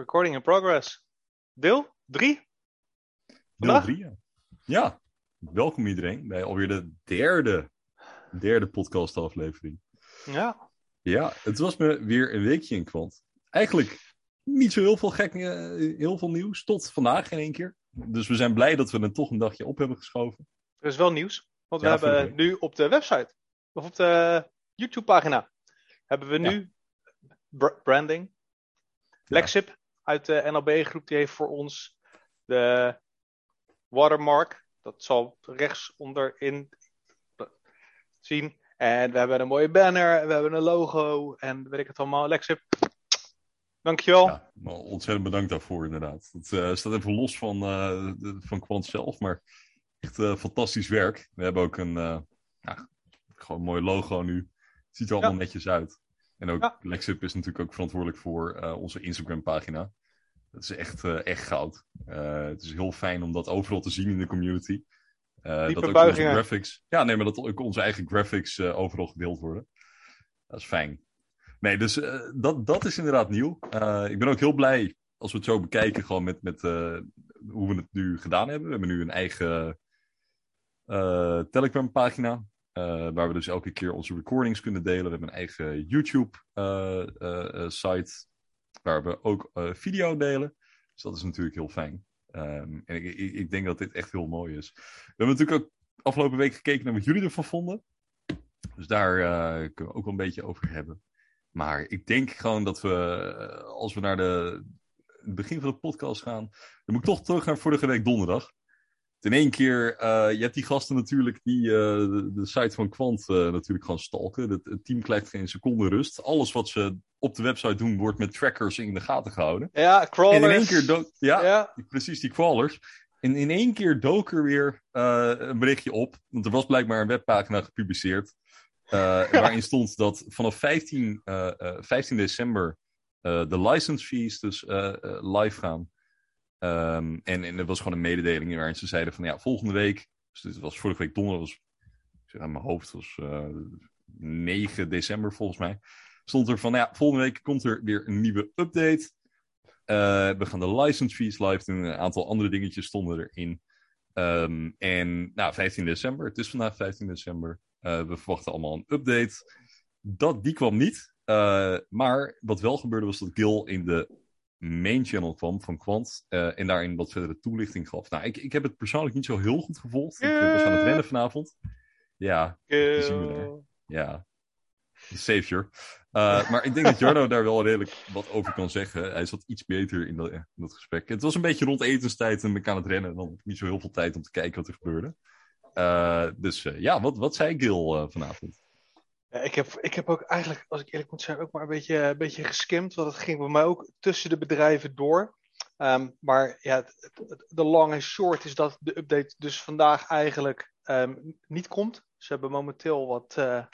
Recording in progress. Deel 3? Deel Vandaag? 3, ja. Ja, welkom iedereen bij alweer de derde, derde podcastaflevering. Ja. Ja, het was me weer een weekje in kwant. Eigenlijk niet zo heel veel gek, eh, heel veel nieuws, tot vandaag in één keer. Dus we zijn blij dat we het toch een dagje op hebben geschoven. Er is wel nieuws. Want we hebben nu op de website, of op de YouTube-pagina, hebben we nu br- branding. Lexip uit de NLB-groep, die heeft voor ons de watermark. Dat zal rechts onderin zien. En we hebben een mooie banner, we hebben een logo en weet ik het allemaal. Lexip, dankjewel. Ja, maar ontzettend bedankt daarvoor inderdaad. Het eh, staat even los van, eh, de- van Quant zelf, maar echt eh, fantastisch werk. We hebben ook een ja, gewoon een mooi logo nu. Het ziet er allemaal Ja. netjes uit. En ook Ja. Lexip is natuurlijk ook verantwoordelijk voor eh, onze Instagram pagina. Dat is echt, eh, echt goud. Eh, het is heel fijn om dat overal te zien in de community. Dat ook onze graphics. Ja, nee, maar dat ook onze eigen graphics overal gedeeld worden. Dat is fijn. Nee, dus dat, dat is inderdaad nieuw. Ik ben ook heel blij als we het zo bekijken, gewoon met, met hoe we het nu gedaan hebben. We hebben nu een eigen Telegram-pagina. Eh, waar we dus elke keer onze recordings kunnen delen. We hebben een eigen YouTube-site. waar we ook eh, video delen. Dus dat is natuurlijk heel fijn. Ehm, en ik, ik, ik denk dat dit echt heel mooi is. We hebben natuurlijk ook afgelopen week gekeken naar wat jullie ervan vonden. Dus daar eh, kunnen we ook wel een beetje over hebben. Maar ik denk gewoon dat we, eh, als we naar de, het begin van de podcast gaan, dan moet ik toch terug naar vorige week donderdag. In één keer, eh, je hebt die gasten natuurlijk die eh, de, de site van Quant eh, natuurlijk gaan stalken. Het, het team krijgt geen seconde rust. Alles wat ze op de website doen, wordt met trackers in de gaten gehouden. Ja, crawlers. En in één keer, ja, ja. precies die crawlers. En in één keer dook er weer een berichtje op. Want er was blijkbaar een webpagina gepubliceerd. waarin stond dat vanaf 15, eh, eh, 15 december de license fees dus live gaan. Ehm, en, er was gewoon een mededeling waarin ze zeiden van ja, volgende week. Dus dit was vorige week donderdag. Was, ik zeg aan mijn hoofd, was eh 9 december volgens mij. Stond er van ja, volgende week komt er weer een nieuwe update. Eh, we gaan de license fees live doen. Een aantal andere dingetjes stonden erin. Ehm, en nou, 15 december. Het is vandaag 15 december. Eh, we verwachten allemaal een update. Dat, die kwam niet. Eh, maar wat wel gebeurde was dat Gil in de main channel kwam van Quant. eh, en daarin wat verdere toelichting gaf. Nou, ik, ik heb het persoonlijk niet zo heel goed gevolgd. Ik eh, was aan het rennen vanavond. Ja, die zien we daar. ja. Savior. Eh, maar ik denk dat Jarno daar wel redelijk wat over kan zeggen. Hij zat iets beter in dat, in dat gesprek. Het was een beetje rond etenstijd en ik aan het rennen. Dan heb ik niet zo heel veel tijd om te kijken wat er gebeurde. Eh, dus eh, ja, wat, wat zei Gil eh, vanavond? Ja, ik, heb, ik heb ook eigenlijk, als ik eerlijk moet zijn, ook maar een beetje, een beetje geskimd. Want het ging bij mij ook tussen de bedrijven door. Ehm, maar ja, de long en short is dat de update dus vandaag eigenlijk ehm, niet komt. Ze hebben momenteel wat eh,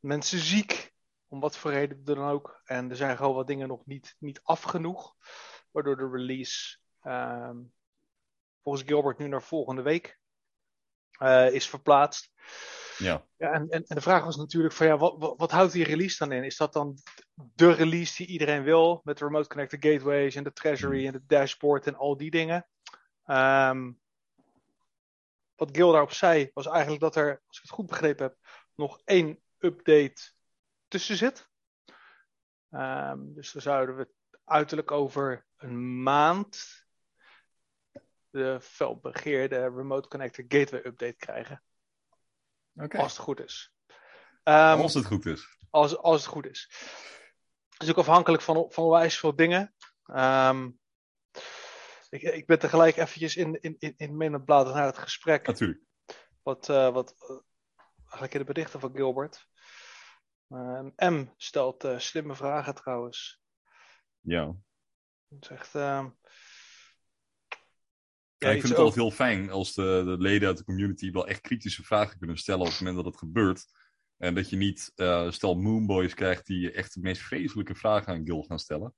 mensen ziek, om wat voor reden dan ook. En er zijn gewoon wat dingen nog niet, niet af genoeg. Waardoor de release ehm, volgens Gilbert nu naar volgende week eh, is verplaatst. Ja, Ja, en, en, en de vraag was natuurlijk van ja, wat, wat, wat houdt die release dan in? Is dat dan de release die iedereen wil met de remote connected gateways en de treasury en de dashboard en al die dingen? Ehm, wat Gil daarop zei was eigenlijk dat er, als ik het goed begrepen heb, nog één update tussen zit. Ehm, dus dan zouden we uiterlijk over een maand de felbegeerde remote connected gateway update krijgen. Oké. Als het goed is. Ehm, Als het goed is. als, als het goed is. Het is ook afhankelijk van, van wijs veel dingen. Ehm, ik, ik ben tegelijk eventjes in, in, in, in naar het gesprek. Natuurlijk. Wat, eh, wat eh, eigenlijk in de berichten van Gilbert. Ehm, M stelt eh, slimme vragen trouwens. Ja. Het is echt. ehm, Ja, ik vind het altijd heel fijn als de, de leden uit de community wel echt kritische vragen kunnen stellen op het moment dat het gebeurt. En dat je niet, eh, stel Moonboys krijgt die echt de meest vreselijke vragen aan Gil gaan stellen.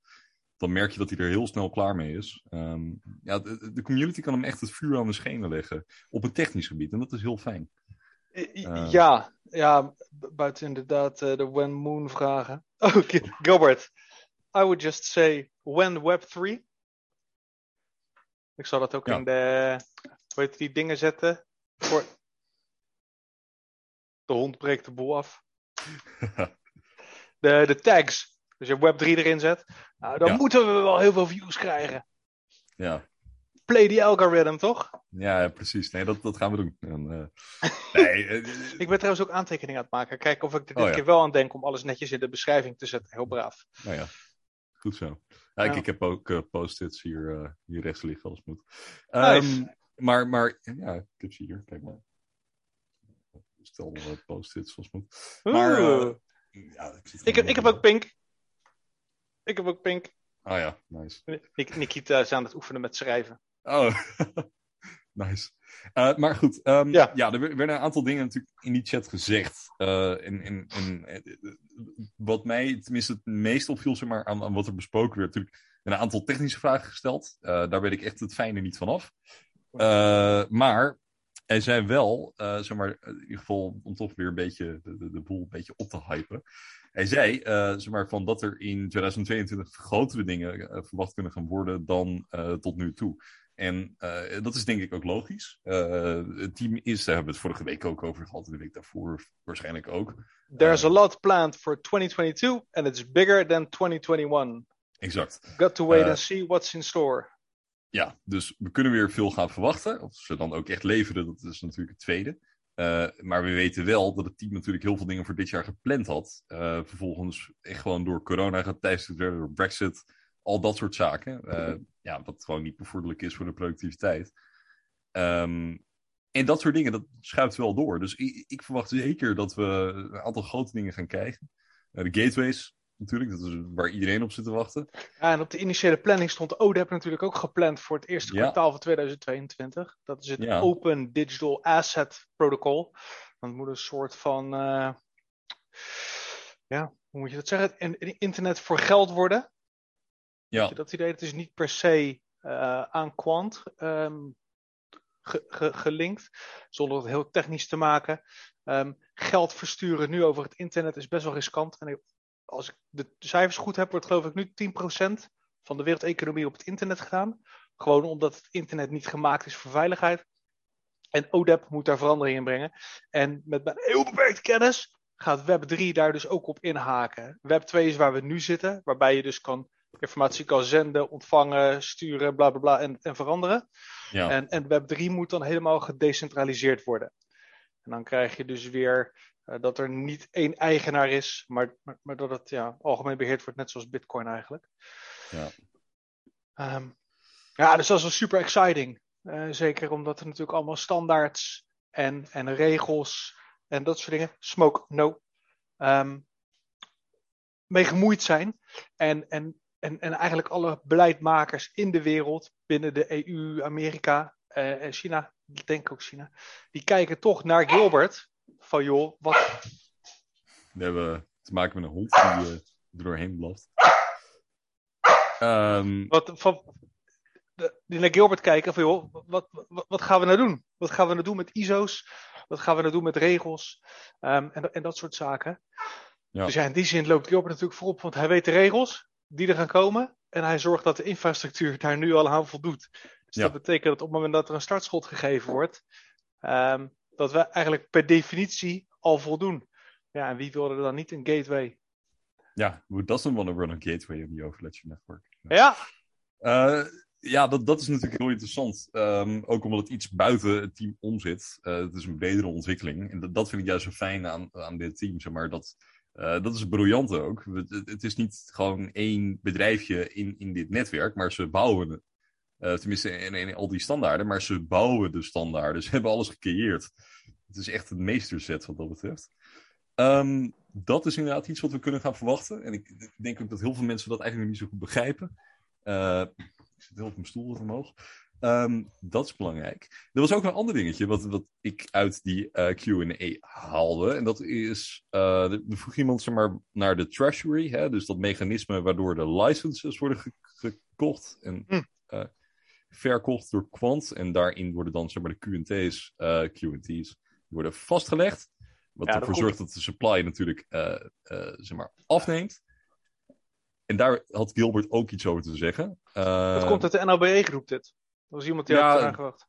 Dan merk je dat hij er heel snel klaar mee is. Ehm, ja, de, de community kan hem echt het vuur aan de schenen leggen. Op een technisch gebied. En dat is heel fijn. Eh. Ja, ja, bu- buiten inderdaad eh, de When Moon vragen. Oh, Gilbert. I would just say When Web 3. Ik zal dat ook Ja. in de, hoe heet die dingen zetten. Voor... De hond breekt de boel af. De, de tags. Dus je Web 3 erin zet. Nou, dan Ja. moeten we wel heel veel views krijgen. ja. Play die algorithm, toch? Ja, precies. Nee, dat, dat gaan we doen. En, eh, nee, eh, Ik ben trouwens ook aantekeningen aan het maken. Kijken of ik er dit Oh, ja. keer wel aan denk om alles netjes in de beschrijving te zetten. Heel braaf. nou ja, goed zo. Ja, ik, Ja. ik heb ook eh, post-its hier, eh, hier rechts liggen als het moet. Nice. Ehm, maar, maar, ja, ik heb ze hier. Kijk maar. Stel nog wat post-its als het moet. Maar, eh, ja, ik, ik, heb, ik heb ook pink. Ik heb ook pink. Ah ja, nice. Nik- Nikita is aan het oefenen met schrijven. Oh, nice. Eh, maar goed, ehm, Ja. ja. er werden een aantal dingen natuurlijk in die chat gezegd. Eh, en, en, en, eh, wat mij tenminste het meest opviel zeg maar, aan, aan wat er besproken werd, natuurlijk een aantal technische vragen gesteld. Eh, daar weet ik echt het fijne niet van af. Eh, maar hij zei wel, eh, zeg maar, in ieder geval om toch weer een beetje de, de, de boel een beetje op te hypen. Hij zei eh, zeg maar, van dat er in 2022 grotere dingen eh, verwacht kunnen gaan worden dan eh, tot nu toe. En eh, dat is denk ik ook logisch. Eh, het team is, daar hebben we het vorige week ook over gehad, en de week daarvoor waarschijnlijk ook. There's Eh. a lot planned for 2022 and it's bigger than 2021. Exact. Got to wait and see what's in store. Ja, dus we kunnen weer veel gaan verwachten. Of ze dan ook echt leveren, dat is natuurlijk het tweede. Maar we weten wel dat het team natuurlijk heel veel dingen voor dit jaar gepland had. Vervolgens echt gewoon door corona geteisterd werden, door Brexit, al dat soort zaken. Eh, ja, wat gewoon niet bevorderlijk is voor de productiviteit. Ehm, en dat soort dingen, dat schuift wel door. Dus ik, ik verwacht zeker dat we een aantal grote dingen gaan krijgen. Eh, de gateways, natuurlijk, dat is waar iedereen op zit te wachten. Ja, en op de initiële planning stond ODEP natuurlijk ook gepland voor het eerste Ja. kwartaal van 2022. Dat is het Ja. Open Digital Asset Protocol. Dat moet een soort van, eh, ja, hoe moet je dat zeggen? In- in- internet voor geld worden. Ja, je dat idee? Het is niet per se eh, aan Quant ge- ge- gelinkt, zonder het heel technisch te maken. Ehm, geld versturen nu over het internet is best wel riskant. En ik- als ik de cijfers goed heb, wordt geloof ik nu 10% van de wereldeconomie op het internet gedaan. Gewoon omdat het internet niet gemaakt is voor veiligheid. En ODEP moet daar verandering in brengen. En met mijn heel beperkte kennis gaat Web 3 daar dus ook op inhaken. Web 2 is waar we nu zitten, waarbij je dus kan informatie kan zenden, ontvangen, sturen, bla bla bla en, en veranderen. ja. En, en Web 3 moet dan helemaal gedecentraliseerd worden. En dan krijg je dus weer eh, dat er niet één eigenaar is, maar, maar, maar dat het ja, algemeen beheerd wordt, net zoals Bitcoin eigenlijk. Ja. Ehm, ja, dus dat is wel super exciting. Eh, zeker omdat er natuurlijk allemaal standaards en, en regels en dat soort dingen, smoke, no, ehm, mee gemoeid zijn. En, en, en, en eigenlijk alle beleidmakers in de wereld, binnen de EU, Amerika eh, en China, ik denk ook China, die kijken toch naar Gilbert. Van joh, wat, We hebben te maken met een hond die eh, er doorheen blaft. Ehm, wat, van, die naar Gilbert kijken van joh, wat, wat, wat gaan we nou doen? Wat gaan we nou doen met ISO's? Wat gaan we nou doen met regels? Ehm, en, en dat soort zaken. Ja. Dus ja, in die zin loopt Gilbert natuurlijk voorop, want hij weet de regels die er gaan komen. En hij zorgt dat de infrastructuur daar nu al aan voldoet. Dus Ja. dat betekent dat op het moment dat er een startschot gegeven wordt, ehm, dat we eigenlijk per definitie al voldoen. Ja, en wie wilde er dan niet een gateway? ja, who doesn't want to run a gateway on the Overledger network? Ja, Eh, ja, dat, dat is natuurlijk heel interessant. Ehm, ook omdat het iets buiten het team om zit. Eh, het is een bredere ontwikkeling. En dat, dat vind ik juist zo fijn aan, aan dit team. Zeg maar. dat, eh, dat is het briljante ook. Het, het- het is niet gewoon één bedrijfje in, in dit netwerk, maar ze bouwen het. Eh, tenminste, in, al die standaarden, maar ze bouwen de standaarden. Ze hebben alles gecreëerd. Het is echt een meesterzet wat dat betreft. Ehm, dat is inderdaad iets wat we kunnen gaan verwachten. En ik denk ook dat heel veel mensen dat eigenlijk niet zo goed begrijpen. Eh, ik zit heel op mijn stoel omhoog. Ehm, dat is belangrijk. Er was ook een ander dingetje wat, wat ik uit die eh, Q&A haalde. En dat is, eh, er vroeg iemand zeg maar, naar de treasury. Hè, dus dat mechanisme waardoor de licenses worden ge- gekocht en Hm. eh, verkocht door Quant. En daarin worden dan zeg maar, de Q&T's, eh, Q&T's worden vastgelegd. Wat Ja, ervoor zorgt dat de supply natuurlijk eh, eh, zeg maar, afneemt. En daar had Gilbert ook iets over te zeggen. dat Uh, komt uit de NLBE groep dit. Was iemand die Ja, had eraan gewacht.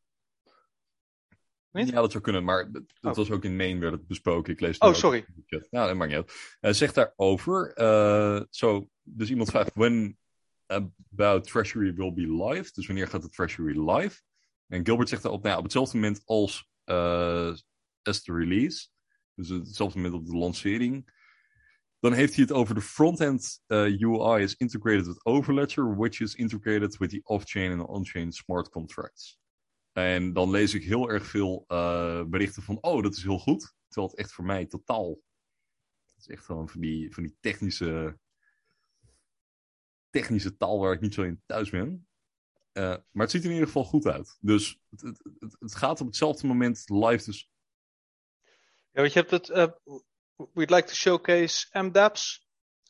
Niet? Ja, dat zou kunnen, maar dat, dat Oh. was ook in Maine werd het besproken. Ik lees het Oh, sorry. chat. Ja, dat maakt niet uit. Hij zegt daarover, eh zo, dus iemand vraagt, when about Treasury will be live? Dus wanneer gaat de Treasury live? En Gilbert zegt daarop, nou ja, op hetzelfde moment als eh as the release. Dus hetzelfde moment op de lancering. Dan heeft hij het over de frontend eh, UI is integrated with Overledger, which is integrated with the off-chain en on-chain smart contracts. En dan lees ik heel erg veel eh, berichten van, oh, dat is heel goed. Terwijl het echt voor mij totaal. Het is echt gewoon van die, van die technische, technische taal waar ik niet zo in thuis ben. Eh, maar het ziet er in ieder geval goed uit. Dus het, het, het, gaat op hetzelfde moment live. Dus Ja, want je hebt het. We'd like to showcase MDApps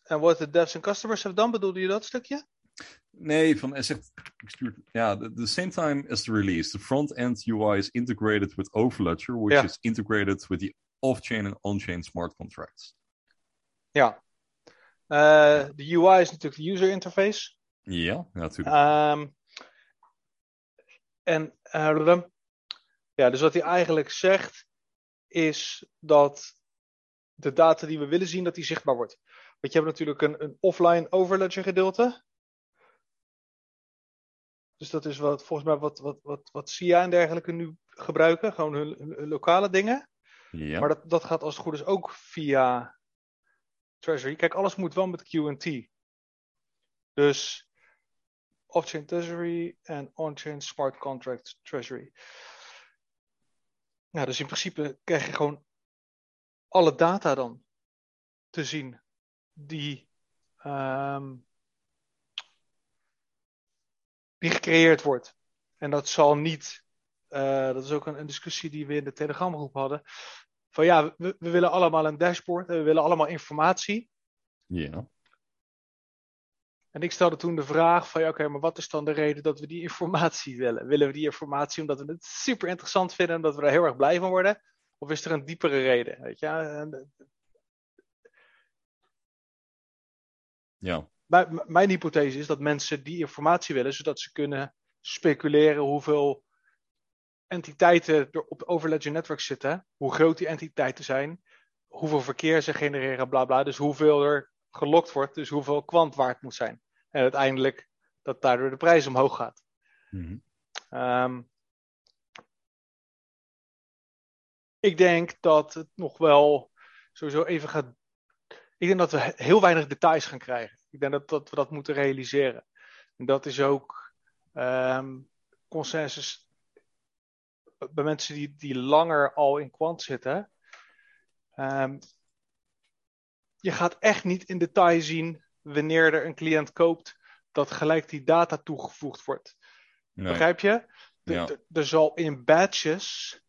and what the devs and customers have done. Bedoelde je dat stukje? Nee, van, hij zegt, ik ja, the, same time as the release, the front-end UI is integrated with Overledger, which Ja. is integrated with the off-chain and on-chain smart contracts. Ja. Eh, de UI is natuurlijk de user interface. Ja, ja, natuurlijk. Ehm, en eh, ja, dus wat hij eigenlijk zegt is dat de data die we willen zien, dat die zichtbaar wordt. Want je hebt natuurlijk een, een offline overledger gedeelte. Dus dat is wat, volgens mij wat, wat, wat, wat SIA en dergelijke nu gebruiken. Gewoon hun, hun- hun lokale dingen. ja, Maar dat, dat gaat als het goed is ook via Treasury. Kijk, alles moet wel met QT. Dus off-chain Treasury en on-chain smart contract Treasury. Nou, dus in principe krijg je gewoon alle data dan te zien die, ehm, die gecreëerd wordt. En dat zal niet, eh, dat is ook een, een discussie die we in de Telegramgroep hadden. Van ja, we, we willen allemaal een dashboard en we willen allemaal informatie. ja, En ik stelde toen de vraag van ja, oké, maar wat is dan de reden dat we die informatie willen? Willen we die informatie omdat we het super interessant vinden, omdat we er heel erg blij van worden? Of is er een diepere reden? Weet je? En, ja, Mijn, mijn hypothese is dat mensen die informatie willen, zodat ze kunnen speculeren hoeveel entiteiten er op Overledger Network zitten, hoe groot die entiteiten zijn, hoeveel verkeer ze genereren, bla bla. Dus hoeveel er gelokt wordt, dus hoeveel kwant waard moet zijn. En uiteindelijk dat daardoor de prijs omhoog gaat. Ehm, ik denk dat het nog wel sowieso even gaat. Ik denk dat we he- heel weinig details gaan krijgen. Ik denk dat, dat we dat moeten realiseren. En dat is ook ehm, consensus bij mensen die, die langer al in kwant zitten. Ehm, je gaat echt niet in detail zien wanneer er een cliënt koopt dat gelijk die data toegevoegd wordt. nee, Begrijp je? Ja. de- er zal in batches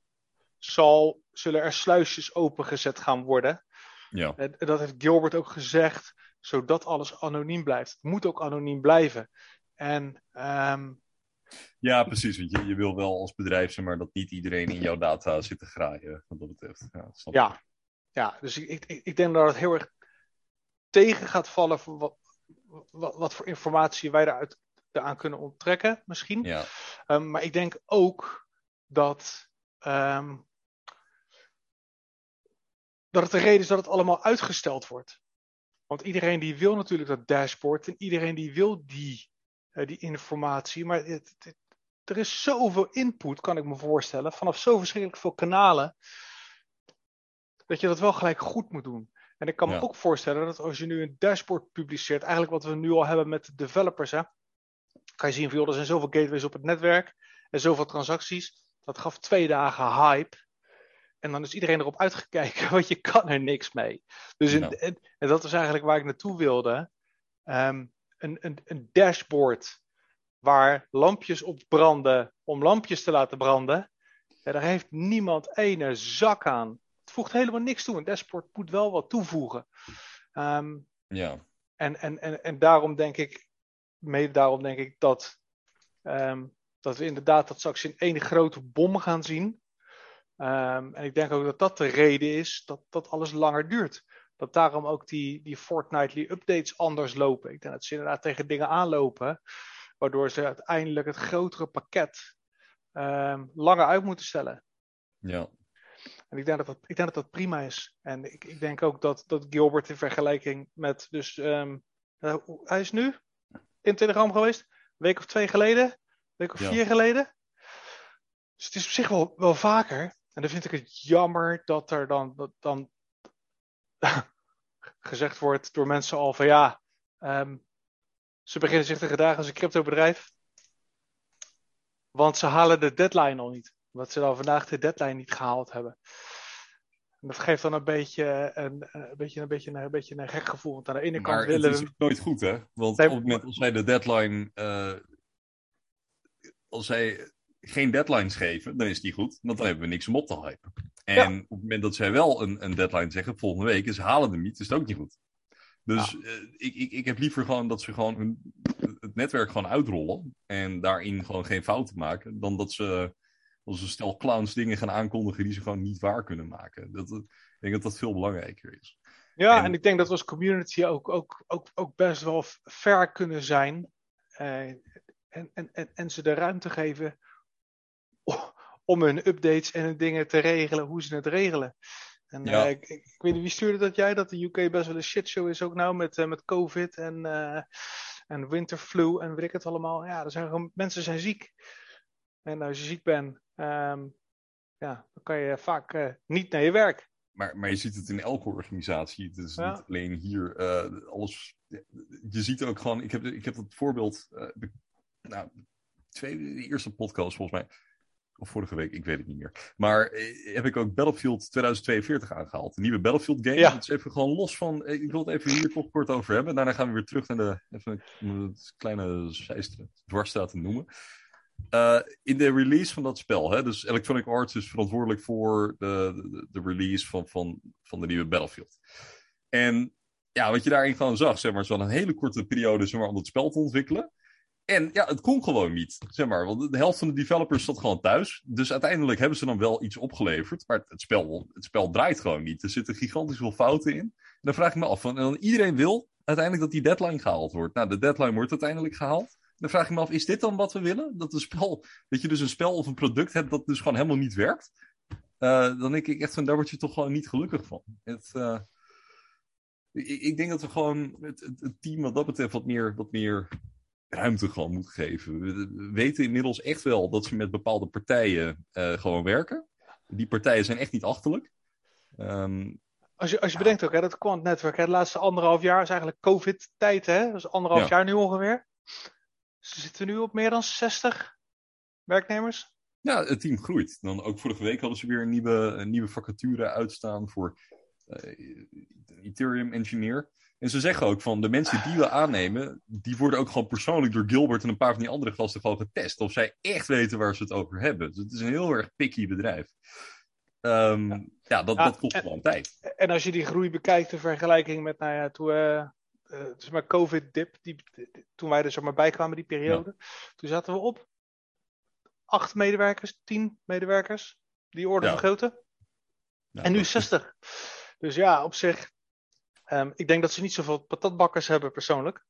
zal, zullen er sluisjes opengezet gaan worden. ja, En dat heeft Gilbert ook gezegd, zodat alles anoniem blijft. Het moet ook anoniem blijven. En ehm, ja, precies. Want je, je wil wel als bedrijf, zeg maar, dat niet iedereen in jouw data zit te graaien, wat dat betreft. Ja, dat ja, ja, dus ik, ik, ik denk dat het heel erg tegen gaat vallen voor wat, wat, wat voor informatie wij eruit aan kunnen onttrekken, misschien. ja, Um, maar ik denk ook dat, um, dat het de reden is dat het allemaal uitgesteld wordt. Want iedereen die wil natuurlijk dat dashboard en iedereen die wil die, uh, die informatie. Maar het, het, er is zoveel input, kan ik me voorstellen, vanaf zo verschrikkelijk veel kanalen, dat je dat wel gelijk goed moet doen. En ik kan me Ja. ook voorstellen dat als je nu een dashboard publiceert, eigenlijk wat we nu al hebben met de developers, hè, kan je zien van joh, er zijn zoveel gateways op het netwerk en zoveel transacties. Dat gaf twee dagen hype. En dan is iedereen erop uitgekeken, want je kan er niks mee. Dus in- Ja. en, en dat is eigenlijk waar ik naartoe wilde. Ehm, een, een, een dashboard waar lampjes op branden om lampjes te laten branden. Ja, daar heeft niemand ene zak aan. Het voegt helemaal niks toe. Een dashboard moet wel wat toevoegen. Ehm, ja, en, en, en, en daarom denk ik, mede daarom denk ik dat, ehm, dat we inderdaad dat straks in één grote bom gaan zien. Ehm, en ik denk ook dat dat de reden is dat, dat alles langer duurt. dat daarom ook die, die fortnightly updates anders lopen. Ik denk dat ze inderdaad tegen dingen aanlopen, waardoor ze uiteindelijk het grotere pakket um, langer uit moeten stellen. Ja. En ik denk dat dat, ik denk dat, dat prima is. En ik, ik denk ook dat, dat Gilbert in vergelijking met, dus um, hij is nu in Telegram geweest, een week of twee geleden, een week of ja. vier geleden. Dus het is op zich wel, wel vaker. En dan vind ik het jammer dat er dan, dat, dan gezegd wordt door mensen al van ja, um, ze beginnen zich te gedragen als een cryptobedrijf. Want ze halen de deadline al niet. Omdat ze dan vandaag de deadline niet gehaald hebben. En dat geeft dan een beetje een, een, beetje, een, beetje, een, beetje een gek gevoel. Want aan de ene maar kant willen het is nooit goed, hè? Want op het moment als zij de deadline. Uh, als zij geen deadlines geven, dan is die goed. Want dan hebben we niks om op te hypen. En ja. op het moment dat zij wel een, een deadline zeggen, volgende week, en ze halen hem niet, is het ook niet goed. Dus ja. uh, ik, ik, ik heb liever gewoon dat ze gewoon hun, het netwerk gewoon uitrollen. En daarin gewoon geen fouten maken. Dan dat ze als een stel clowns dingen gaan aankondigen die ze gewoon niet waar kunnen maken. Dat, ik denk dat dat veel belangrijker is. Ja, en, en ik denk dat we als community ook, ook, ook, ook best wel ver kunnen zijn. Uh, en, en, en, en ze de ruimte geven om hun updates en hun dingen te regelen, hoe ze het regelen. En ja. uh, ik, ik, weet niet, wie stuurde dat jij? Dat de UK best wel een shitshow is ook nou met, uh, met COVID en, uh, en winterflu en weet ik het allemaal. Ja, er zijn gewoon, mensen zijn ziek. En als je ziek bent, um, ja, dan kan je vaak niet naar je werk. Maar, maar je ziet het in elke organisatie. Het is ja. niet alleen hier. alles, je ziet ook gewoon. Ik heb, ik heb het voorbeeld. nou, twee, de eerste podcast volgens mij of vorige week, ik weet het niet meer. Maar eh, heb ik ook Battlefield 2042 aangehaald. Een nieuwe Battlefield game. Ja. Dat is even gewoon los van. Eh, ik wil het even hier toch kort over hebben. Daarna gaan we weer terug naar de. Even een kleine dwarsstaat noemen. Uh, in de release van dat spel, hè, dus Electronic Arts is verantwoordelijk voor de, de, de release van, van, van de nieuwe Battlefield. En ja, wat je daarin gewoon zag, zeg maar, zo'n een hele korte periode zeg maar, om het spel te ontwikkelen. En ja, het kon gewoon niet, zeg maar. Want de helft van de developers zat gewoon thuis. Dus uiteindelijk hebben ze dan wel iets opgeleverd. Maar het spel, het spel draait gewoon niet. Er zitten gigantisch veel fouten in. Dan vraag ik me af, van, en iedereen wil uiteindelijk dat die deadline gehaald wordt. Nou, de deadline wordt uiteindelijk gehaald. Dan vraag ik me af, is dit dan wat we willen? Dat, een spel, dat je dus een spel of een product hebt dat dus gewoon helemaal niet werkt? Uh, dan denk ik echt van, daar word je toch gewoon niet gelukkig van. Het, uh, ik, ik, denk dat we gewoon het, het, het, team wat dat betreft wat meer, wat meer ruimte gewoon moet geven. We weten inmiddels echt wel dat ze met bepaalde partijen uh, gewoon werken. Die partijen zijn echt niet achterlijk. Um, als, je, als je bedenkt ook, hè, dat Quant Network, hè, de laatste anderhalf jaar is eigenlijk COVID-tijd. Hè? Dat is anderhalf ja. jaar nu ongeveer. Ze zitten nu op meer dan 60 werknemers. Ja, het team groeit. Dan ook vorige week hadden ze weer een nieuwe, een nieuwe vacature uitstaan voor uh, Ethereum engineer. En ze zeggen ook van de mensen die we aannemen, die worden ook gewoon persoonlijk door Gilbert en een paar van die andere gasten gewoon getest. Of zij echt weten waar ze het over hebben. Dus het is een heel erg picky bedrijf. Um, ja. ja, dat, ja, dat kost gewoon tijd. En als je die groei bekijkt in vergelijking met, nou ja, toen, uh, uh, zeg maar COVID-dip, toen wij er zeg maar bij kwamen, die periode, ja. toen zaten we op acht medewerkers, tien medewerkers, die orde vergroten. en nu 60. Dus ja, op zich, Um, ik denk dat ze niet zoveel patatbakkers hebben persoonlijk.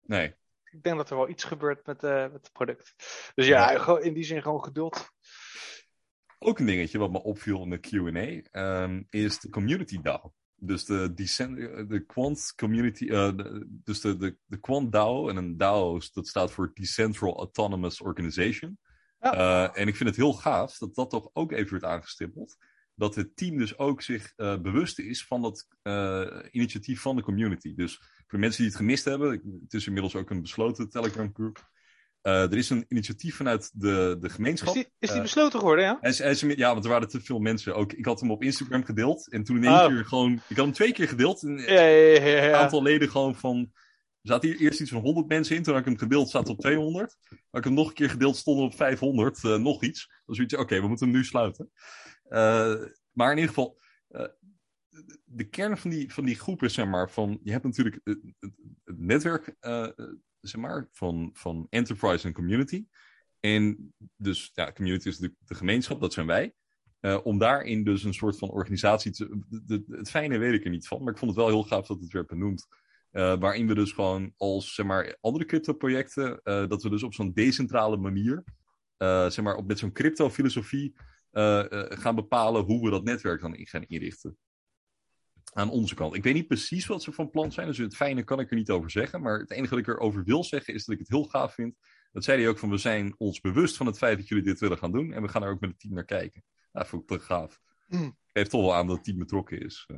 Nee. Ik denk dat er wel iets gebeurt met, uh, met het product. Dus ja, ja, in die zin gewoon geduld. Ook een dingetje wat me opviel in de Q&A um, is de community DAO. Dus de, de Quant Community, uh, de, dus de, de, de Quant DAO en een DAO dat staat voor Decentral Autonomous Organization. Ja. Uh, en ik vind het heel gaaf dat dat toch ook even wordt aangestippeld dat het team dus ook zich uh, bewust is van dat uh, initiatief van de community. Dus voor mensen die het gemist hebben, het is inmiddels ook een besloten Telegram groep. Uh, er is een initiatief vanuit de, de gemeenschap. Is die, is die besloten geworden, ja? Hij is, hij is, ja, want er waren te veel mensen. Ook, ik had hem op Instagram gedeeld. En toen in één oh. keer gewoon... Ik had hem twee keer gedeeld. En ja, ja, ja, Een aantal leden gewoon van... Er zaten hier eerst iets van 100 mensen in. Toen had ik hem gedeeld, staat op 200. Had ik hem nog een keer gedeeld, stond op 500. Uh, nog iets. Dan zoiets, oké, okay, we moeten hem nu sluiten. Uh, maar in ieder geval, uh, de kern van die, van die groep is, zeg maar, van, je hebt natuurlijk het, netwerk, uh, zeg maar, van, van enterprise en community. En dus, ja, community is de, de gemeenschap, dat zijn wij. Om daarin dus een soort van organisatie te. Het fijne weet ik er niet van, maar ik vond het wel heel gaaf dat het werd benoemd. Waarin we dus gewoon als zeg maar, andere crypto-projecten, dat we dus op zo'n decentrale manier, zeg maar, op, met zo'n crypto-filosofie, gaan bepalen hoe we dat netwerk dan in gaan inrichten. Aan onze kant. Ik weet niet precies wat ze van plan zijn, dus het fijne kan ik er niet over zeggen. Maar het enige wat ik erover wil zeggen is dat ik het heel gaaf vind. Dat zei hij ook van, we zijn ons bewust van het feit dat jullie dit willen gaan doen. En we gaan er ook met het team naar kijken. Dat vond ik te gaaf. Mm. Geeft toch wel aan dat het team betrokken is.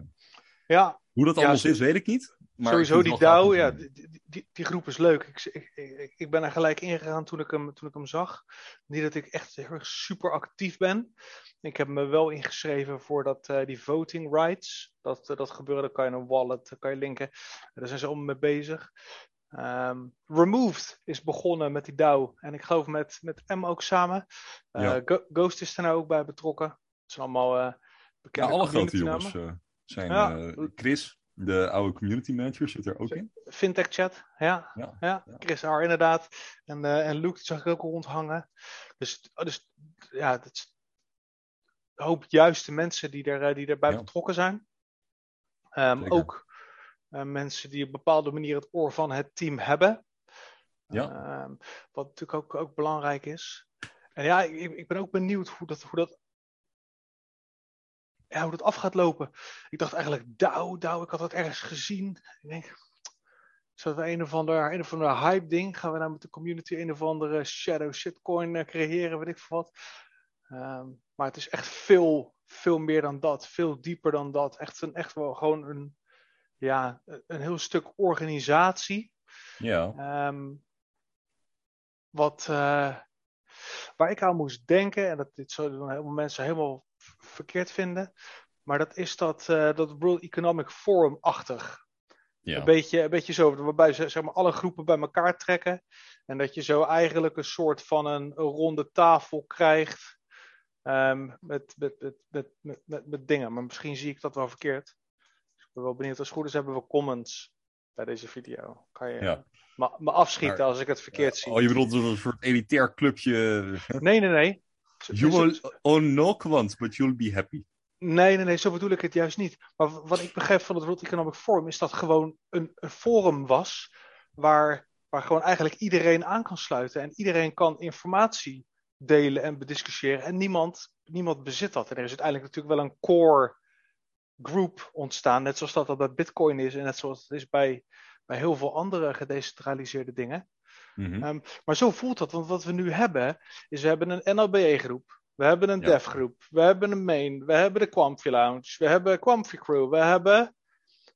Ja. Hoe dat allemaal is, weet ik niet. Maar sowieso die DAO, ja, die, die, die, groep is leuk. Ik, ik, ik, ben er gelijk ingegaan toen ik, hem, toen ik hem zag. Niet dat ik echt heel erg super actief ben. Ik heb me wel ingeschreven voor dat, uh, die voting rights. Dat, uh, dat gebeurde, dan kan je een wallet kan je linken. Daar zijn ze allemaal mee bezig. Um, Removed is begonnen met die DAO. En ik geloof met, met M ook samen. Uh, ja. Go Ghost is er nou ook bij betrokken. Het zijn allemaal bekende ja, alle grote jongens zijn ja. Chris, de oude community manager zit er ook in. Fintech chat, ja. ja, ja. Chris R inderdaad. En, uh, en Luke zag ik ook rondhangen. Dus, dus ja, dat is een hoop juiste mensen die, er, die erbij betrokken zijn. Um, ook uh, mensen die op bepaalde manier het oor van het team hebben. Ja. Um, wat natuurlijk ook, ook belangrijk is. En ja, ik, ik ben ook benieuwd hoe dat, hoe dat ja, hoe dat af gaat lopen. Ik dacht eigenlijk, Douw, Douw, ik had dat ergens gezien. Ik denk, is dat een of ander, een of ander hype ding? Gaan we nou met de community een of andere shadow shitcoin uh, creëren, weet ik veel wat. Um, maar het is echt veel, veel meer dan dat. Veel dieper dan dat. Echt, een, echt wel gewoon een, ja, een heel stuk organisatie. Ja. Um, wat, uh, waar ik aan moest denken, en dat dit zullen helemaal mensen helemaal verkeerd vinden. Maar dat is dat, uh, dat World Economic Forum-achtig. Ja. Een, beetje, een beetje zo, waarbij ze zeg maar, alle groepen bij elkaar trekken. En dat je zo eigenlijk een soort van een, een ronde tafel krijgt. Um, met, met, met, met, met, met, met dingen. Maar misschien zie ik dat wel verkeerd. Dus ik ben wel benieuwd. Als het goed is, hebben we comments bij deze video. Kan je ja. me, me afschieten maar, als ik het verkeerd zie. Oh, je bedoelt een soort elitair clubje? Nee, nee, nee. You will own no quants, but you'll be happy. Nee, nee, nee, zo bedoel ik het juist niet. Maar wat ik begrijp van het World Economic Forum is dat gewoon een, een forum was waar, waar gewoon eigenlijk iedereen aan kan sluiten en iedereen kan informatie delen en bediscussiëren en niemand, niemand bezit dat. En er is uiteindelijk natuurlijk wel een core group ontstaan, net zoals dat, dat bij Bitcoin is en net zoals het is bij, bij heel veel andere gedecentraliseerde dingen. Mm-hmm. Um, maar zo voelt dat, want wat we nu hebben, is we hebben een NLBE-groep, we hebben een Ja. dev-groep, we hebben een main, we hebben de Quamfi Lounge, we hebben Quamfi Crew, we hebben.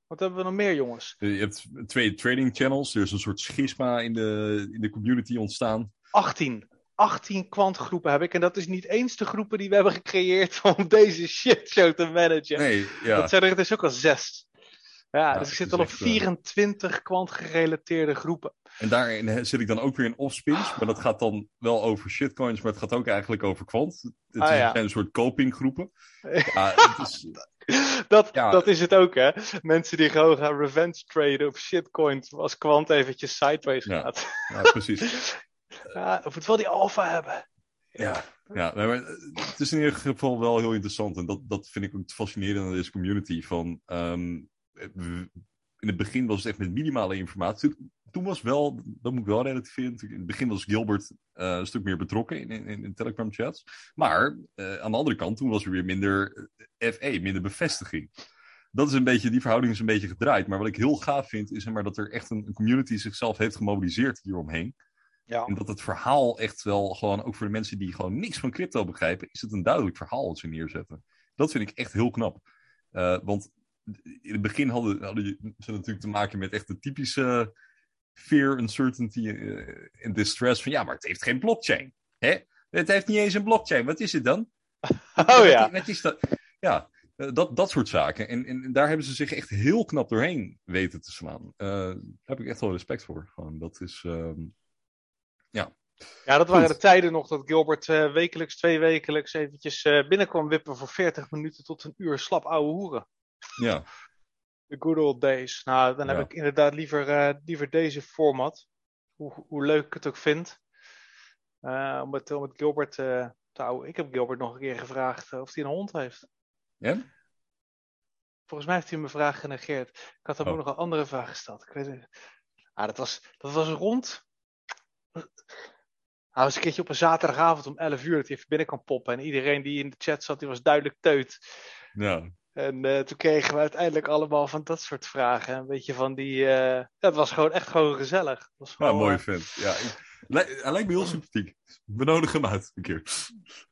Wat hebben we nog meer, jongens? Je hebt twee trading channels. Er is een soort schisma in de, in de community ontstaan. 18. 18 kwantgroepen heb ik. En dat is niet eens de groepen die we hebben gecreëerd om deze shitshow te managen. Nee, ja. Dat zijn er dus ook al zes. Ja, dus ik zit al op echt, eh, 24 kwantgerelateerde groepen. En daarin zit ik dan ook weer in offspins. Maar dat gaat dan wel over shitcoins, maar het gaat ook eigenlijk over kwant. Het Ah, ja. zijn een soort copinggroepen. Ja, het is, Dat, Ja. dat is het ook, hè? Mensen die gewoon gaan revenge traden op shitcoins als kwant eventjes sideways gaat. ja, precies. Ja, of het wel die alpha hebben. Ja, ja maar het is in ieder geval wel heel interessant. En dat, dat vind ik ook het fascinerende aan deze community. Van, ehm, in het begin was het echt met minimale informatie. Toen- was wel, dat moet ik wel relativeren. In het begin was Gilbert eh, een stuk meer betrokken in, in, in Telegram chats. Maar eh, aan de andere kant, toen was er weer minder eh, FE, minder bevestiging. Dat is een beetje, die verhouding is een beetje gedraaid. Maar wat ik heel gaaf vind, is maar, dat er echt een, een community zichzelf heeft gemobiliseerd hieromheen. Ja. En dat het verhaal echt wel gewoon, ook voor de mensen die gewoon niks van crypto begrijpen, is het een duidelijk verhaal wat ze neerzetten. Dat vind ik echt heel knap. Want in het begin hadden, hadden ze natuurlijk te maken met echt de typische fear, uncertainty eh, en distress van ja, maar het heeft geen blockchain. Hè? Het heeft niet eens een blockchain. Wat is het dan? Oh ja. Wat, wat is dat? Ja, eh, dat, dat soort zaken. En, en, daar hebben ze zich echt heel knap doorheen weten te slaan. Eh, daar heb ik echt wel respect voor. Gewoon, dat is. ehm, Ja, dat waren Goed. de tijden nog dat Gilbert eh, wekelijks, twee wekelijks eventjes eh, binnenkwam wippen voor 40 minuten tot een uur slap ouwe hoeren. Ja, The good old days. Nou, dan Ja. heb ik inderdaad liever, eh, liever deze format. Hoe, hoe leuk ik het ook vind. Eh, om, met, om met Gilbert touw. Ik heb Gilbert nog een keer gevraagd of hij een hond heeft. Ja? Volgens mij heeft hij mijn vraag genegeerd. Ik had hem Oh. ook nog een andere vraag gesteld. Ik weet het. Ah, dat was, dat was rond. Hij was een keertje op een zaterdagavond om 11 uur dat hij even binnen kan poppen. En iedereen die in de chat zat, die was duidelijk teut. Ja. En eh, toen kregen we uiteindelijk allemaal van dat soort vragen. Een beetje van die. ja, het was gewoon echt gewoon gezellig. Het was gewoon, mooie eh, vent. Ja, ik- hij lijkt me heel sympathiek. We nodigen hem uit een keer.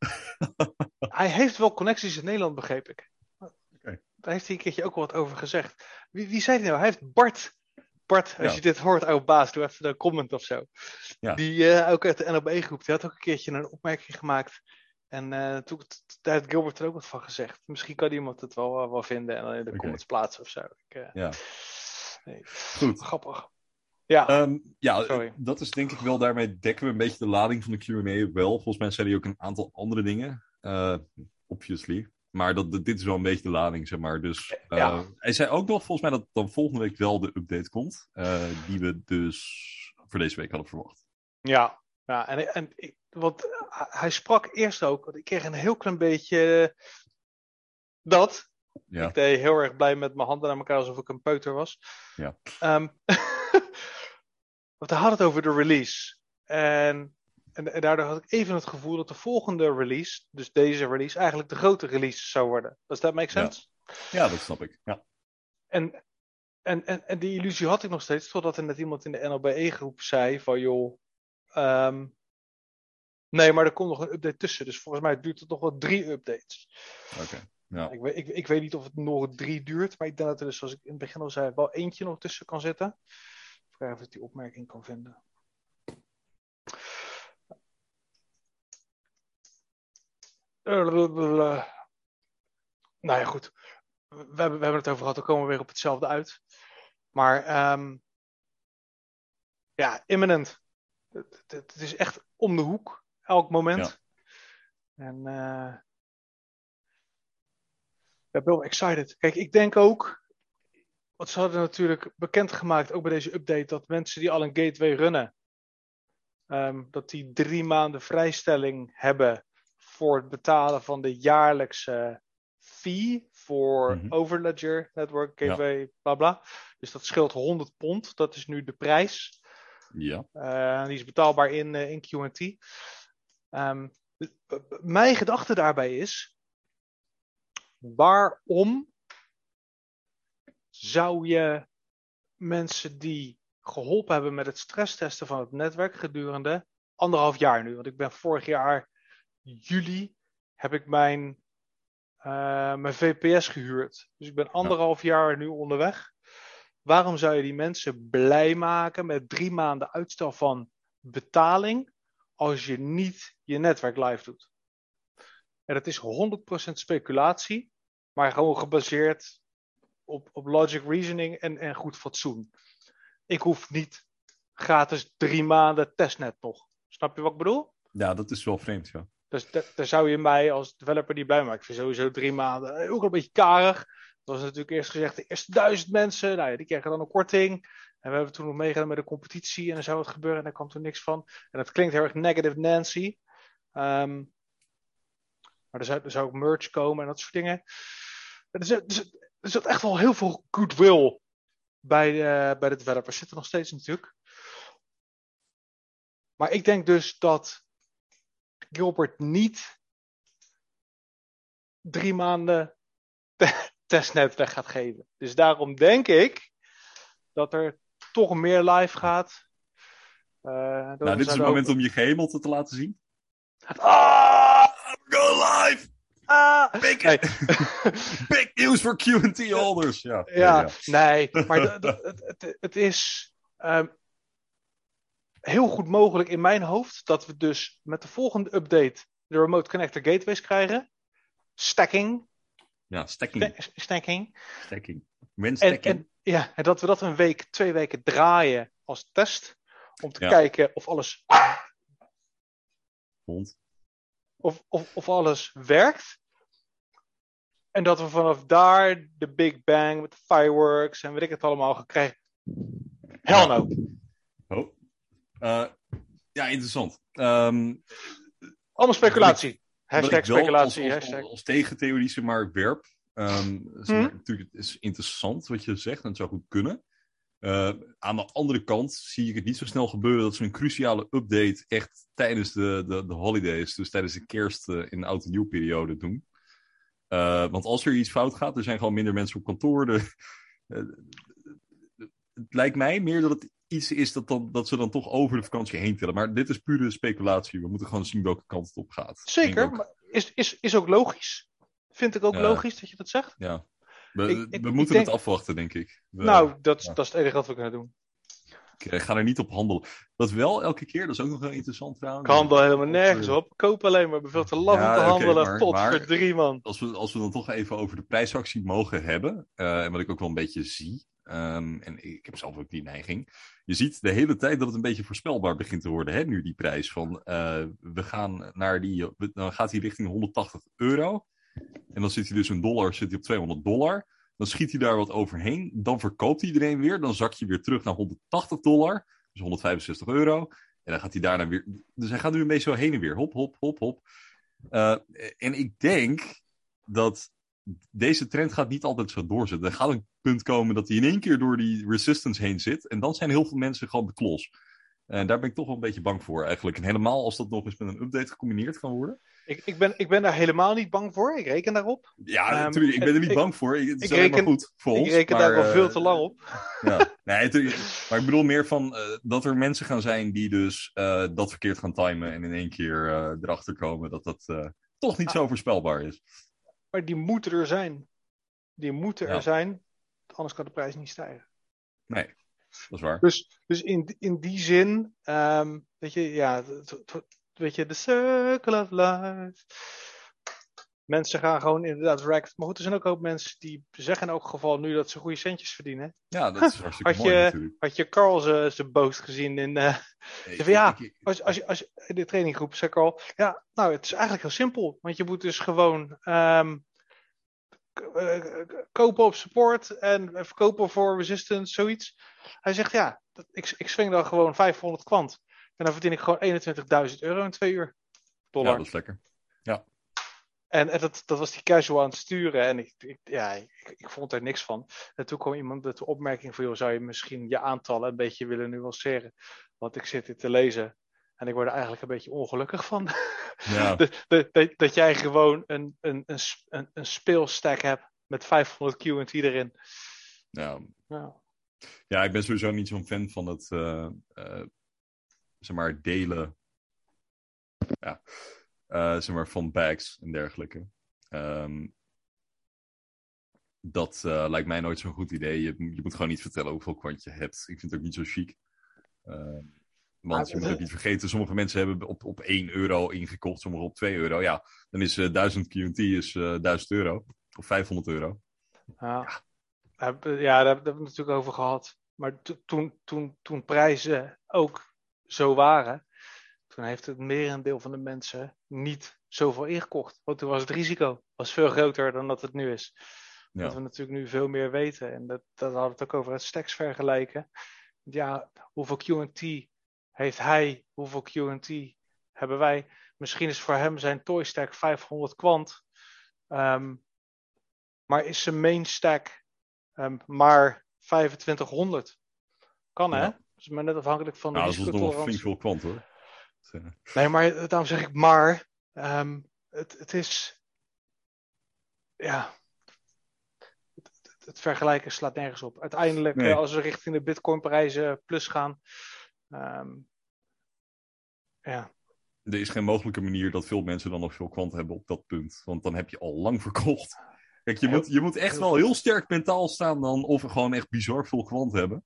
hij heeft wel connecties in Nederland, begreep ik. Oké. Daar heeft hij een keertje ook wat over gezegd. Wie, wie zei hij nou? Hij heeft Bart. Bart, als Ja. je dit hoort, oude baas, doe even een comment of zo. Ja. Die ook uit de NOB-groep, die had ook een keertje een opmerking gemaakt. En eh, toen, daar heeft Gilbert er ook wat van gezegd. Misschien kan iemand het wel, wel, wel vinden en dan in de Oké. comments plaatsen of zo. Ik, eh, Ja. nee, Goed. grappig. Ja, Ehm, ja, Sorry. dat is denk ik wel, daarmee dekken we een beetje de lading van de Q&A wel. Volgens mij zei hij ook een aantal andere dingen. eh, obviously. Maar dat, dit is wel een beetje de lading, zeg maar. Dus eh, Ja. hij zei ook nog, volgens mij, dat dan volgende week wel de update komt. eh, die we dus voor deze week hadden verwacht. Ja, ja en, en want hij sprak eerst ook, want ik kreeg een heel klein beetje eh, dat. Ja. Ik deed heel erg blij met mijn handen aan elkaar alsof ik een peuter was. Ja. Ehm, want hij had het over de release. En, en, en daardoor had ik even het gevoel dat de volgende release, dus deze release, eigenlijk de grote release zou worden. Does that make Ja. sense? Ja, dat snap ik. Ja. En, en, en, en die illusie had ik nog steeds, totdat er net iemand in de NLBE-groep zei van joh, ehm, nee, maar er komt nog een update tussen. Dus volgens mij duurt het nog wel drie updates. Oké. Ja. Ik, weet, ik, ik weet niet of het nog drie duurt, maar ik denk dat er dus, zoals ik in het begin al zei, wel eentje nog tussen kan zitten. Vraag of ik die opmerking kan vinden. Nou ja, goed. We hebben, we hebben het over gehad, dan komen we weer op hetzelfde uit. Maar ehm, ja, imminent. Het, is echt om de hoek, elk moment. En eh ik ben wel excited. Kijk, ik denk ook, want ze hadden natuurlijk bekendgemaakt, ook bij deze update, dat mensen die al een gateway runnen, ehm, dat die drie maanden vrijstelling hebben voor het betalen van de jaarlijkse fee voor Mhm. Overledger, Network, Ja. gateway, bla bla. Dus dat scheelt 100 pond, dat is nu de prijs. Ja. Eh, die is betaalbaar in, eh, in QT. Ehm, mijn gedachte daarbij is: waarom zou je mensen die geholpen hebben met het stresstesten van het netwerk gedurende anderhalf jaar nu? Want ik ben vorig jaar juli heb ik mijn, eh, mijn VPS gehuurd. Dus ik ben anderhalf jaar nu onderweg. Waarom zou je die mensen blij maken met drie maanden uitstel van betaling als je niet je netwerk live doet? En dat is 100% speculatie, maar gewoon gebaseerd op, op logic reasoning en, en goed fatsoen. Ik hoef niet gratis drie maanden testnet nog. Snap je wat ik bedoel? ja, dat is wel vreemd, ja. Dus da- daar zou je mij als developer niet blij maken. Ik vind sowieso drie maanden ook een beetje karig. Dat was natuurlijk eerst gezegd, de eerste duizend mensen, nou ja, die kregen dan een korting. En we hebben toen nog meegedaan met de competitie en dan zou het gebeuren en daar kwam toen niks van. En dat klinkt heel erg negative Nancy. Ehm, maar er zou, er zou ook merch komen en dat soort dingen. Er er er zit echt wel heel veel goodwill bij de, bij de developers. Zit er nog steeds natuurlijk. Maar ik denk dus dat Gilbert niet drie maanden testnet weg gaat geven. Dus daarom denk ik dat er toch meer live gaat. Eh, Nou, dit is het moment om je gehemelte te laten zien. Ah! Go live! Ah! Big, Nee. big news for Q&T holders. Ja, Ja, nee, maar het, het is ehm, heel goed mogelijk in mijn hoofd dat we dus met de volgende update de Remote Connector Gateways krijgen. Stacking. Ja, stacking. sta- Stacking. stacking. Mens En, ja, en dat we dat een week, twee weken draaien als test. Om te Ja. kijken of alles, Hond. of, of, of alles werkt. En dat we vanaf daar de Big Bang met de fireworks en weet ik het allemaal gaan krijgen. Hell no. Oh. Eh, ja, interessant. Ehm, Allemaal speculatie. Hashtag speculatie. Als, hashtag. als, als tegentheorie zeg maar werp. Um, Hm. Natuurlijk, het is interessant wat je zegt en het zou goed kunnen. Uh, aan de andere kant zie ik het niet zo snel gebeuren dat ze een cruciale update echt tijdens de, de, de holidays, dus tijdens de kerst uh, in de oud en nieuw periode doen. Uh, want als er iets fout gaat, er zijn gewoon minder mensen op kantoor. De, het lijkt mij meer dat het iets is dat, dan, dat ze dan toch over de vakantie heen tillen. Maar dit is pure speculatie. We moeten gewoon zien welke kant het op gaat. Zeker, maar is, is, is ook logisch. Vind ik ook Ja. logisch dat je dat zegt. Ja. We, Ik- ik- we ik moeten denk- het afwachten, denk ik. We, nou, dat, ja. dat is het enige wat we kunnen doen. ik ga er niet op handelen. Dat wel elke keer, dat is ook nog wel interessant trouwens. Ik handel helemaal nergens op. Koop alleen maar. Veel te lang Ja, om te handelen. Pot maar- voor drie man. als we, als we dan toch even over de prijsactie mogen hebben, eh, en wat ik ook wel een beetje zie, ehm, en ik heb zelf ook die neiging, je ziet de hele tijd dat het een beetje voorspelbaar begint te worden, hè, nu die prijs van, eh, we gaan naar die, dan gaat hij richting 180 euro, en dan zit hij dus een dollar, zit hij op 200 dollar, dan schiet hij daar wat overheen, dan verkoopt iedereen weer, dan zak je weer terug naar 180 dollar, dus 165 euro, en dan gaat hij daarna weer, dus hij gaat nu een beetje zo heen en weer, hop, hop, hop, hop. Eh, en ik denk dat deze trend gaat niet altijd zo doorzetten. Er gaat een punt komen dat hij in één keer door die resistance heen zit. En dan zijn heel veel mensen gewoon de klos. En daar ben ik toch wel een beetje bang voor eigenlijk. En helemaal als dat nog eens met een update gecombineerd kan worden. Ik, ik, ben, ik ben daar helemaal niet bang voor. Ik reken daarop. Ja, Ehm, natuurlijk. Ik ben er niet ik- bang voor. Het is ik maar reken- goed voor ik ons. reken maar, daar wel eh, veel te lang op. Ja. Nee, maar ik bedoel meer van eh, dat er mensen gaan zijn die dus eh, dat verkeerd gaan timen. En in één keer eh, erachter komen dat dat eh, toch niet zo voorspelbaar is. Maar die moeten er zijn. Die moeten Ja. er zijn. Anders kan de prijs niet stijgen. Nee, dat is waar. Dus, dus in, in die zin, ehm, weet je, ja, weet je, the circle of life. Mensen gaan gewoon inderdaad racked. Maar goed, er zijn ook een hoop mensen die zeggen in elk geval nu dat ze goede centjes verdienen. Ja, dat is hartstikke Had mooi je- natuurlijk. Had je Carl zijn zijn boast gezien in, eh, Ik- van, ja, ik- als, als, als, in de traininggroep, zei Carl. Ja, nou, het is eigenlijk heel simpel. Want je moet dus gewoon ehm, eh, kopen op support en verkopen voor resistance, zoiets. Hij zegt, ja, dat, ik, ik swing dan gewoon 500 kwant. En dan verdien ik gewoon 21.000 euro in twee uur. Ja, Dollar. dat is lekker. En, en dat, dat was die casual aan het sturen. En ik, ik, ja, ik, ik vond er niks van. En toen kwam iemand met de opmerking van... Joh, zou je misschien je aantallen een beetje willen nuanceren? Want ik zit dit te lezen. En ik word er eigenlijk een beetje ongelukkig van. Ja, dat, dat, jij gewoon een, een, een, een speelstack hebt met 500 QT erin. ja. Ja. ja, ik ben sowieso niet zo'n fan van het eh, eh, zeg maar delen ja, eh, zeg maar van bags en dergelijke. Ehm, dat eh, lijkt mij nooit zo'n goed idee. Je, je moet gewoon niet vertellen hoeveel kwant je hebt. Ik vind het ook niet zo chic. Ehm, want je moet ook niet vergeten, sommige mensen hebben op, op 1 euro ingekocht, sommigen op 2 euro. Ja, dan is eh 1000 QT is eh 1000 euro. Of 500 euro. Ja. Ja, daar hebben we het natuurlijk over gehad. Maar to- toen, toen, toen prijzen ook zo waren, toen heeft het merendeel van de mensen niet zoveel ingekocht. Want toen was het risico was veel groter dan dat het nu is. Ja. Dat we natuurlijk nu veel meer weten. En dat, dat hadden we het ook over het stacks vergelijken. Ja, hoeveel QT heeft hij? Hoeveel QT hebben wij? Misschien is voor hem zijn toy stack 500 kwant. Ehm, maar is zijn main stack ehm, maar 2500? Kan hè? Ja. Dat is maar net afhankelijk van de Nou, dat is nog flink veel kwant hoor. Eh, Nee, maar daarom zeg ik maar. ehm, het, het is. Ja. Het, vergelijken slaat nergens op. Uiteindelijk, Nee. eh, als we richting de Bitcoin-prijzen plus gaan. ehm, ja. er is geen mogelijke manier dat veel mensen dan nog veel kwant hebben op dat punt. Want dan heb je al lang verkocht. Kijk, je, Heel- moet, je moet echt heel wel heel sterk mentaal staan dan. Of gewoon echt bizar veel kwant hebben.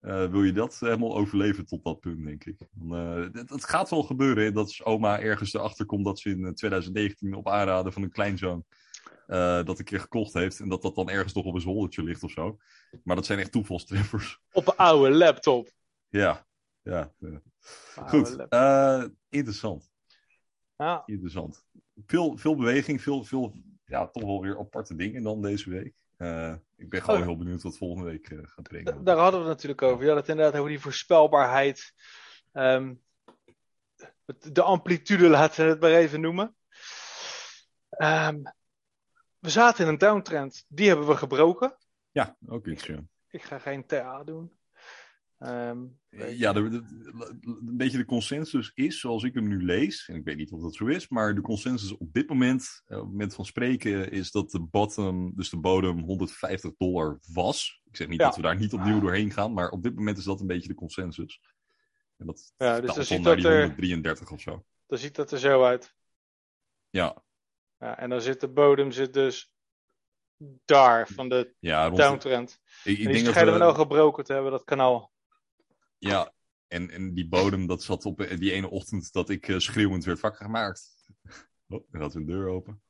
Eh, wil je dat helemaal overleven tot dat punt, denk ik. Dan, eh, het, het gaat wel gebeuren. hè, Dat oma ergens erachter komt dat ze in eh, 2019 op aanraden van een kleinzoon. eh, dat een keer gekocht heeft. En dat dat dan ergens toch op een zoldertje ligt of zo. Maar dat zijn echt toevalstreffers. Op een oude laptop. Ja, ja. Goed, eh, interessant. Ja. Interessant. Veel, veel beweging, veel, veel ja, toch wel weer aparte dingen dan deze week. Ik ben gewoon Oh. heel benieuwd wat volgende week eh, gaat brengen. Daar hadden we het natuurlijk over. Ja, dat inderdaad over die voorspelbaarheid. ehm, de amplitude, laten we het maar even noemen. Ehm, we zaten in een downtrend, die hebben we gebroken. Ja, ook iets. Ja. Ik ga geen TA doen. Ehm, ja, de, de- de- een beetje de consensus is, zoals ik hem nu lees, en ik weet niet of dat zo is, maar de consensus op dit moment, eh, op het moment van spreken, is dat de bottom, dus de bodem, 150 dollar was. Ik zeg niet Ja. dat we daar niet opnieuw doorheen gaan, maar op dit moment is dat een beetje de consensus. En dat Ja, dus dan ziet naar dat die er- 133 of zo. dan ziet dat er zo uit. Ja, Ja, en dan zit de bodem zit dus daar van de ja, rond, downtrend. ik, ik En denk die dat schijnen we we, nou gebroken te hebben, dat kanaal. Ja, en, en die bodem, dat zat op eh, die ene ochtend dat ik eh, schreeuwend werd wakker gemaakt. Oh, er gaat een deur open.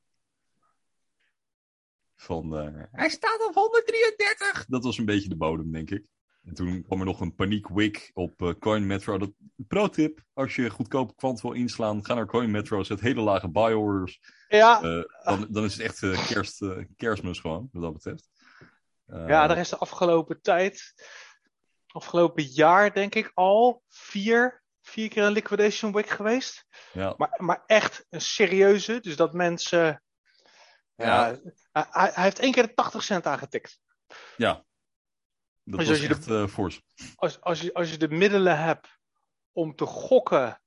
Van, eh, hij staat op 133! Dat was een beetje de bodem, denk ik. En toen kwam er nog een paniek wick op Coin Metro. Dat, pro tip, als je goedkoop kwant wil inslaan, ga naar Coin Metro, zet hele lage buy orders. Ja, dan, dan is het echt kerst, kerstmis gewoon, wat dat betreft. Ja, er is de afgelopen tijd, afgelopen jaar denk ik al, vier, vier keer een liquidation week geweest. ja. Maar, maar echt een serieuze, dus dat mensen... Ja, hij, hij heeft één keer de 80 cent aangetikt. Ja. Dat Dus was als je de- echt eh, fors. Als, als, je, als je de middelen hebt om te gokken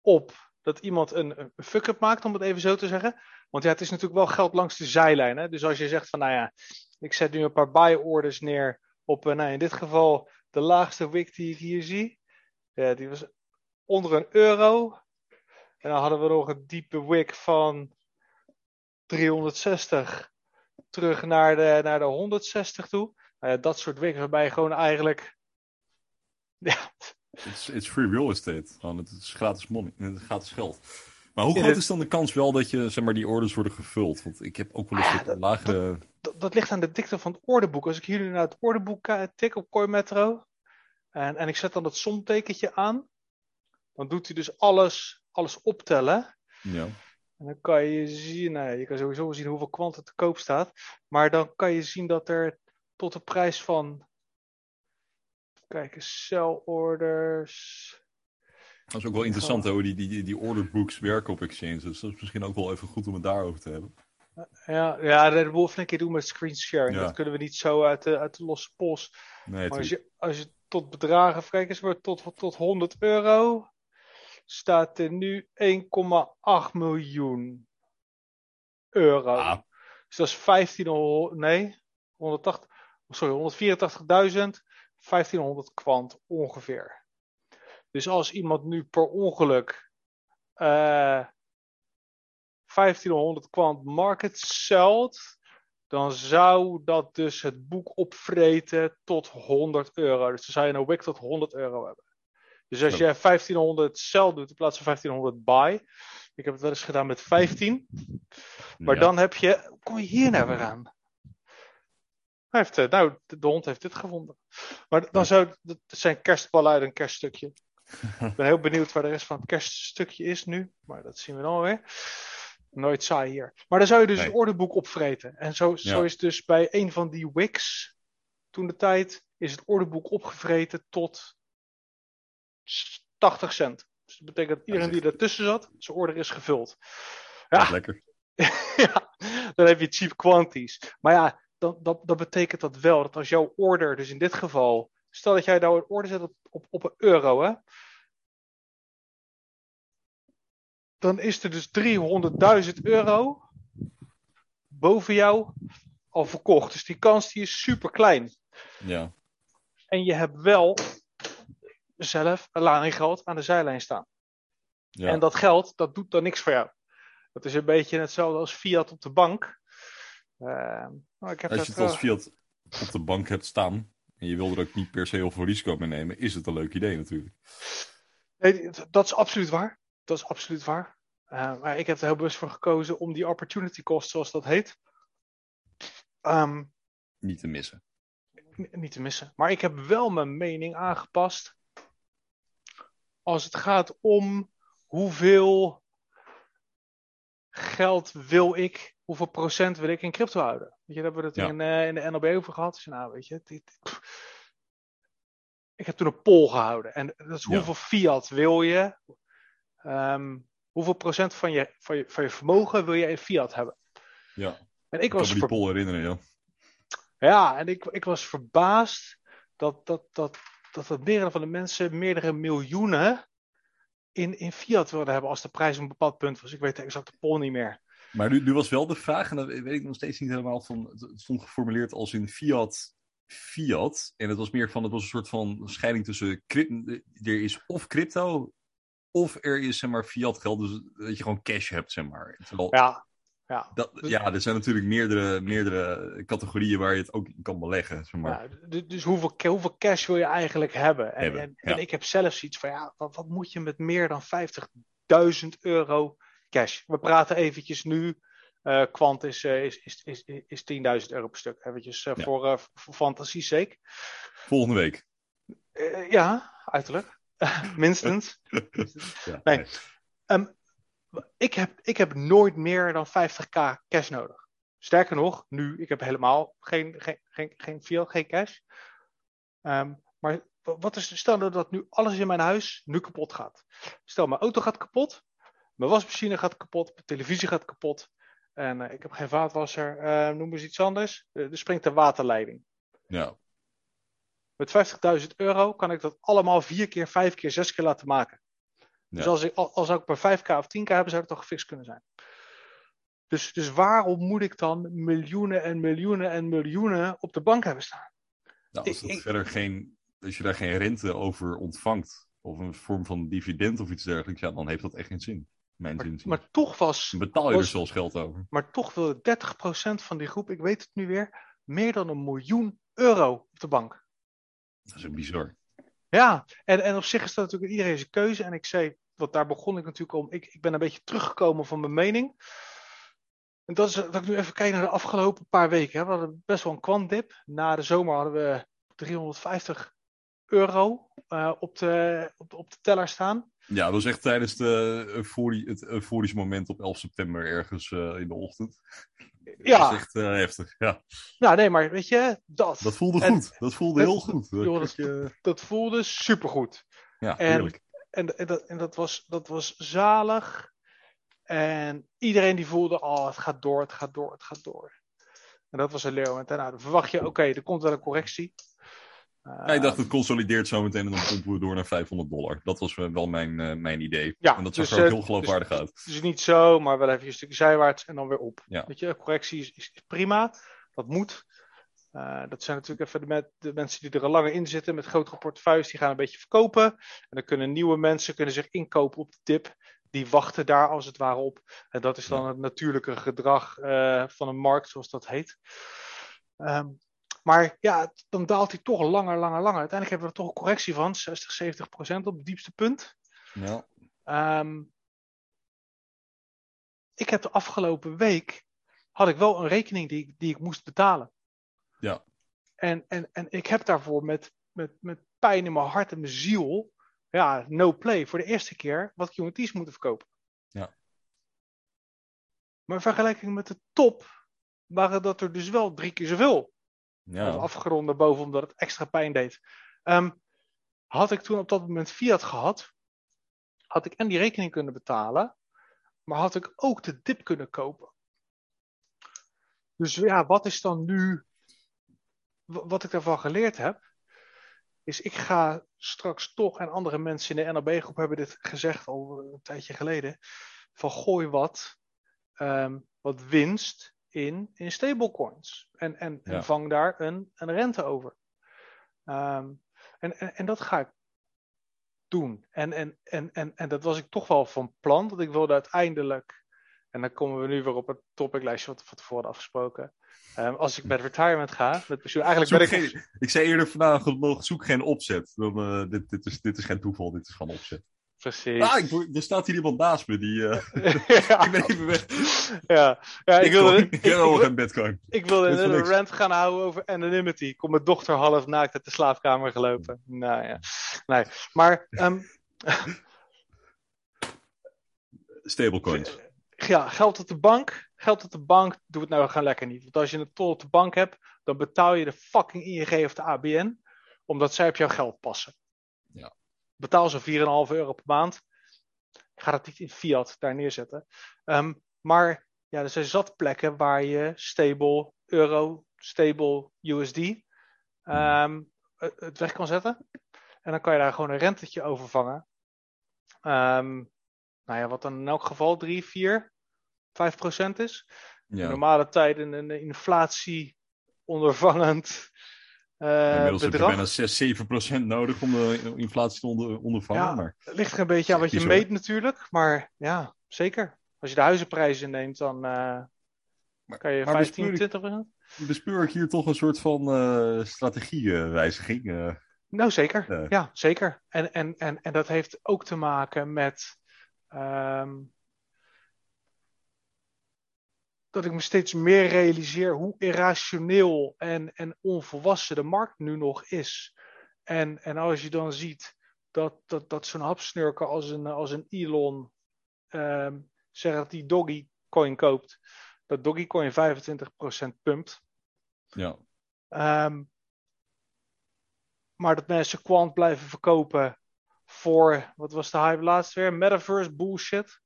op dat iemand een, een fuck-up maakt, om het even zo te zeggen. Want ja, het is natuurlijk wel geld langs de zijlijn. Hè? Dus als je zegt van, nou ja, ik zet nu een paar buy orders neer op, eh, nou in dit geval, de laagste wick die ik hier zie. Ja, die was onder een euro. En dan hadden we nog een diepe wick van 360 terug naar de, naar de 160 toe. Nou ja, dat soort wicks waarbij je gewoon eigenlijk... Ja, It's, it's free real estate. Gewoon, het is gratis money. Het is gratis geld. Maar hoe groot is dan de kans wel dat je, zeg maar, die orders worden gevuld? Want ik heb ook wel eens Ah, dat- lagere... dat, dat ligt aan de dikte van het ordeboek. Als ik hier nu naar het ordeboek eh, tik op CoinMetro en, en ik zet dan het somtekentje aan, dan doet hij dus alles, alles optellen. Ja. En dan kan je zien, nou ja, je kan sowieso zien hoeveel kwant er te koop staat. Maar dan kan je zien dat er tot de prijs van, kijk eens, sell orders. Dat is ook wel interessant hoe die, die, die, die orderbooks werken op exchanges. Dus dat is misschien ook wel even goed om het daarover te hebben. Ja, ja dat moeten we een keer doen met screen sharing. Ja. Dat kunnen we niet zo uit de, uit de losse pols. Nee, Maar als je, als je tot bedragen, kijk eens maar, tot, tot 100 euro, staat er nu 1,8 miljoen euro. Ah, Dus dat is 1500, nee, 180, sorry, 184.000, 1500 kwant ongeveer. Dus als iemand nu per ongeluk eh 1500 kwant market zelt, dan zou dat dus het boek opvreten tot 100 euro. Dus dan zou je een wick tot 100 euro hebben. Dus als je 1500 sell doet in plaats van 1500 buy. Ik heb het wel eens gedaan met 15. Maar ja. dan heb je. Kom je hier nou weer aan? Hij heeft, eh, nou, de, hond heeft dit gevonden. Maar dan zou. Dat zijn kerstballen uit een kerststukje. Ik ben heel benieuwd waar de rest van het kerststukje is nu. Maar dat zien we dan weer. Nooit saai hier. Maar dan zou je dus Nee. het orderboek opvreten. En zo, zo is dus bij een van die wicks. Toen de tijd. Is het orderboek opgevreten tot 80 cent. Dus dat betekent dat iedereen die ertussen zat. Zijn order is gevuld. Dat is Ja, lekker. ja, dan heb je cheap quanties. Maar ja, dan, dat, dat betekent dat wel dat als jouw order, dus in dit geval, stel dat jij nou een order zet op, op, op een euro, hè, dan is er dus 300.000 euro boven jou al verkocht. Dus die kans die is super klein. Ja. En je hebt wel zelf een lading geld aan de zijlijn staan. ja. En dat geld, dat doet dan niks voor jou. Dat is een beetje hetzelfde als fiat op de bank. Uh, nou, ik heb Als dat, je het als eh, fiat op de bank hebt staan en je wil er ook niet per se heel veel risico mee nemen, is het een leuk idee natuurlijk. nee, dat is absoluut waar. Dat is absoluut waar. Uh, maar ik heb er heel bewust voor gekozen om die opportunity cost, zoals dat heet, ehm, Niet te missen. niet te missen. Maar ik heb wel mijn mening aangepast als het gaat om hoeveel geld wil ik, hoeveel procent wil ik in crypto houden. Weet je, daar hebben we het Ja. in, eh, in de NLB over gehad. Dus nou, weet je, dit, ik heb toen een poll gehouden. En dat is Ja. hoeveel fiat wil je, ehm, hoeveel procent van je, van, je, van je vermogen wil je in fiat hebben. Ja, En ik ik kan was me die poll herinneren, ja. Ja, en ik, ik was verbaasd dat, dat, dat, dat het meerdere van de mensen meerdere miljoenen in, in fiat wilden hebben als de prijs op een bepaald punt was. Ik weet de exacte poll niet meer. Maar nu, nu was wel de vraag, en dat weet ik nog steeds niet helemaal van. Het stond geformuleerd als in fiat. Fiat. En het was meer van, het was een soort van scheiding tussen. Er is of crypto. Of er is zeg maar fiat geld. Dus dat je gewoon cash hebt, zeg maar. Terwijl, Ja, ja. dat, ja, er zijn natuurlijk meerdere, meerdere categorieën waar je het ook in kan beleggen. Zeg maar. Ja, dus hoeveel, hoeveel cash wil je eigenlijk hebben? En, Hebben, en, ja. en ik heb zelf zoiets van, ja, wat, wat moet je met meer dan 50.000 euro cash? We praten eventjes nu, eh kwant is, eh, is, is, is, is 10.000 euro per stuk, eventjes eh, Ja. voor, eh, voor fantasie sake. Volgende week. Eh, ja, uiterlijk. Minstens. Ja, Nee. Ehm, ik, heb, ik heb nooit meer dan 50k cash nodig. Sterker nog, nu, ik heb helemaal geen, geen, geen, geen fiat, geen cash. Ehm, maar wa- wat is, stel dat nu alles in mijn huis nu kapot gaat. Stel, mijn auto gaat kapot, mijn wasmachine gaat kapot, mijn televisie gaat kapot. En eh, ik heb geen vaatwasser, eh, noem eens iets anders. Eh, er springt een waterleiding. Ja, Met 50.000 euro kan ik dat allemaal vier keer, vijf keer, zes keer laten maken. Dus als ik, al- als ik maar 5k of 10k hebben, zou het toch gefixt kunnen zijn. Dus, dus waarom moet ik dan miljoenen en miljoenen en miljoenen op de bank hebben staan? nou, als, Ik- dat ik- verder geen, als je daar geen rente over ontvangt. Of een vorm van dividend of iets dergelijks. Ja, dan heeft dat echt geen zin. Mijn Maar, zin. maar toch was, Dan betaal je was- er zelfs geld over. maar toch wilde 30% van die groep, ik weet het nu weer, meer dan een miljoen euro op de bank. Dat is ook bizar. Ja, en, en op zich is dat natuurlijk iedereen zijn keuze. En ik zei, want daar begon ik natuurlijk om. Ik, ik ben een beetje teruggekomen van mijn mening. En dat is dat ik nu even kijk naar de afgelopen paar weken. Hè. We hadden best wel een kwantdip. Na de zomer hadden we 350 euro eh, op, de, op, de, op de teller staan. Ja, dat was echt tijdens de euforie, het euforische moment op 11 september ergens eh, in de ochtend. Dat Ja. echt eh, heftig. Ja, Nou, nee, maar weet je, dat, dat voelde En- goed. Dat voelde heel goed. Dat joh, kreeg je- dat voelde supergoed. ja, en- heerlijk. En, en, dat, en dat, was, dat was zalig. En iedereen die voelde, oh, het gaat door, het gaat door, het gaat door. En dat was een leeuw. En daarna verwacht je, oké, er komt wel een correctie. Ja, ik dacht, Ehm, het consolideert zo meteen en dan pompen we door naar 500 dollar. Dat was eh, wel mijn, eh, mijn idee. Ja, en dat zag dus, er ook eh, heel geloofwaardig uit. Dus niet zo, maar wel even een stukje zijwaarts en dan weer op. Ja. Weet je, correctie is, is, is prima. Dat moet. Dat zijn natuurlijk even de, met, de mensen die er al langer in zitten met grotere portefeuilles. Die gaan een beetje verkopen. En dan kunnen nieuwe mensen kunnen zich inkopen op de tip. Die wachten daar als het ware op. En dat is dan het natuurlijke gedrag van een markt, zoals dat heet. Ehm, maar ja, dan daalt hij toch langer, langer, langer. Uiteindelijk hebben we er toch een correctie van 60, 70 procent op het diepste punt. Ja. Ehm, ik heb de afgelopen week had ik wel een rekening die, ik- die ik moest betalen. Ja. En, en, en ik heb daarvoor met, met, met pijn in mijn hart en mijn ziel, ja, no play, voor de eerste keer wat QT's moeten verkopen. Ja. Maar in vergelijking met de top waren dat er dus wel drie keer zoveel. Ja. Of afgerond daarboven omdat het extra pijn deed. Ehm, had ik toen op dat moment Fiat gehad, had ik en die rekening kunnen betalen, maar had ik ook de dip kunnen kopen. Dus ja, wat is dan nu, wat ik daarvan geleerd heb, is ik ga straks toch, en andere mensen in de NLB-groep hebben dit gezegd al een tijdje geleden, van gooi wat, ehm, wat winst in, in stablecoins. En, en, en vang daar een, een rente over. Ehm, en, en, en dat ga ik doen. En, en, en, en, en dat was ik toch wel van plan, dat ik wilde uiteindelijk, en dan komen we nu weer op het topiclijstje wat we van tevoren afgesproken. Ehm, als ik met retirement ga, met pensioen, eigenlijk Zoek ben ik... geen- ik zei eerder vandaag, nog, zoek geen opzet. Dan, dit, dit, is, dit is geen toeval, dit is gewoon opzet. Precies. Ah, ik, er staat hier iemand naast me, die... eh, ja. ik ben even weg. ja. ja, ik wilde, ik, Ik ik, wil- bitcoin. ik wilde een rant gaan houden over anonymity. Kom mijn dochter half naakt uit de slaapkamer gelopen. Nou ja, nee. Maar ehm, Stablecoins. ja, geld op de bank. Geld op de bank, doe het nou gewoon lekker niet. Want als je een tol op de bank hebt, dan betaal je de fucking ING of de ABN. Omdat zij op jouw geld passen. Ja. Betaal ze 4,5 euro per maand. Ik ga dat niet in fiat daar neerzetten. Ehm, maar ja, er zijn zat plekken waar je stable euro, stable USD ehm, het weg kan zetten. En dan kan je daar gewoon een rentetje over vangen. Ehm, nou ja, wat dan in elk geval 3, 4, 5 procent is. In normale tijden een inflatie ondervangend eh, Inmiddels heb je bijna 6, 7 procent nodig om de inflatie te onder, ondervangen. Ja. Maar Het ligt er een beetje aan wat je Bizar. meet natuurlijk. Maar ja, zeker. Als je de huizenprijzen neemt, dan eh, Maar- kan je maar 15, bespeur ik- 20 procent. bespeur ik hier toch een soort van eh strategiewijziging. eh. Nou, zeker. Ja. Ja, zeker. En, en, en, en dat heeft ook te maken met ehm, dat ik me steeds meer realiseer hoe irrationeel en, en onvolwassen de markt nu nog is. En, en als je dan ziet dat, dat, dat zo'n hapsnurker als een, als een Elon ehm zegt dat die Doggy-coin koopt, dat Doggy-coin 25% pumpt. ja. Ehm, maar dat mensen Quant blijven verkopen voor, wat was de hype laatst weer? Metaverse bullshit.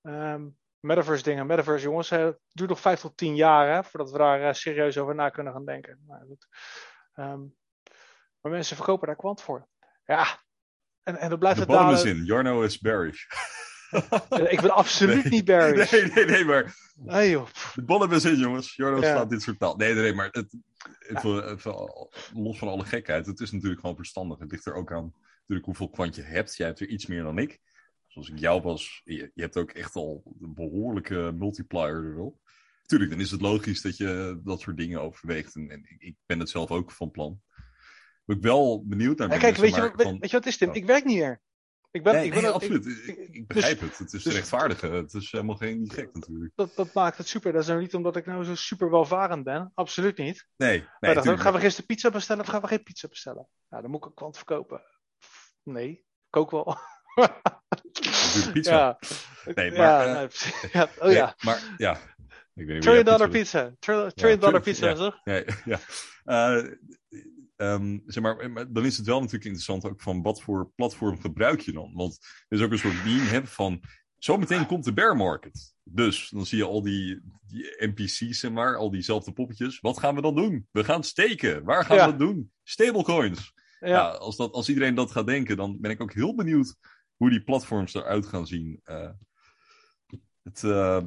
Ehm, metaverse dingen, metaverse jongens, hè, het duurt nog 5 tot 10 jaar hè, voordat we daar eh, serieus over na kunnen gaan denken. Maar, goed. Ehm, maar mensen verkopen daar Quant voor. Ja, en, en dan blijft De het bottom is in. Jarno is bearish. Ik ben absoluut Nee. niet bearish. Nee, nee, nee, maar Nee, joh. de is in, jongens. Jarno Ja. slaat dit soort taal. Nee, nee, nee, maar het, even, even los van alle gekheid. Het is natuurlijk gewoon verstandig. Het ligt er ook aan natuurlijk hoeveel kwant je hebt. Jij hebt er iets meer dan ik. Zoals ik jou was, je, je hebt ook echt al een behoorlijke multiplier er wel. Tuurlijk, dan is het logisch dat je dat soort dingen overweegt. En, en ik ben het zelf ook van plan. Ben ik wel benieuwd naar Ja, kijk, weet je, maar, weet, van- weet je wat is, Tim? Oh. Ik werk niet meer. Ik ben, Nee, ik ben nee, ook- ik- absoluut. Ik, ik- ik dus- begrijp het. Het is dus- rechtvaardigen. Het is helemaal geen niet gek natuurlijk. dat, dat maakt het super. Dat is nou niet omdat ik nou zo super welvarend ben. Absoluut niet. Nee, nee Nee, dacht ook, tuurlijk. gaan we gisteren pizza bestellen of gaan we geen pizza bestellen? Nou, dan moet ik een kwant verkopen. Nee, kook wel. Pizza. Ja. Nee, ja, maar, eh, nee, ja, oh Nee, ja. Maar ja. Ik weet Trillion dollar pizza pizza. Trillion dollar tuurlijk, pizza, ja. toch? Nee, ja. Eh, ehm, zeg maar, maar dan is het wel natuurlijk interessant ook van wat voor platform gebruik je dan? Want er is ook een soort meme van zometeen komt de bear market. Dus dan zie je al die, die NPC's, zeg maar, al diezelfde poppetjes. Wat gaan we dan doen? We gaan steken. Waar gaan Ja. we dat doen? Stablecoins. Ja. Ja, als, dat, als iedereen dat gaat denken, dan ben ik ook heel benieuwd hoe die platforms eruit gaan zien. Eh, het, eh,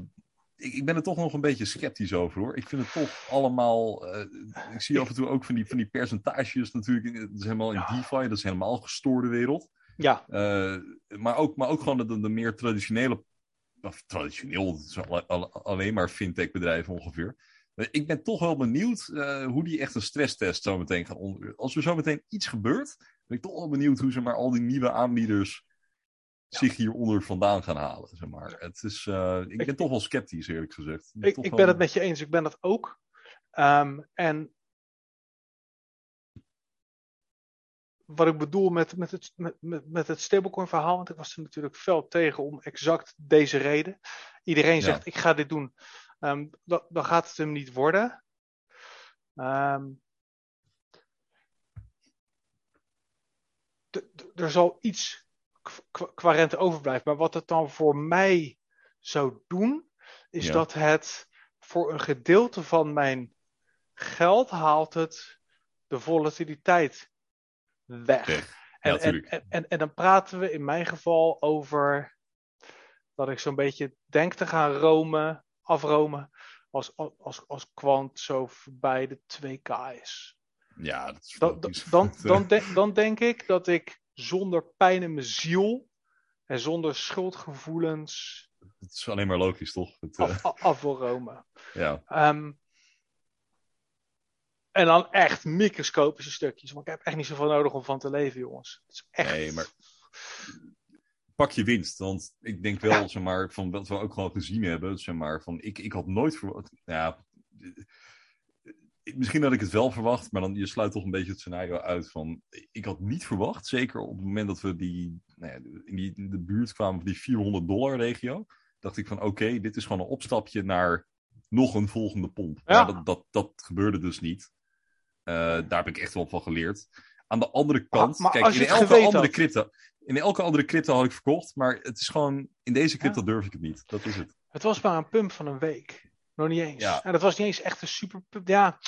ik, ik ben er toch nog een beetje sceptisch over hoor. Ik vind het toch allemaal. eh, ik zie af en toe ook van die, van die percentages natuurlijk. Dat is helemaal in. DeFi, dat is helemaal een gestoorde wereld. ja. Maar, ook, maar ook gewoon de, de meer traditionele. Of traditioneel, het alleen maar fintech bedrijven ongeveer. Ik ben toch wel benieuwd hoe die echt een stresstest zo meteen gaan onder. Als er zo meteen iets gebeurt, ben ik toch wel benieuwd hoe ze maar al die nieuwe aanbieders zich hieronder vandaan gaan halen. Zeg maar. het is, eh, ik ben Ik- toch wel sceptisch, eerlijk gezegd. Ik, ik wel- ben het met je eens. Ik ben dat ook. Ehm, en wat ik bedoel met, met, het, met, met, met het stablecoin verhaal, want ik was er natuurlijk fel tegen om exact deze reden. Iedereen Ja. zegt, ik ga dit doen. Ehm, dan, dan gaat het hem niet worden. Ehm, er zal iets qua- rente overblijven. Maar wat het dan voor mij zou doen, is Ja. dat het voor een gedeelte van mijn geld haalt het de volatiliteit weg. Weg. En, Ja, en, tuurlijk. en, en, en dan praten we in mijn geval over dat ik zo'n beetje denk te gaan romen, afromen, als, als, als kwant zo voorbij de 2K is. Ja, dat is Dan, dan, dan denk ik dat ik zonder pijn in mijn ziel en zonder schuldgevoelens het is alleen maar logisch, toch? Het, eh, af, af, af wil romen. ja. Ehm, en dan echt microscopische stukjes. Want ik heb echt niet zoveel nodig om van te leven, jongens. Het is echt... Nee, maar pak je winst. Want ik denk wel, Ja. zeg maar, van wat we ook gewoon gezien hebben, zeg maar, van ik, ik had nooit verwacht. Ja, eh, misschien had ik het wel verwacht, maar dan je sluit toch een beetje het scenario uit van. Ik had niet verwacht, zeker op het moment dat we die, nou ja, in, die in de buurt kwamen van die 400 dollar regio, dacht ik van oké, dit is gewoon een opstapje naar nog een volgende pomp. Ja. Maar dat, dat, dat gebeurde dus niet. Eh, daar heb ik echt wel van geleerd. Aan de andere kant, maar kijk, in elke andere had. crypto, in elke andere crypto had ik verkocht, maar het is gewoon, in deze crypto durf ik het niet. Dat is het. Het was maar een pump van een week. Nog niet eens. Ja. En dat was niet eens echt een super. Ja,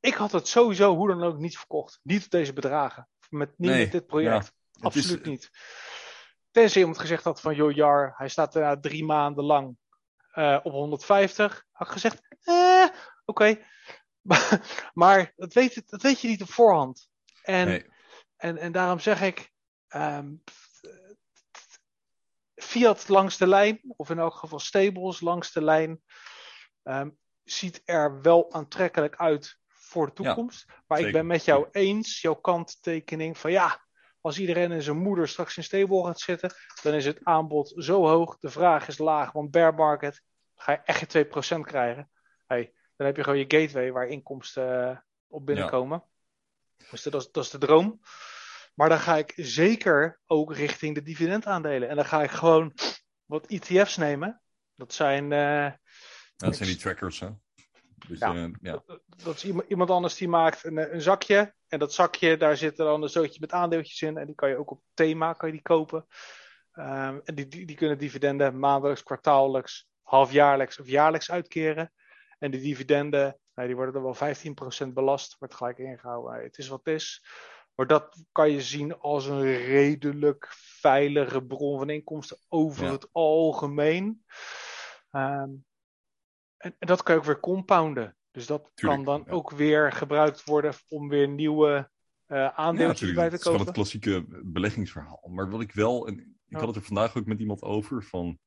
ik had het sowieso hoe dan ook niet verkocht. Niet op deze bedragen. Met, niet Nee, met dit project. Is- Absoluut niet. Tenzij iemand gezegd had van, joh Jar, hij staat er na drie maanden lang eh, op 150. Had ik gezegd, eh, oké. Maar, maar dat, weet, dat weet je niet op voorhand. En, Nee. en, en daarom zeg ik, ehm, Fiat langs de lijn, of in elk geval stables langs de lijn, ehm, ziet er wel aantrekkelijk uit voor de toekomst. maar ik ben met jou eens, jouw kanttekening van ja, als iedereen en zijn moeder straks in stable gaat zitten, dan is het aanbod zo hoog, de vraag is laag, want bear market ga je echt je 2% krijgen. Hey, dan heb je gewoon je gateway waar inkomsten eh, op binnenkomen. Dus dat is, dat is de droom. Maar dan ga ik zeker ook richting de dividendaandelen. En dan ga ik gewoon wat ETF's nemen. Dat zijn, eh, Dat zijn die trackers, hè? Dus, Ja. ja. dat is iemand, iemand anders die maakt een, een zakje. En dat zakje, daar zit er dan een zootje met aandeeltjes in. En die kan je ook op thema kan je die kopen. Ehm, en die, die, die kunnen dividenden maandelijks, kwartaallijks, halfjaarlijks of jaarlijks uitkeren. En die dividenden, nou, die worden er wel 15% belast. Wordt gelijk ingehouden. Eh, Het is wat het is. Maar dat kan je zien als een redelijk veilige bron van inkomsten over Ja. het algemeen. Ehm, en, en dat kan je ook weer compounden. Dus dat Tuurlijk, kan dan ja. ook weer gebruikt worden om weer nieuwe eh Ja, aandeeltjes bij te is gewoon het kopen. klassieke beleggingsverhaal. Maar wat ik wel, en ik had het er vandaag ook met iemand over van.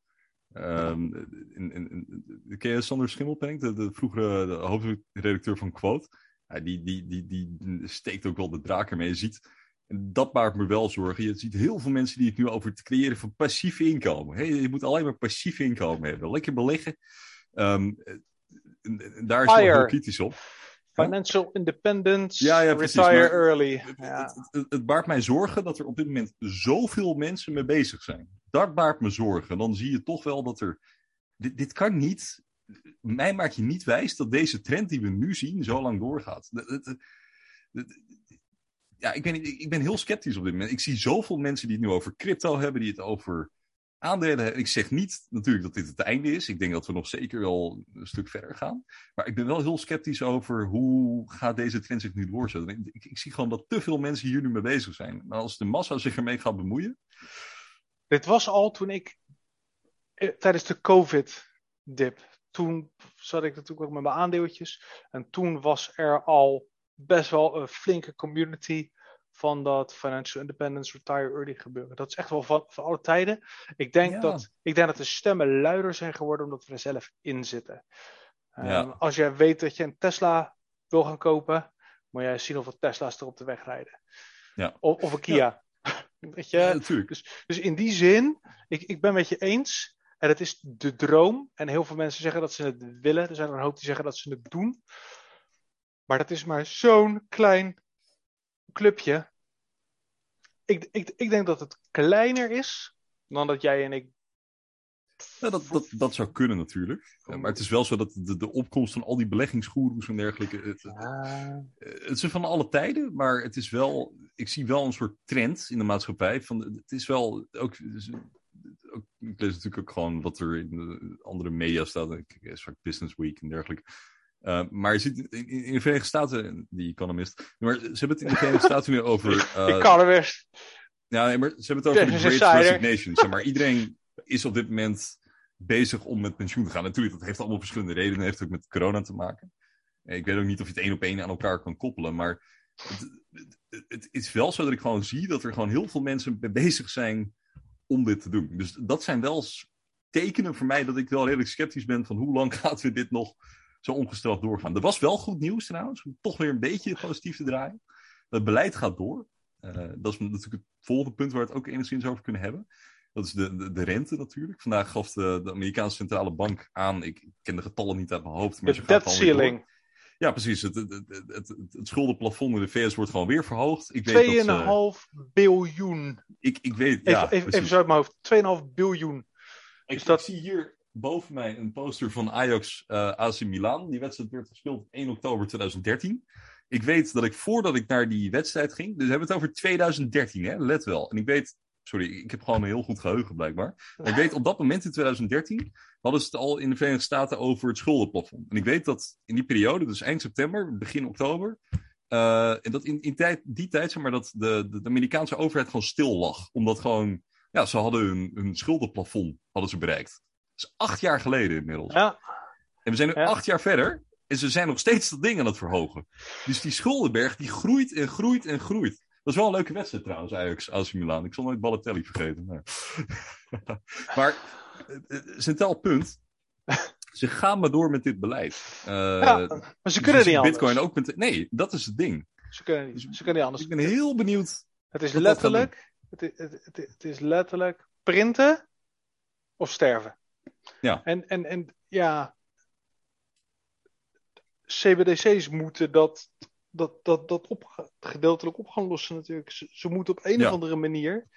ehm in, in, in, ken je Sander Schimmelpenning, de, de vroegere de hoofdredacteur van Quote? Ja, die, die, die, die steekt ook wel de draak ermee. Je ziet, en dat maakt me wel zorgen. Je ziet heel veel mensen die het nu over het creëren van passief inkomen. Hey, je moet alleen maar passief inkomen hebben. Lekker beleggen. Ehm, en daar is Fire. heel kritisch op. Financial independence, Ja, ja, precies, retire early. Het, Ja. het, baart mij zorgen dat er op dit moment zoveel mensen mee bezig zijn. Dat baart me zorgen. Dan zie je toch wel dat er. Dit, dit kan niet. Mij maak je niet wijs dat deze trend die we nu zien zo lang doorgaat. Ja, ik ben, ik ben heel sceptisch op dit moment. Ik zie zoveel mensen die het nu over crypto hebben, die het over aandelen. Ik zeg niet natuurlijk dat dit het einde is. Ik denk dat we nog zeker wel een stuk verder gaan. Maar ik ben wel heel sceptisch over hoe gaat deze trend zich nu doorzetten. Ik, ik, ik zie gewoon dat te veel mensen hier nu mee bezig zijn. Maar als de massa zich ermee gaat bemoeien. Dit was al toen ik eh, tijdens de COVID-dip. Toen zat ik natuurlijk ook met mijn aandeeltjes. En toen was er al best wel een flinke community van dat financial independence, retire early gebeuren. Dat is echt wel van, van alle tijden. Ik denk, Ja. dat, ik denk dat de stemmen luider zijn geworden omdat we er zelf in zitten. Ehm. Als jij weet dat je een Tesla wil gaan kopen, moet jij zien hoeveel Tesla's er op de weg rijden. Ja. Of, of een Kia. Weet je? Ja, natuurlijk. Dus, dus in die zin, ik, ik ben met je eens. En het is de droom. En heel veel mensen zeggen dat ze het willen. Er zijn er een hoop die zeggen dat ze het doen. Maar dat is maar zo'n klein clubje. Ik, ik, ik denk dat het kleiner is dan dat jij en ik. Ja, dat, dat, dat zou kunnen natuurlijk. Eh, Maar het is wel zo dat de, de opkomst van al die beleggingsgoeroes en dergelijke. Het, Ah, het is van alle tijden, maar het is wel. Ik zie wel een soort trend in de maatschappij. Van, het is wel ook- ik lees natuurlijk ook gewoon wat er in de andere media staat. Ik lees vaak Business Week en dergelijke. Uh, maar je ziet in, in, in, de Verenigde Staten, die Economist. Maar ze hebben het in de Verenigde Staten nu over. Uh, Economist. Ja, nee, maar ze hebben het over de Great. Resignation. Zeg maar iedereen is op dit moment bezig om met pensioen te gaan. Natuurlijk, dat heeft allemaal verschillende redenen. Dat heeft ook met corona te maken. Eh, Ik weet ook niet of je het één op één aan elkaar kan koppelen. Maar het, het, het is wel zo dat ik gewoon zie dat er gewoon heel veel mensen mee bezig zijn om dit te doen. Dus dat zijn wel tekenen voor mij dat ik wel redelijk sceptisch ben van hoe lang gaat we dit nog zo ongestraft doorgaan. Er was wel goed nieuws trouwens, om toch weer een beetje positief te draaien. Het beleid gaat door. Eh, dat is natuurlijk het volgende punt waar we het ook enigszins over kunnen hebben. Dat is de, de, de rente natuurlijk. Vandaag gaf de, de Amerikaanse centrale bank aan, ik ken de getallen niet uit mijn hoofd, maar De debt ceiling. Ja, precies. Het, het, het, het, het- het schuldenplafond in de VS wordt gewoon weer verhoogd. Ik weet dat ze, 2,5 biljoen. ik, ik weet, Even, ja, even, even zo uit mijn hoofd. 2,5 biljoen. Ik, Dus dat- ik zie hier boven mij een poster van Ajax eh AC Milan. Die wedstrijd werd gespeeld op 1 oktober 2013. Ik weet dat ik voordat ik naar die wedstrijd ging, dus we hebben het over 2013, hè? let wel. En ik weet sorry, ik heb gewoon een heel goed geheugen blijkbaar. Ik weet op dat moment in 2013 hadden ze het al in de Verenigde Staten over het schuldenplafond. En ik weet dat in die periode, dus eind september, begin oktober, uh, en dat in, in die tijd, zeg maar, dat de, de, Amerikaanse overheid gewoon stil lag. Omdat gewoon, ja, ze hadden hun, hun schuldenplafond hadden ze bereikt. Is acht jaar geleden inmiddels. Ja. En we zijn nu acht jaar verder. En ze zijn nog steeds dat ding aan het verhogen. Dus die schuldenberg die groeit en groeit en groeit. Dat is wel een leuke wedstrijd trouwens, Ajax, AC Milan. Ik zal nooit Balotelli vergeten. Maar, maar eh, eh, centraal punt. Ze gaan maar door met dit beleid. Uh, ja, maar ze kunnen niet anders. Bitcoin ook met, nee, dat is het ding. Ze kunnen niet, ze kunnen niet anders. Ik ben heel benieuwd. Het is letterlijk, het is, het, het, het is letterlijk printen of sterven. Ja. En, en, en ja, CBDC's moeten dat, dat, dat, dat op, gedeeltelijk op gaan lossen natuurlijk. Ze, ze moeten op een ja. of andere manier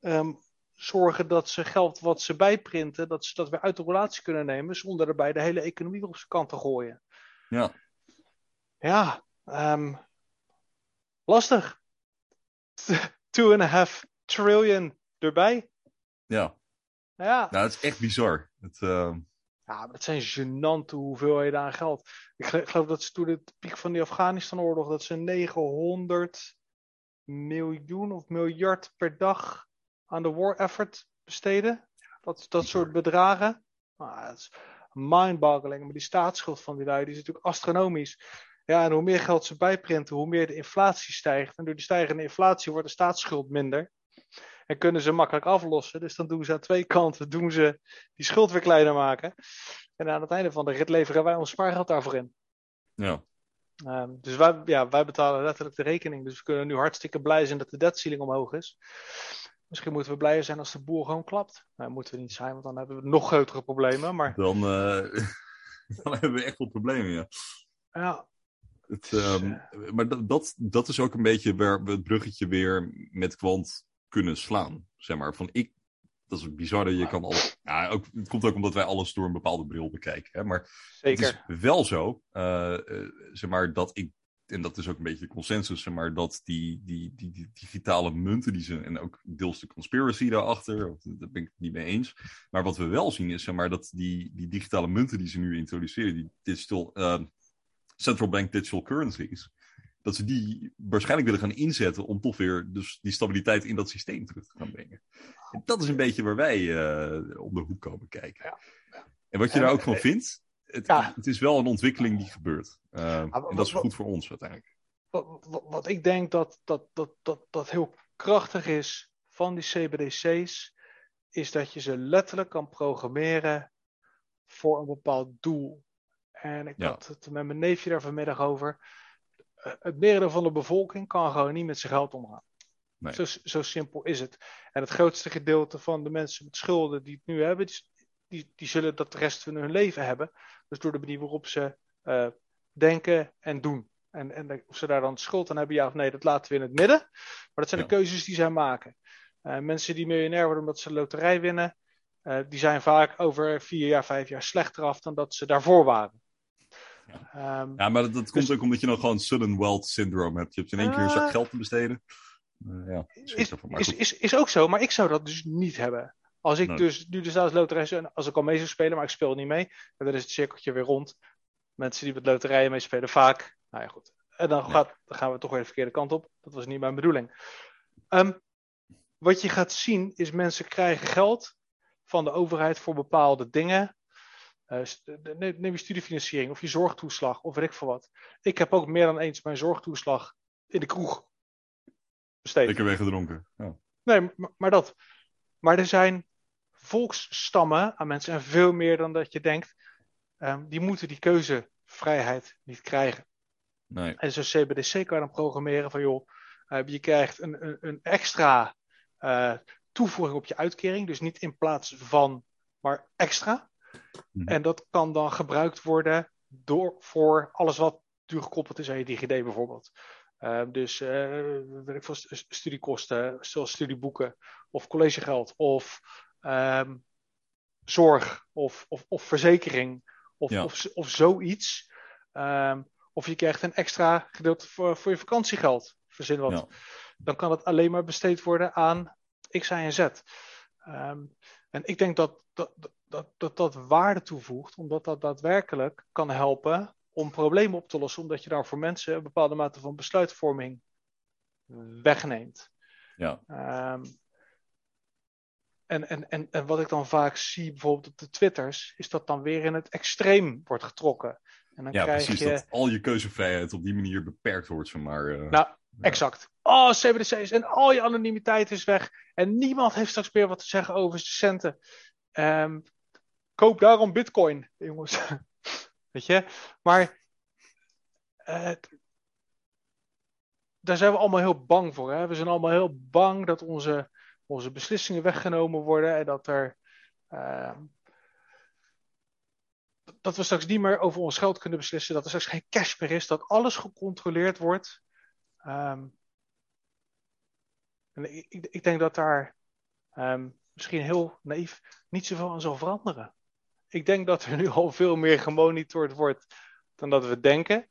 um, zorgen dat ze geld wat ze bijprinten, dat ze dat weer uit de relatie kunnen nemen, zonder erbij de hele economie op zijn kant te gooien. Ja. Ja, um, lastig. Two and a half trillion erbij. Ja. Ja. Nou, het is echt bizar. Het, uh... Ja, maar het zijn gênante hoeveelheden aan geld. Ik geloof dat ze toen de piek van die Afghanistan-oorlog, dat ze 900 miljoen of miljard per dag aan de war effort besteden. Dat, dat soort bedragen. Nou, dat is mindboggling. Maar die staatsschuld van die lui die is natuurlijk astronomisch. Ja, en hoe meer geld ze bijprinten, hoe meer de inflatie stijgt. En door die stijgende inflatie wordt de staatsschuld minder. En kunnen ze makkelijk aflossen. Dus dan doen ze aan twee kanten doen ze die schuld weer kleiner maken. En aan het einde van de rit leveren wij ons spaargeld daarvoor in. Ja. Um, dus wij, ja, wij betalen letterlijk de rekening. Dus we kunnen nu hartstikke blij zijn dat de debt ceiling omhoog is. Misschien moeten we blijer zijn als de boer gewoon klapt. Nou, moeten we niet zijn, want dan hebben we nog grotere problemen. Maar... Dan, uh, dan hebben we echt wel problemen, ja. Ja. Het, um, maar dat, dat, dat is ook een beetje waar we het bruggetje weer met kwant kunnen slaan. Zeg maar, van ik, dat is bizar dat je kan al. Ja, ook, het komt ook omdat wij alles door een bepaalde bril bekijken. Hè? Maar Zeker. het is wel zo, uh, uh, zeg maar, dat ik en dat is ook een beetje de consensus, zeg maar, dat die, die, die, die digitale munten die ze, en ook deels de conspiracy daarachter, daar ben ik het niet mee eens. Maar wat we wel zien is, zeg maar, dat die, die digitale munten die ze nu introduceren, die digital, uh, central bank digital currencies, dat ze die waarschijnlijk willen gaan inzetten om toch weer dus die stabiliteit in dat systeem terug te gaan brengen. En dat is een beetje waar wij uh, om de hoek komen kijken. Ja. En wat je daar ook van vindt, het, Ja. het is wel een ontwikkeling die gebeurt. Uh, maar en dat is goed voor ons uiteindelijk. wat, wat, wat ik denk dat, dat, dat, dat, dat heel krachtig is van die CBDC's, is dat je ze letterlijk kan programmeren voor een bepaald doel. En ik Ja. had het met mijn neefje daar vanmiddag over. Het merendeel van de bevolking kan gewoon niet met zijn geld omgaan. Nee. Zo, zo simpel is het. En het grootste gedeelte van de mensen met schulden die het nu hebben, die, die, die zullen dat de rest van hun leven hebben. Dus door de manier waarop ze eh, denken en doen. En, en of ze daar dan schuld aan hebben, ja of nee, dat laten we in het midden. Maar dat zijn de keuzes die zij maken. Eh, mensen die miljonair worden omdat ze loterij winnen, eh, die zijn vaak over vier jaar, vijf jaar slechter af dan dat ze daarvoor waren. Ja. Ehm, Ja, maar dat, dat komt Dus- ook omdat je dan gewoon sudden wealth syndrome hebt. Je hebt in één keer een zak Ah. geld te besteden. Eh, ja, is, is, is, is ook zo, maar ik zou dat dus niet hebben. Als ik Nee. dus nu de staatsloterij als ik al mee zou spelen, maar ik speel niet mee, en dan is het cirkeltje weer rond. Mensen die met loterijen meespelen, vaak. Nou ja, goed. En dan, gaat, dan gaan we toch weer de verkeerde kant op. Dat was niet mijn bedoeling. Ehm, wat je gaat zien is mensen krijgen geld van de overheid voor bepaalde dingen. Eh, neem je studiefinanciering of je zorgtoeslag of weet ik veel wat. Ik heb ook meer dan eens mijn zorgtoeslag in de kroeg besteed. Lekker weggedronken. Ja. Nee, maar, maar dat. Maar er zijn volksstammen aan mensen, en veel meer dan dat je denkt, ehm, die moeten die keuzevrijheid niet krijgen. Nee. En zo'n CBDC kan je dan programmeren van, joh, eh, je krijgt een, een, een extra eh, toevoeging op je uitkering, dus niet in plaats van, maar extra. Mhm. En dat kan dan gebruikt worden door, voor alles wat duur gekoppeld is aan je DigiD bijvoorbeeld. Eh, dus weet ik studiekosten, zoals studieboeken of collegegeld of ehm, zorg of, of, of verzekering of, Ja. of, of zoiets. Ehm, of je krijgt een extra gedeelte voor, voor je vakantiegeld, verzin wat. Ja. Dan kan het alleen maar besteed worden aan X, Y en Z. Ehm, en ik denk dat dat, dat, dat dat waarde toevoegt, omdat dat daadwerkelijk kan helpen om problemen op te lossen, omdat je daar voor mensen een bepaalde mate van besluitvorming wegneemt. Ja. Ehm, en, en, en, en wat ik dan vaak zie, bijvoorbeeld op de Twitters, is dat dan weer in het extreem wordt getrokken. En dan ja, krijg precies. je... Dat al je keuzevrijheid op die manier beperkt wordt. Zeg maar, uh, nou, exact. Oh, CBDC's en al je anonimiteit is weg. En niemand heeft straks meer wat te zeggen over de centen. Um, koop daarom bitcoin, jongens. Weet je? Maar uh, daar zijn we allemaal heel bang voor. Hè? We zijn allemaal heel bang dat onze, onze beslissingen weggenomen worden en dat er. Uh, dat we straks niet meer over ons geld kunnen beslissen, dat er straks geen cash meer is, dat alles gecontroleerd wordt. Um, en ik, ik, denk dat daar um, misschien heel naïef niet zoveel aan zal veranderen. Ik denk dat er nu al veel meer gemonitord wordt dan dat we denken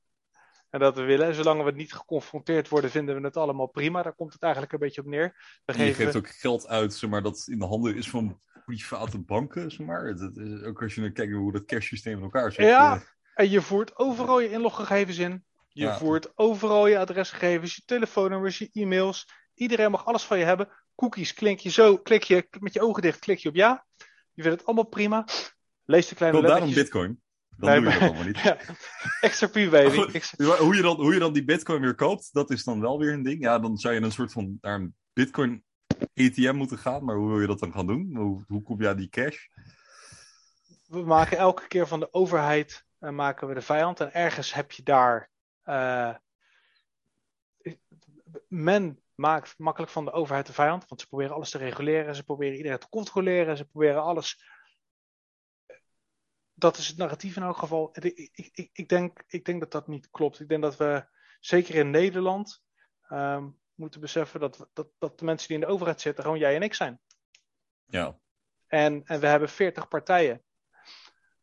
en dat we willen. En zolang we niet geconfronteerd worden, vinden we het allemaal prima. Daar komt het eigenlijk een beetje op neer. We je geeft ook geld uit, zeg maar, dat in de handen is van private banken, zeg maar. Dat is, ook als je naar kijkt hoe dat cashsysteem in elkaar zit. Ja, uh... en je voert overal je inloggegevens in. Je ja. voert overal je adresgegevens, je telefoonnummers, je e-mails. Iedereen mag alles van je hebben. Cookies, klink je zo, klik je met je ogen dicht, klik je op ja. Je vindt het allemaal prima. Lees de kleine Wil lettertjes. daarom bitcoin. Dan nee, doe je dat allemaal niet. Ja, XRP baby. Hoe je, dan, hoe je dan die bitcoin weer koopt, dat is dan wel weer een ding. Ja, dan zou je een soort van naar een bitcoin ATM moeten gaan. Maar hoe wil je dat dan gaan doen? Hoe, hoe kom je aan die cash? We maken elke keer van de overheid uh, maken we de vijand. En ergens heb je daar... Uh, men maakt makkelijk van de overheid de vijand. Want ze proberen alles te reguleren. Ze proberen iedereen te controleren. Ze proberen alles dat is het narratief in elk geval. Ik, ik, ik, denk, ik denk dat dat niet klopt. Ik denk dat we, zeker in Nederland, um, moeten beseffen dat, dat, dat de mensen die in de overheid zitten gewoon jij en ik zijn. Ja. En, en we hebben 40 partijen.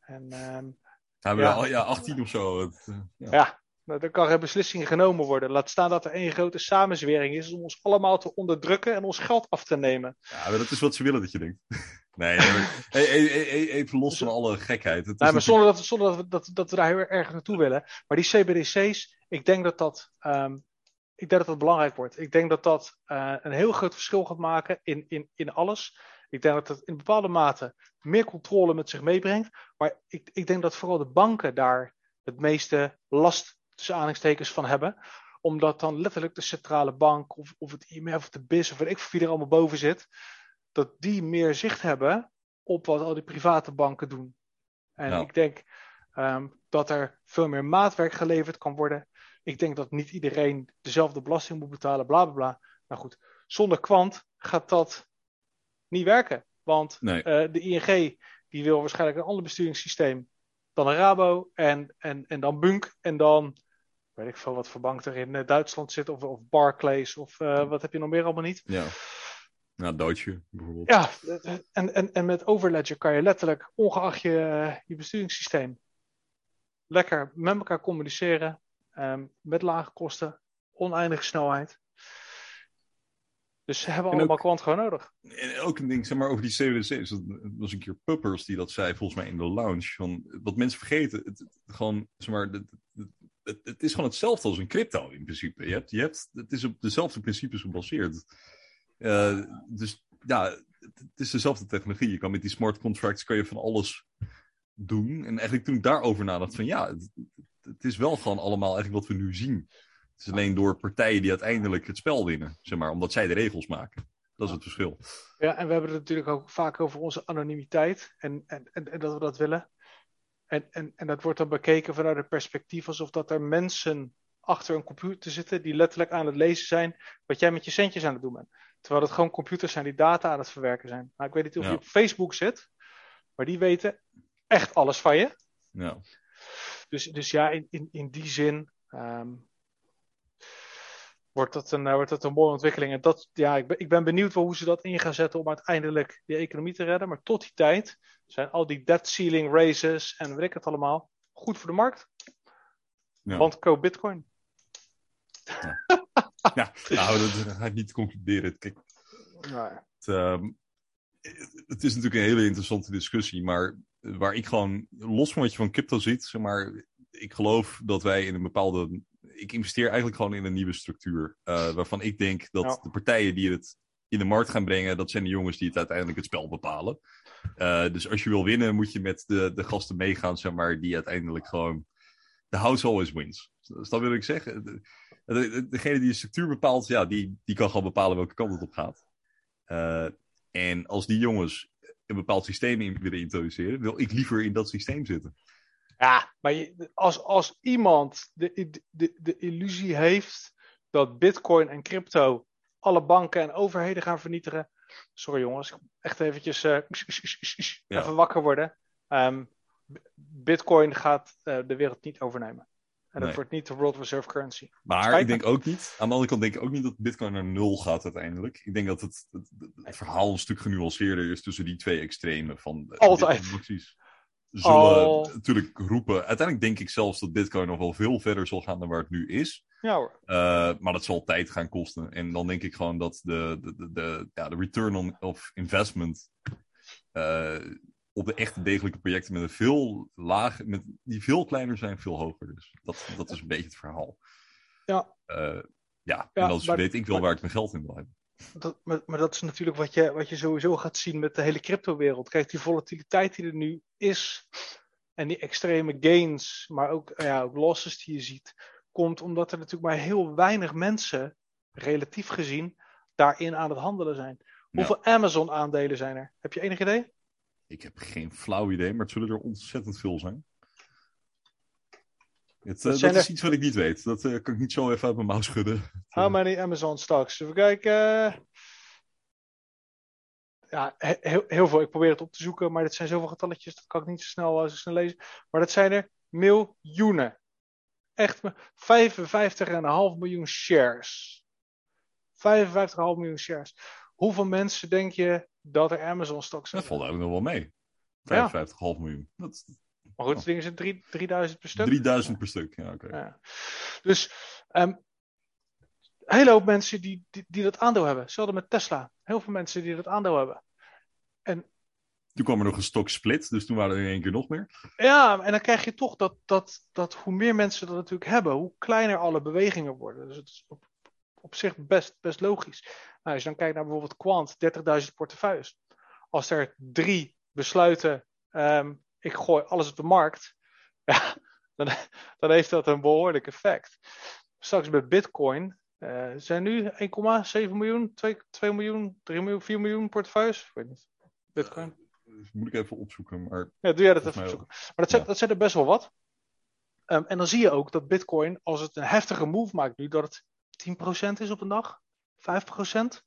En, um, hebben ja, we al, ja, 18 of zo. Het, ja. ja. Nou, er kan geen beslissing genomen worden. Laat staan dat er één grote samenzwering is om ons allemaal te onderdrukken en ons geld af te nemen. Ja, maar dat is wat ze willen dat je denkt. Nee, even los van alle gekheid. Het nee, maar zonder, dat, zonder dat, we, dat, dat we daar heel erg naartoe willen. Maar die CBDC's, ik denk dat dat, um, ik denk dat dat belangrijk wordt. Ik denk dat dat uh, een heel groot verschil gaat maken in, in, in alles. Ik denk dat het in bepaalde mate meer controle met zich meebrengt. Maar ik, ik denk dat vooral de banken daar het meeste last tussen aanhalingstekens van hebben. Omdat dan letterlijk de centrale bank of, of het IMF of de BIS of weet ik wie er allemaal boven zit. Dat die meer zicht hebben op wat al die private banken doen. En Ja. ik denk um, dat er veel meer maatwerk geleverd kan worden. Ik denk dat niet iedereen dezelfde belasting moet betalen, bla bla bla. Nou goed, zonder kwant gaat dat niet werken. Want Nee. uh, de ING die wil waarschijnlijk een ander besturingssysteem dan een Rabo en, en, en dan Bunk en dan weet ik veel wat voor bank er in uh, Duitsland zit of, of Barclays of uh, wat heb je nog meer allemaal niet. Ja. Nou, Deutsche bijvoorbeeld. Ja, en, en, en met Overledger kan je letterlijk, ongeacht je, je besturingssysteem, lekker met elkaar communiceren. Um, met lage kosten, oneindige snelheid. Dus ze hebben En allemaal ook- kwant gewoon nodig. En ook een ding, zeg maar, over die CBDC's. Dat was een keer Puppers die dat zei, volgens mij in de lounge. Van, wat mensen vergeten, het, het- gewoon, zeg maar, het, het, het, het is gewoon hetzelfde als een crypto in principe. Je hebt, je hebt, het is op dezelfde principes gebaseerd. Eh, dus ja, het, is dezelfde technologie. Je kan met die smart contracts kan je van alles doen. En eigenlijk toen ik daarover nadacht van ja, het, is wel gewoon allemaal eigenlijk wat we nu zien. Het is alleen door partijen die uiteindelijk het spel winnen, zeg maar, omdat zij de regels maken. Dat is het verschil. Ja, en we hebben het natuurlijk ook vaak over onze anonimiteit en, en, en dat we dat willen. En, en, en dat wordt dan bekeken vanuit het perspectief alsof dat er mensen achter een computer zitten die letterlijk aan het lezen zijn wat jij met je centjes aan het doen bent. Terwijl het gewoon computers zijn die data aan het verwerken zijn. Nou, ik weet niet of Ja. je op Facebook zit, maar die weten echt alles van je. Ja. Dus, dus ja, in, in, in die zin ehm, wordt, dat een, eh, wordt dat een mooie ontwikkeling. En dat, ja, ik, ben, ik ben benieuwd wel hoe ze dat in gaan zetten om uiteindelijk die economie te redden. Maar tot die tijd zijn al die debt ceiling raises en weet ik het allemaal goed voor de markt. Ja. Want koop bitcoin. Ja, nou, dat ga ik niet concluderen. Kijk, Nou, Het, ehm, het is natuurlijk een hele interessante discussie, maar waar ik gewoon los van wat je van crypto ziet, zeg maar, ik geloof dat wij in een bepaalde. Ik investeer eigenlijk gewoon in een nieuwe structuur. eh, waarvan ik denk dat Ja. de partijen die het in de markt gaan brengen, dat zijn de jongens die het uiteindelijk het spel bepalen. Eh, dus als je wil winnen, moet je met de, de gasten meegaan, zeg maar, die uiteindelijk gewoon. De house always wins. Dus dat wil ik zeggen. De- de- degene die de structuur bepaalt, ja, die, die kan gewoon bepalen welke kant het op gaat. Eh, en als die jongens een bepaald systeem in willen introduceren, wil ik liever in dat systeem zitten. Ja, maar je, als, als iemand de, de, de illusie heeft dat bitcoin en crypto alle banken en overheden gaan vernietigen. Sorry jongens, echt eventjes Ja. even wakker worden. Ehm, bitcoin gaat eh, de wereld niet overnemen. En dat Nee. wordt niet de world reserve currency. Maar ik denk ook niet, aan de andere kant denk ik ook niet dat Bitcoin naar nul gaat uiteindelijk. Ik denk dat het, het, het- het verhaal een stuk genuanceerder is tussen die twee extremen. Van, Altijd. Bitcoin-acties zullen Al- natuurlijk roepen. Uiteindelijk denk ik zelfs dat Bitcoin nog wel veel verder zal gaan dan waar het nu is. Ja hoor. Eh, maar dat zal tijd gaan kosten. En dan denk ik gewoon dat de, de, de, de, ja, de return on, of investment eh, op de echte degelijke projecten met een veel laag, met, die veel kleiner zijn, veel hoger. Dus dat, dat is een beetje het verhaal. Ja. Eh, ja, Ja, en dan maar- weet ik wel maar- waar ik mijn geld in wil hebben. Dat, maar, maar dat is natuurlijk wat je, wat je sowieso gaat zien met de hele cryptowereld. Kijk, die volatiliteit die er nu is en die extreme gains, maar ook, ja, ook losses die je ziet, komt omdat er natuurlijk maar heel weinig mensen, relatief gezien, daarin aan het handelen zijn. Hoeveel Amazon-aandelen zijn er? Heb je enig idee? Ik heb geen flauw idee, maar het zullen er ontzettend veel zijn. Het, eh, dat zijn is er- iets wat ik niet weet. Dat eh, kan ik niet zo even uit mijn mouw schudden. How many Amazon stocks? Even kijken. Ja, he- heel, heel veel. Ik probeer het op te zoeken, maar dit zijn zoveel getalletjes, dat kan ik niet zo snel, eh, zo snel lezen. Maar dat zijn er miljoenen. Echt me- 55,5 miljoen shares. 55,5 miljoen shares. Hoeveel mensen denk je dat er Amazon stocks Dat zijn? valt eigenlijk nog wel mee. Ja. 55,5 miljoen. Dat Maar goed, die dingen zijn drie- 3000 per stuk. 3000 per stuk. Ja, oké. Ja. Dus ehm, een hele hoop mensen die, die, die dat aandeel hebben. Hetzelfde met Tesla. Heel veel mensen die dat aandeel hebben. Toen kwam er nog een stok split, dus toen waren er in één keer nog meer. Ja, en dan krijg je toch dat, dat, dat hoe meer mensen dat natuurlijk hebben, hoe kleiner alle bewegingen worden. Dus het is op, op zich best, best logisch. Nou, als je dan kijkt naar bijvoorbeeld Quant, 30.000 portefeuilles. Als er drie besluiten, ehm, ik gooi alles op de markt, ja, dan, dan heeft dat een behoorlijk effect. Straks met Bitcoin eh, zijn nu 1,7 miljoen, 2, 2 miljoen, 3 miljoen, 4 miljoen portefeuilles. Ik weet niet. Bitcoin. Dus moet ik even opzoeken. Maar Ja, doe jij dat even mij zoeken. Maar dat zijn, Ja. dat zijn er best wel wat. Ehm, en dan zie je ook dat Bitcoin, als het een heftige move maakt nu, dat het 10% is op een dag, 5%.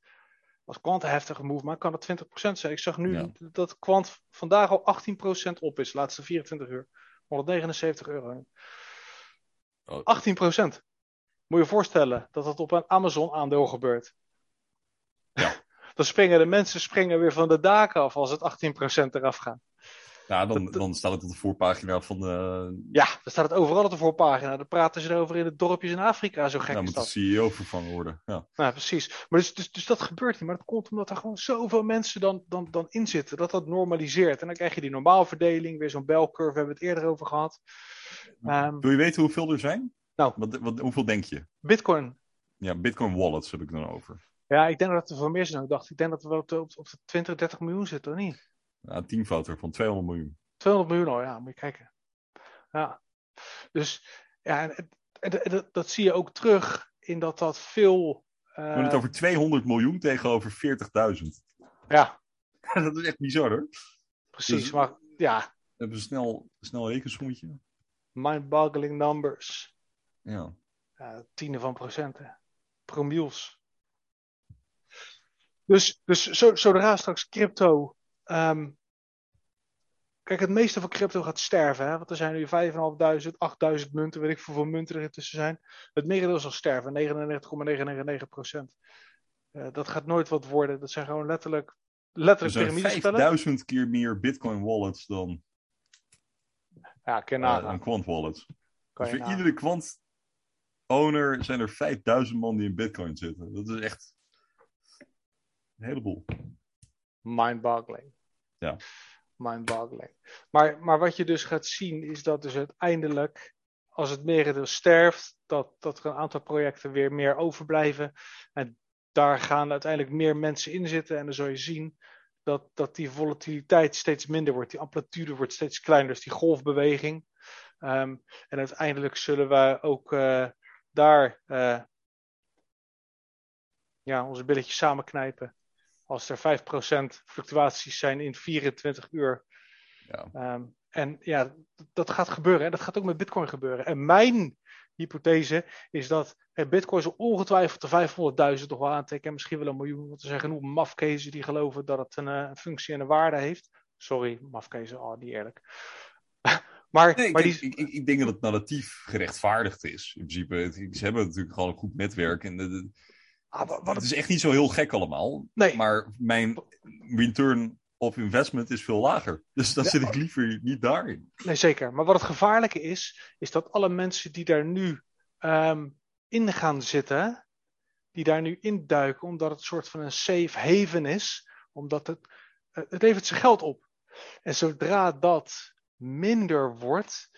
Als een heftige move maakt, kan het 20% zijn. Ik zag nu Ja. dat Quant vandaag al 18% op is, de laatste 24 uur. 179 euro. Oh. 18%. Moet je je voorstellen dat dat op een Amazon-aandeel gebeurt. Ja. dan springen de mensen springen weer van de daken af als het 18% eraf gaat. Ja, dan, Dat- dan staat het op de voorpagina van de, Ja, dan staat het overal op de voorpagina. Dan praten ze erover in de dorpjes in Afrika. Zo gek is moet de. CEO vervangen worden. Ja. Nou, precies. Maar dus, dus, dus dat gebeurt niet. Maar dat komt omdat er gewoon zoveel mensen dan, dan, dan in zitten. Dat dat normaliseert. En dan krijg je die normaalverdeling. Weer zo'n belcurve. We hebben het eerder over gehad. Ehm, Wil je weten hoeveel er zijn? Nou. Wat, wat, hoeveel denk je? Bitcoin. Ja, Bitcoin wallets heb ik dan over. Ja, ik denk dat er veel meer zijn dan ik dacht. Ik denk dat we wel op de, op de 20, 30 miljoen zitten, of niet? Ja, een teamfoto van 200 miljoen. 200 miljoen al, ja, moet je kijken. Ja. Dus ja, en, en- en- en dat, dat zie je ook terug in dat dat veel. We hebben het eh, over 200 miljoen tegenover 40.000. Ja, dat is echt bizar hoor. precies. Dus- Maar ja, Even een snel, snel rekensommetje. mind-boggling numbers. Ja. Ja, tienen van procenten. Promiels. Dus, dus zo, zodra straks crypto. Ehm, kijk, het meeste van crypto gaat sterven. Hè? Want er zijn nu 5.500, 8.000 munten, weet ik hoeveel munten er tussen zijn. Het merendeel zal sterven, 99,999 procent. Eh, dat gaat nooit wat worden. Dat zijn gewoon letterlijk, Er letterlijk zijn piramidespellen. 5000 keer meer Bitcoin wallets dan Ja, kan nagaan. een Quant wallet. Dus voor iedere Quant owner zijn er 5000 man die in Bitcoin zitten. Dat is echt een heleboel. Mind-boggling. Ja. Mind-boggling. Maar, maar wat je dus gaat zien is dat dus uiteindelijk, als het merendeel sterft, dat, dat er een aantal projecten weer meer overblijven. En daar gaan uiteindelijk meer mensen in zitten. En dan zul je zien dat, dat die volatiliteit steeds minder wordt. Die amplitude wordt steeds kleiner. Dus die golfbeweging. Ehm, en uiteindelijk zullen wij ook uh, daar uh, ja, onze billetjes samenknijpen. Als er 5% fluctuaties zijn in 24 uur. Ja. Um, en ja, dat gaat gebeuren. En dat gaat ook met Bitcoin gebeuren. En mijn hypothese is dat het Bitcoin zo ongetwijfeld de 500.000 toch wel aantikken. En misschien wel een miljoen. Want er zijn genoeg mafkezen die geloven dat het een, eh, een functie en een waarde heeft. Sorry, mafkezen, oh, niet eerlijk. maar, nee, maar kijk, die... ik, ik, ik denk dat het narratief gerechtvaardigd is. In principe, het, ze hebben natuurlijk gewoon een goed netwerk. En de, de, Ah, wat, het is echt niet zo heel gek allemaal. Nee. Maar mijn return of investment is veel lager. Dus dan Ja. zit ik liever niet daarin. Nee, zeker. Maar wat het gevaarlijke is, is dat alle mensen die daar nu ehm, in gaan zitten, die daar nu induiken, omdat het een soort van een safe haven is, omdat het, eh, het levert zijn geld op. En zodra dat minder wordt,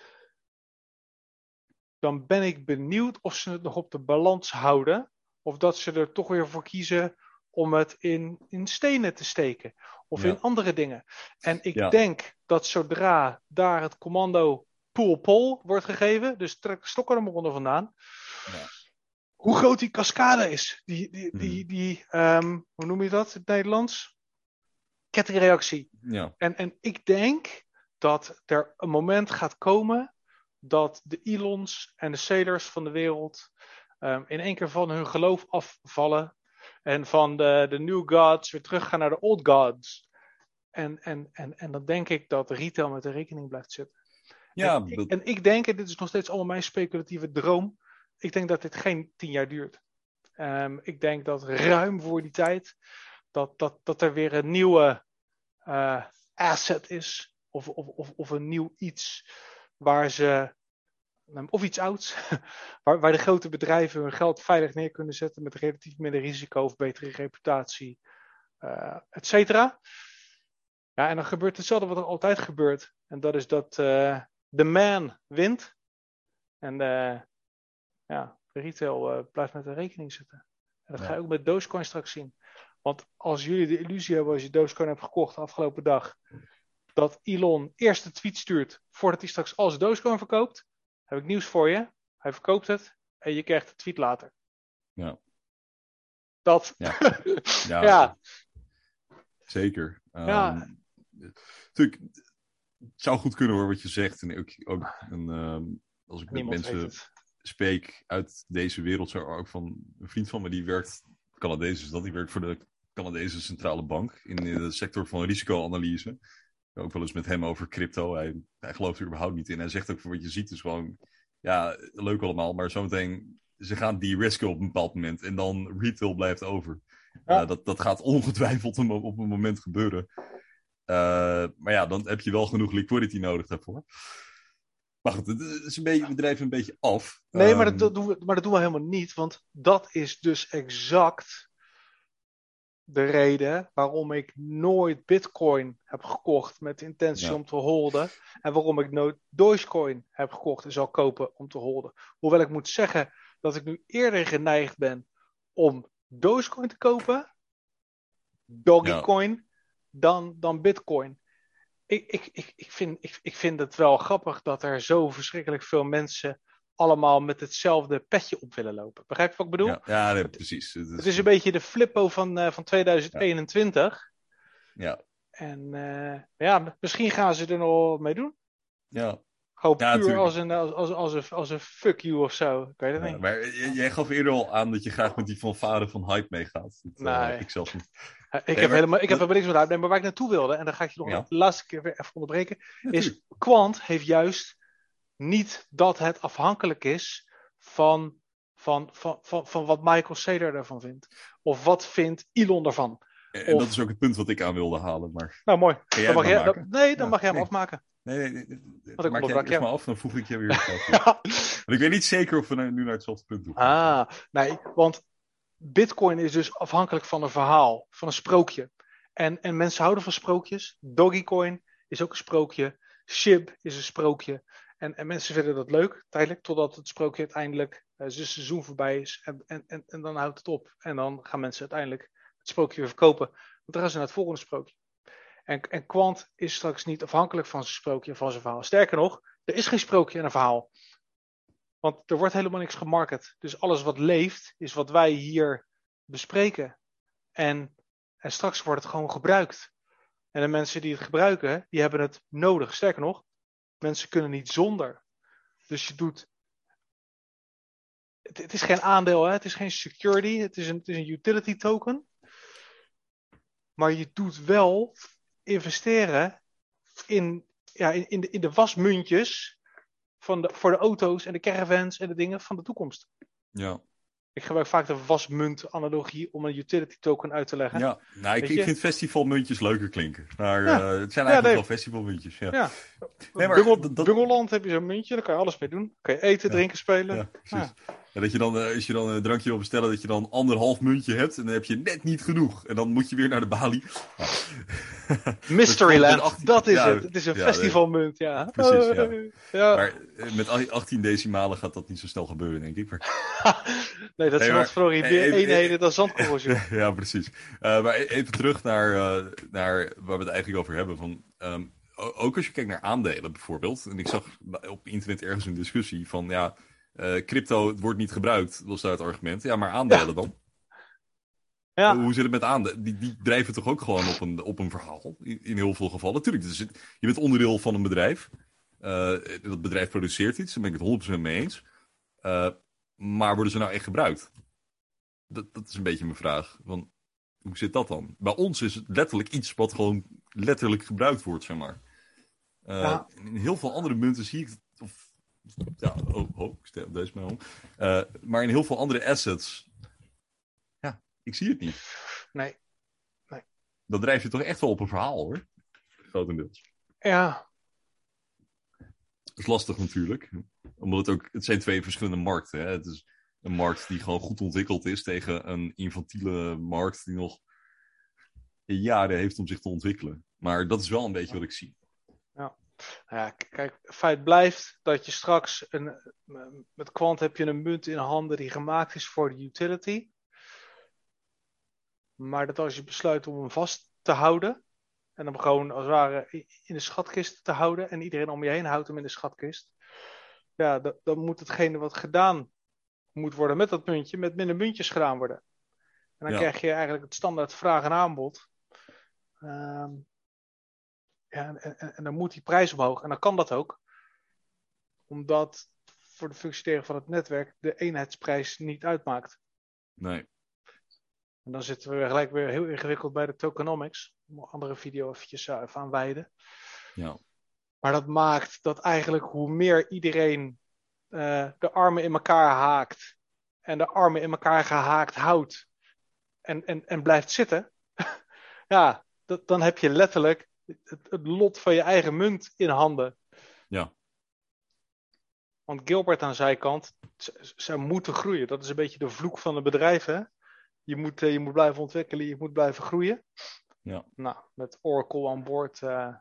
dan ben ik benieuwd of ze het nog op de balans houden, of dat ze er toch weer voor kiezen om het in, in stenen te steken. Of Ja. in andere dingen. En ik Ja. denk dat zodra daar het commando pull wordt gegeven, dus trek de stokken er maar onder vandaan. Ja. Hoe groot die cascade is. Die, die, Hmm. die, die ehm, hoe noem je dat in het Nederlands? Kettingreactie. Ja, En, en ik denk dat er een moment gaat komen dat de Elons en de Sailors van de wereld ehm, in één keer van hun geloof afvallen. En van de, de new gods weer teruggaan naar de old gods. En, en, en, en dan denk ik dat retail met de rekening blijft zitten. ja en, ik, dat- en ik denk, en dit is nog steeds allemaal mijn speculatieve droom. Ik denk dat dit geen tien jaar duurt. Ehm, ik denk dat ruim voor die tijd dat, dat, dat er weer een nieuwe eh, asset is. Of, of, of, of een nieuw iets waar ze. Ehm, Of iets ouds. Waar, waar de grote bedrijven hun geld veilig neer kunnen zetten met relatief minder risico of betere reputatie, eh et cetera. Ja, en dan gebeurt hetzelfde wat er altijd gebeurt. En dat is dat eh, de man wint. En eh, ja, de retail blijft met de rekening zitten. En dat Ja. ga je ook met Dogecoin straks zien. Want als jullie de illusie hebben als je Dogecoin hebt gekocht de afgelopen dag, dat Elon eerst de tweet stuurt voordat hij straks als Dogecoin verkoopt, heb ik nieuws voor je. Hij verkoopt het en je krijgt de tweet later. Ja. Dat. Ja. Ja. ja, zeker. Ja. Ehm, natuurlijk, het zou goed kunnen hoor, wat je zegt. En ook, ook ehm, als ik met mensen spreek uit deze wereld, zo ook van een vriend van me die werkt, Canadees is dat, die werkt voor de Canadese Centrale Bank in de sector van risicoanalyse. Ook wel eens met hem over crypto. Hij, hij gelooft er überhaupt niet in. Hij zegt ook van wat je ziet is gewoon, ja, leuk allemaal, maar zometeen, ze gaan die risken op een bepaald moment en dan retail blijft over. Ja. Eh, dat, dat gaat ongetwijfeld op een moment gebeuren. Eh, maar ja, dan heb je wel genoeg liquidity nodig daarvoor. Maar goed, het is een beetje, we drijven een beetje af. Nee, maar Ehm, dat, doen we, maar dat doen we helemaal niet. Want dat is dus exact de reden waarom ik nooit Bitcoin heb gekocht met de intentie Ja. om te holden. En waarom ik nooit Dogecoin heb gekocht en zal kopen om te holden. Hoewel ik moet zeggen dat ik nu eerder geneigd ben om Dogecoin te kopen, Dogecoin, dan, dan Bitcoin. Ik, ik, ik, ik, vind, ik, ik vind het wel grappig dat er zo verschrikkelijk veel mensen allemaal met hetzelfde petje op willen lopen. Begrijp je wat ik bedoel? Ja, ja nee, precies. Het Het is een beetje de flippo van, eh, van 2021. Ja, En eh, ja, misschien gaan ze er nog mee doen. ja. Ja, puur als een, als, als, als, een, als een fuck you of zo. Ik weet het niet. maar jij gaf eerder al aan dat je graag met die fanfare van hype meegaat. Dat eh, Nee. ik zelf niet. Ik, Nee, heb maar- helemaal, ik heb helemaal niks met uitnemen. Maar waar ik naartoe wilde, en dan ga ik je nog de laatste keer weer even onderbreken. Is. Quant heeft juist niet dat het afhankelijk is van, van, van, van, van wat Michael Saylor ervan vindt. Of wat vindt Elon ervan. En en Of- dat is ook het punt wat ik aan wilde halen. Maar Nou, mooi. Dan mag jij, dan- nee, dan Ja, mag jij hem nee. afmaken. nee, nee, nee, nee, ik maak jij het maar af, dan voeg ik je weer. Ja. Want ik weet niet zeker of we nu naar hetzelfde punt toe. Ah, nee, want Bitcoin is dus afhankelijk van een verhaal, van een sprookje. En, en mensen houden van sprookjes. Dogecoin is ook een sprookje. SHIB is een sprookje. En, en mensen vinden dat leuk, tijdelijk, totdat het sprookje uiteindelijk uh, zijn seizoen voorbij is. En, en, en, en dan houdt het op. En dan gaan mensen uiteindelijk het sprookje weer verkopen. Want dan gaan ze naar het volgende sprookje. En, en Quant is straks niet afhankelijk van zijn sprookje en van zijn verhaal. Sterker nog, er is geen sprookje en een verhaal. Want er wordt helemaal niks gemarket. Dus alles wat leeft, is wat wij hier bespreken. En, en straks wordt het gewoon gebruikt. En de mensen die het gebruiken, die hebben het nodig. Sterker nog, mensen kunnen niet zonder. Dus je doet. Het, het is geen aandeel, hè? het is geen security, het is, een, het is een utility token. Maar je doet wel investeren in, ja, in, in, de, in de wasmuntjes van de, voor de auto's en de caravans en de dingen van de toekomst. Ja. Ik gebruik vaak de wasmunt-analogie om een utility token uit te leggen. Ja, nou, ik, ik vind festivalmuntjes leuker klinken. Maar ja. uh, het zijn eigenlijk ja, nee. wel festivalmuntjes. Ja. ja. Nee, maar, Bungel, dat... Bungeland heb je zo'n muntje, daar kan je alles mee doen. Kan je eten, drinken, spelen. Ja, precies. Ja, dat je dan, uh, als je dan een drankje wil bestellen, dat je dan anderhalf muntje hebt. En dan heb je net niet genoeg. En dan moet je weer naar de balie. Mysteryland, dat is het. Het is een festivalmunt, ja. Precies, ja. Maar met 18 decimalen gaat dat niet zo snel gebeuren, denk ik. Maar... nee, dat is wat voor eenheden dan zandkorrels. ja, precies. Uh, maar even terug naar, uh, naar waar we het eigenlijk over hebben. Van, um, ook als je kijkt naar aandelen bijvoorbeeld. En ik zag op internet ergens een discussie van... ja uh, crypto wordt niet gebruikt, was daar het argument. Ja, maar aandelen ja. dan? Ja. Hoe zit het met aandelen? Die, die drijven toch ook gewoon op een, op een verhaal, in, in heel veel gevallen. Natuurlijk, dus je bent onderdeel van een bedrijf. Uh, dat bedrijf produceert iets, daar ben ik het 100% mee eens. Uh, maar worden ze nou echt gebruikt? Dat, dat is een beetje mijn vraag. Want, hoe zit dat dan? Bij ons is het letterlijk iets wat gewoon letterlijk gebruikt wordt, zeg maar. Uh, ja. In heel veel andere munten zie ik het, of ja, oh, oh, ik stel deze maar om. Uh, maar in heel veel andere assets, ja, ik zie het niet. Nee. nee. Dan drijf je toch echt wel op een verhaal, hoor. Grotendeels. Ja. Dat is lastig natuurlijk. Omdat het ook, het zijn twee verschillende markten. Hè? Het is een markt die gewoon goed ontwikkeld is tegen een infantiele markt die nog jaren heeft om zich te ontwikkelen. Maar dat is wel een beetje wat ik zie. Nou ja, kijk, feit blijft dat je straks een, met Quant heb je een munt in handen die gemaakt is voor de utility. Maar dat als je besluit om hem vast te houden, en hem gewoon als het ware in de schatkist te houden, en iedereen om je heen houdt hem in de schatkist, ja, dan, dan moet hetgene wat gedaan moet worden met dat muntje, met minder muntjes gedaan worden. En dan ja. krijg je eigenlijk het standaard vraag en aanbod. Um, en, en, en, dan moet die prijs omhoog. En dan kan dat ook. Omdat voor de functioneren van het netwerk de eenheidsprijs niet uitmaakt. Nee. En dan zitten we gelijk weer heel ingewikkeld bij de tokenomics. Om een andere video eventjes uh, even aan wijden. Ja. Maar dat maakt dat eigenlijk hoe meer iedereen uh, de armen in elkaar haakt. En de armen in elkaar gehaakt houdt. En, en, en blijft zitten. ja, dat, dan heb je letterlijk het, het, lot van je eigen munt in handen. Ja. Want Gilbert aan zijn kant, ze moeten groeien. Dat is een beetje de vloek van de bedrijven. Je moet, je moet blijven ontwikkelen, je moet blijven groeien. Ja. Nou, met Oracle aan boord uh,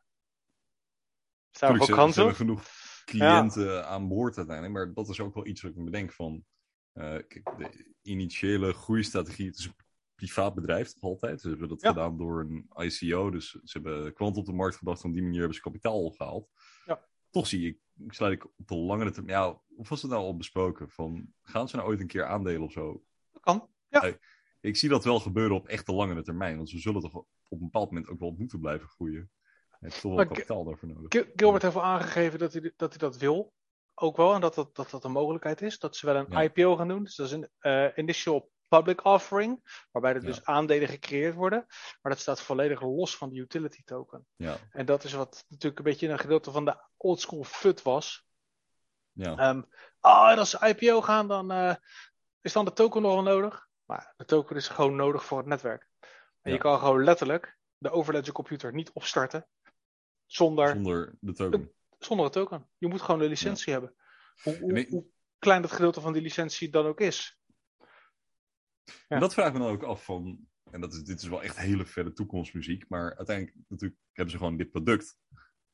staan ook kansen. Ze hebben genoeg cliënten ja. aan boord uiteindelijk. Maar dat is ook wel iets wat ik me bedenk van... Uh, kijk, de initiële groeistrategie, het is een privaat bedrijf, altijd. Ze hebben dat ja. gedaan door een ICO. Dus ze hebben kwant op de markt gebracht. Op die manier hebben ze kapitaal opgehaald. Ja. Toch zie ik, sluit ik op de langere termijn. Ja, of was het nou al besproken? Van, gaan ze nou ooit een keer aandelen of zo? Dat kan. Ja. Ik, ik zie dat wel gebeuren op echt de langere termijn. Want we zullen toch op een bepaald moment ook wel moeten blijven groeien. Hij heeft toch wel kapitaal daarvoor nodig. Gilbert heeft al aangegeven dat hij, dat hij dat wil. Ook wel. En dat dat, dat, dat een mogelijkheid is. Dat ze wel een ja. IPO gaan doen. Dus dat is een uh, initial public offering, waarbij er dus aandelen gecreëerd worden. Maar dat staat volledig los van de utility token. Ja. En dat is wat natuurlijk een beetje een gedeelte van de oldschool FUT was. Ja. Um, oh, als ze IPO gaan, dan uh, is dan de token nog wel nodig. Maar de token is gewoon nodig voor het netwerk. En ja. je kan gewoon letterlijk de overledger computer niet opstarten zonder, zonder de token. Zonder de token. Je moet gewoon de licentie hebben. Hoe, hoe klein dat gedeelte van die licentie dan ook is. En dat vraag ik me dan ook af van. en dat is, dit is wel echt hele verre toekomstmuziek, maar uiteindelijk natuurlijk hebben ze gewoon dit product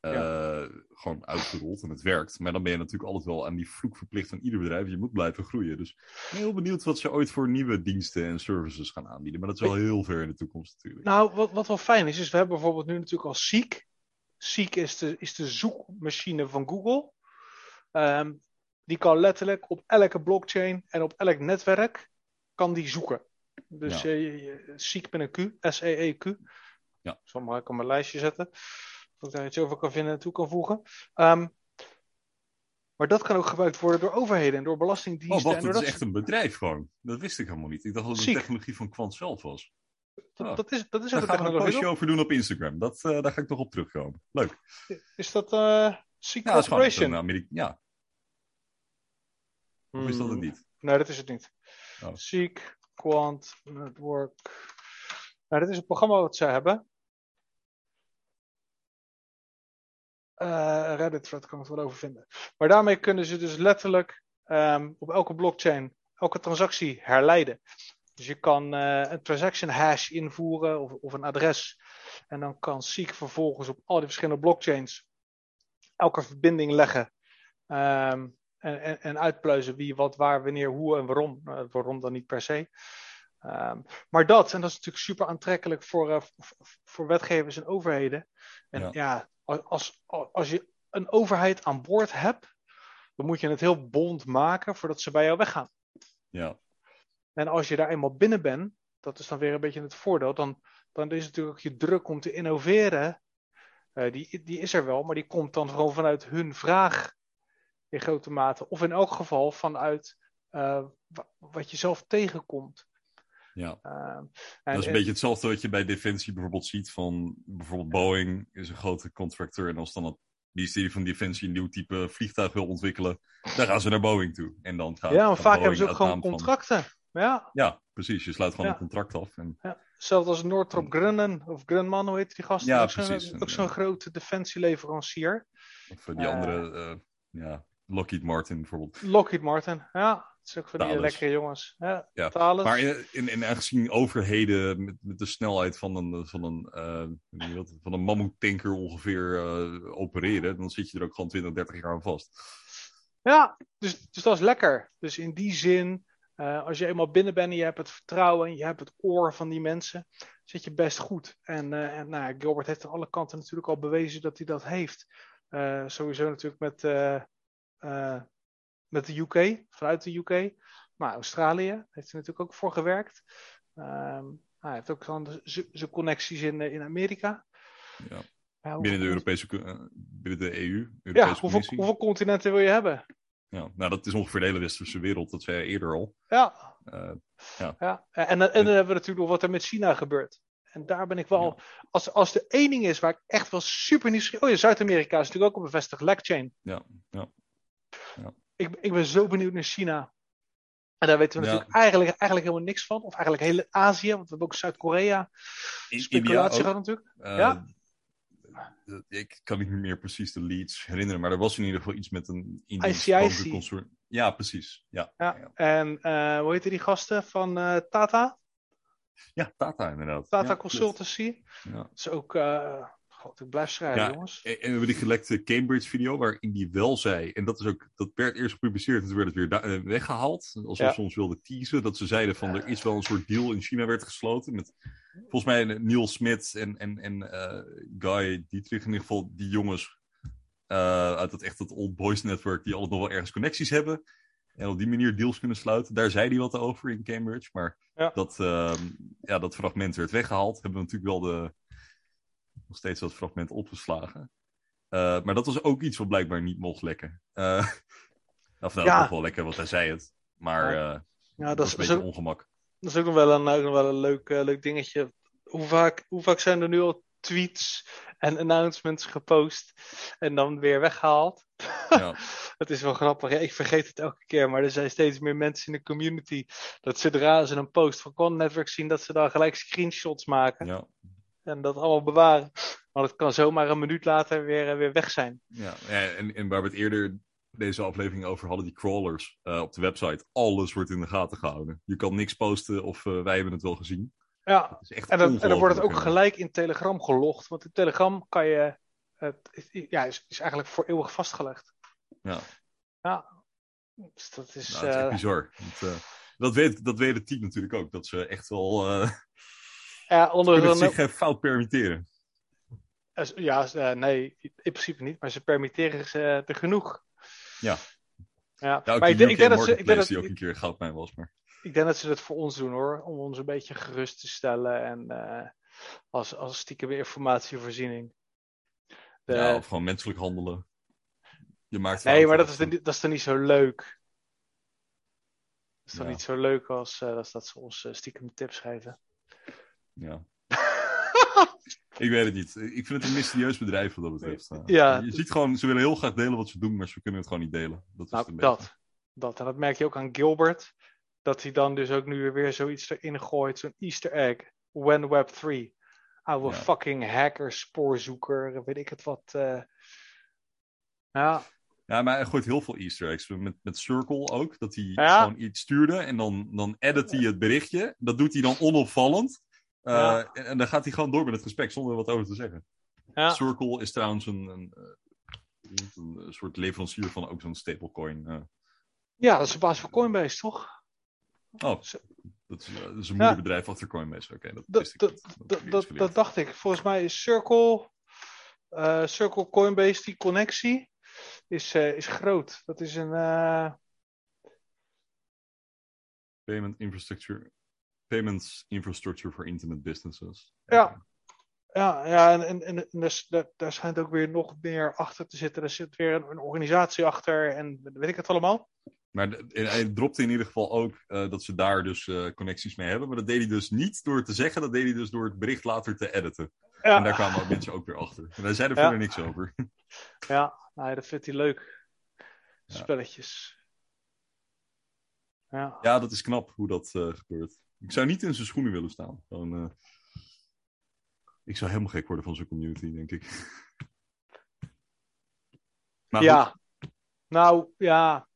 uh, gewoon uitgerold en het werkt. Maar dan ben je natuurlijk altijd wel aan die vloek verplicht van ieder bedrijf. Je moet blijven groeien. Dus ik ben heel benieuwd wat ze ooit voor nieuwe diensten en services gaan aanbieden. Maar dat is wel heel ver in de toekomst natuurlijk. Nou, wat, wat wel fijn is, is we hebben bijvoorbeeld nu natuurlijk al Seek. Seek is de, is de zoekmachine van Google. Um, die kan letterlijk op elke blockchain en op elk netwerk kan die zoeken. Dus ja. uh, Seek met een Q, S-E-E-Q. Ja. Ik zal maar op mijn lijstje zetten. Dat ik daar iets over kan vinden en toe kan voegen. Um, maar dat kan ook gebruikt worden door overheden en door belastingdiensten. Oh, wacht, dat is echt een bedrijf gewoon. Dat wist ik helemaal niet. Ik dacht dat het een technologie van Quant zelf was. Dat, oh. dat, is, dat is ook daar een gaan we een postje over doen op Instagram. Dat, uh, daar ga ik nog op terugkomen. Leuk. Is dat uh, Seek ja, Corporation? Dat is ja. Of is dat het niet? Nee, dat is het niet. Oh. Seek Quant Network. Nou, dit is het programma wat zij hebben. Uh, Reddit, wat kan ik wel over vinden. Maar daarmee kunnen ze dus letterlijk um, op elke blockchain elke transactie herleiden. Dus je kan uh, een transaction hash invoeren of, of, een adres. En dan kan Seek vervolgens op al die verschillende blockchains elke verbinding leggen. Um, en, en, en, uitpluizen wie, wat, waar, wanneer, hoe en waarom. Uh, waarom dan niet per se. Um, maar dat, en dat is natuurlijk super aantrekkelijk voor, uh, voor wetgevers en overheden. En ja, ja als, als je een overheid aan boord hebt, dan moet je het heel bond maken voordat ze bij jou weggaan. Ja. En als je daar eenmaal binnen bent, dat is dan weer een beetje het voordeel, dan, dan is het natuurlijk ook je druk om te innoveren. Uh, die, die is er wel, maar die komt dan gewoon vanuit hun vraag in grote mate. Of in elk geval vanuit uh, wat je zelf tegenkomt. Ja. En, dat is een en, beetje hetzelfde wat je bij Defensie bijvoorbeeld ziet van bijvoorbeeld Boeing is een grote contractor en als dan het ministerie van Defensie een nieuw type vliegtuig wil ontwikkelen, dan gaan ze naar Boeing toe. En dan gaat, ja, maar vaak Boeing hebben ze ook gewoon contracten. Ja. ja, precies. Je sluit gewoon ja. een contract af. En... Ja. Hetzelfde als Northrop Grumman of Grumman, hoe heet die gast? Ja, ook precies. Zo'n, ook zo'n grote defensieleverancier. Of die uh, andere, uh, ja, Lockheed Martin bijvoorbeeld. Lockheed Martin, ja. Dat is ook van die lekkere jongens. Ja, Ja. Thales. Maar in, in, in aangezien overheden met, met de snelheid van een, van een, uh, wat, van een mammoetanker ongeveer uh, opereren, dan zit je er ook gewoon 20, 30 jaar aan vast. Ja, dus, dus dat is lekker. Dus in die zin, uh, als je eenmaal binnen bent en je hebt het vertrouwen en je hebt het oor van die mensen, zit je best goed. En, en nou, Gilbert heeft aan alle kanten natuurlijk al bewezen dat hij dat heeft. sowieso natuurlijk met met de UK, vanuit de UK. Maar Australië heeft hij natuurlijk ook voor gewerkt. Um, hij heeft ook zijn connecties in, in Amerika. Ja. Ja, binnen de Europese uh, binnen de EU. Europese ja, hoeveel, hoeveel, continenten wil je hebben? Ja, nou dat is ongeveer de hele westerse wereld, dat zei eerder al. Ja. Uh, ja. ja. En, en, dan hebben we natuurlijk nog wat er met China gebeurt. En daar ben ik wel, ja. als, als de één ding is waar ik echt wel super nieuwsgierig... Oh ja, Zuid-Amerika is natuurlijk ook een bevestigd legchain. Ja, ja. Ja ik, ik ben zo benieuwd naar China. En daar weten we ja. natuurlijk eigenlijk, eigenlijk helemaal niks van. Of eigenlijk heel Azië, want we hebben ook Zuid-Korea. Speculatie gehad natuurlijk. Uh, ja? Ik kan niet meer precies de leads herinneren, maar er was in ieder geval iets met een ICIC. concern. Ja, precies. Ja, ja. ja. En uh, hoe heette die gasten van uh, Tata? Ja, Tata inderdaad. Tata Consultancy. Ja. Dat is ook God, ik blijf schrijven, ja, jongens. En, en we hebben die gelekte Cambridge-video waarin die wel zei, en dat is ook, dat werd eerst gepubliceerd en toen werd het weer weggehaald. Alsof ja. ze ons wilden teasen. Dat ze zeiden van er is wel een soort deal in China werd gesloten met volgens mij Neil Smith en, en, en uh, Guy Dietrich, in ieder geval die jongens uh, uit het echt het Old Boys Network die altijd nog wel ergens connecties hebben. En op die manier deals kunnen sluiten. Daar zei hij wat over in Cambridge. Maar ja. dat, uh, ja, dat fragment werd weggehaald. Hebben we natuurlijk wel de, nog steeds dat fragment opgeslagen. Uh, maar dat was ook iets wat blijkbaar niet mocht lekken. Uh, of nou, ja. wel lekker, want hij zei het. Maar ja. Uh, ja, dat, dat is een beetje ook, ongemak. Dat is ook nog wel een, nog wel een leuk, leuk dingetje. Hoe vaak, hoe vaak zijn er nu al tweets en announcements gepost en dan weer weggehaald? Ja. dat is wel grappig. Ja, ik vergeet het elke keer, maar er zijn steeds meer mensen in de community dat zodra ze een post van Con Network zien, dat ze dan gelijk screenshots maken. Ja. En dat allemaal bewaren. Want het kan zomaar een minuut later weer, weer weg zijn. Ja, en, en waar we het eerder deze aflevering over hadden, die crawlers uh, op de website. Alles wordt in de gaten gehouden. Je kan niks posten of uh, wij hebben het wel gezien. Ja, is echt en dan, en dan wordt het ook gelijk in Telegram gelogd. Want in Telegram kan je. Het, ja, is, is eigenlijk voor eeuwig vastgelegd. Ja. Ja. Dus dat is. Nou, dat is echt eh, bizar. Want, eh, dat, weet, dat weet het team natuurlijk ook. Dat ze echt wel eh ja, onder kunnen een, zich geen fout permitteren. Eh, Ja, eh, nee, in principe niet, maar ze permitteren ze er genoeg. Ja. Ja, maar ik denk, ik, denk dat ze, ik, denk dat, die ook een keer een goudmijn was. Maar... ik denk dat ze dat voor ons doen hoor, om ons een beetje gerust te stellen en eh, als, als stiekem informatievoorziening. De- Ja, of gewoon menselijk handelen. Je maakt nee, maar dat is, dan niet- dat is dan niet zo leuk. Dat is dan Ja. niet zo leuk als, eh, als dat ze ons eh, stiekem tips geven. Ja. Ik weet het niet. Ik vind het een mysterieus bedrijf wat dat betreft. Uh, Ja. Je ziet gewoon, ze willen heel graag delen wat ze doen, maar ze kunnen het gewoon niet delen. Dat is Nou, dat. dat. En dat merk je ook aan Gilbert. Dat hij dan dus ook nu weer zoiets erin gooit. Zo'n easter egg. When Web 3. Oude Ja. fucking hacker, spoorzoeker, weet ik het wat. eh. Ja, Ja, maar hij gooit heel veel easter eggs. Met, met Circle ook, dat hij Ja. gewoon iets stuurde en dan, dan edit hij het berichtje. Dat doet hij dan onopvallend. Uh, Ja. en, en dan gaat hij gewoon door met het gesprek zonder er wat over te zeggen. ja. Circle is trouwens een, een, eh, een, een soort leverancier van ook zo'n stablecoin. eh. ja dat is de baas van Coinbase, toch? Oh, Zo. dat is, eh, dat is een moederbedrijf achter Coinbase. Oké, dat Dat, dat, dat, dacht ik. Volgens mij is Circle, eh, Circle Coinbase, die connectie, is, eh, is groot. Dat is een. eh, Payment infrastructure. Payments infrastructure for internet businesses. Ja. Ja, ja en, en, en, en dus, daar, daar schijnt ook weer nog meer achter te zitten. Er zit weer een, een organisatie achter en weet ik het allemaal. Maar de- hij dropte in ieder geval ook eh, dat ze daar dus eh, connecties mee hebben. Maar dat deed hij dus niet door te zeggen, dat deed hij dus door het bericht later te editen. Ja, En daar kwamen ook mensen ook weer achter. En wij zeiden Ja. verder niks over. ja nee, dat vindt hij leuk. Spelletjes. Ja. Ja, dat is knap hoe dat eh, gebeurt. Ik zou niet in zijn schoenen willen staan. Gewoon, eh, ik zou helemaal gek worden van zijn community, denk ik. Maar goed, ja. Nou, ja.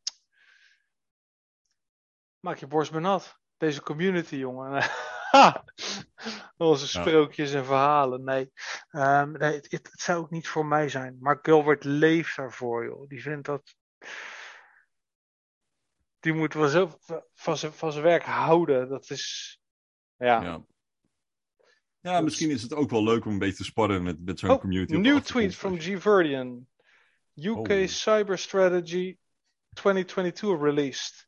Maak je borst maar nat. Deze community, jongen. Onze sprookjes en verhalen. Nee, Ehm, nee het, het, het zou ook niet voor mij zijn. Maar Gilbert leeft daarvoor, joh. Die vindt dat. Die moet wel zo van zijn, van zijn werk houden. Dat is. Ja. ja. Ja, misschien is het ook wel leuk om een beetje te sparren met, met zo'n Oh, community. New tweet from G. Verdian. UK Oh. Cyber Strategy 2022 released.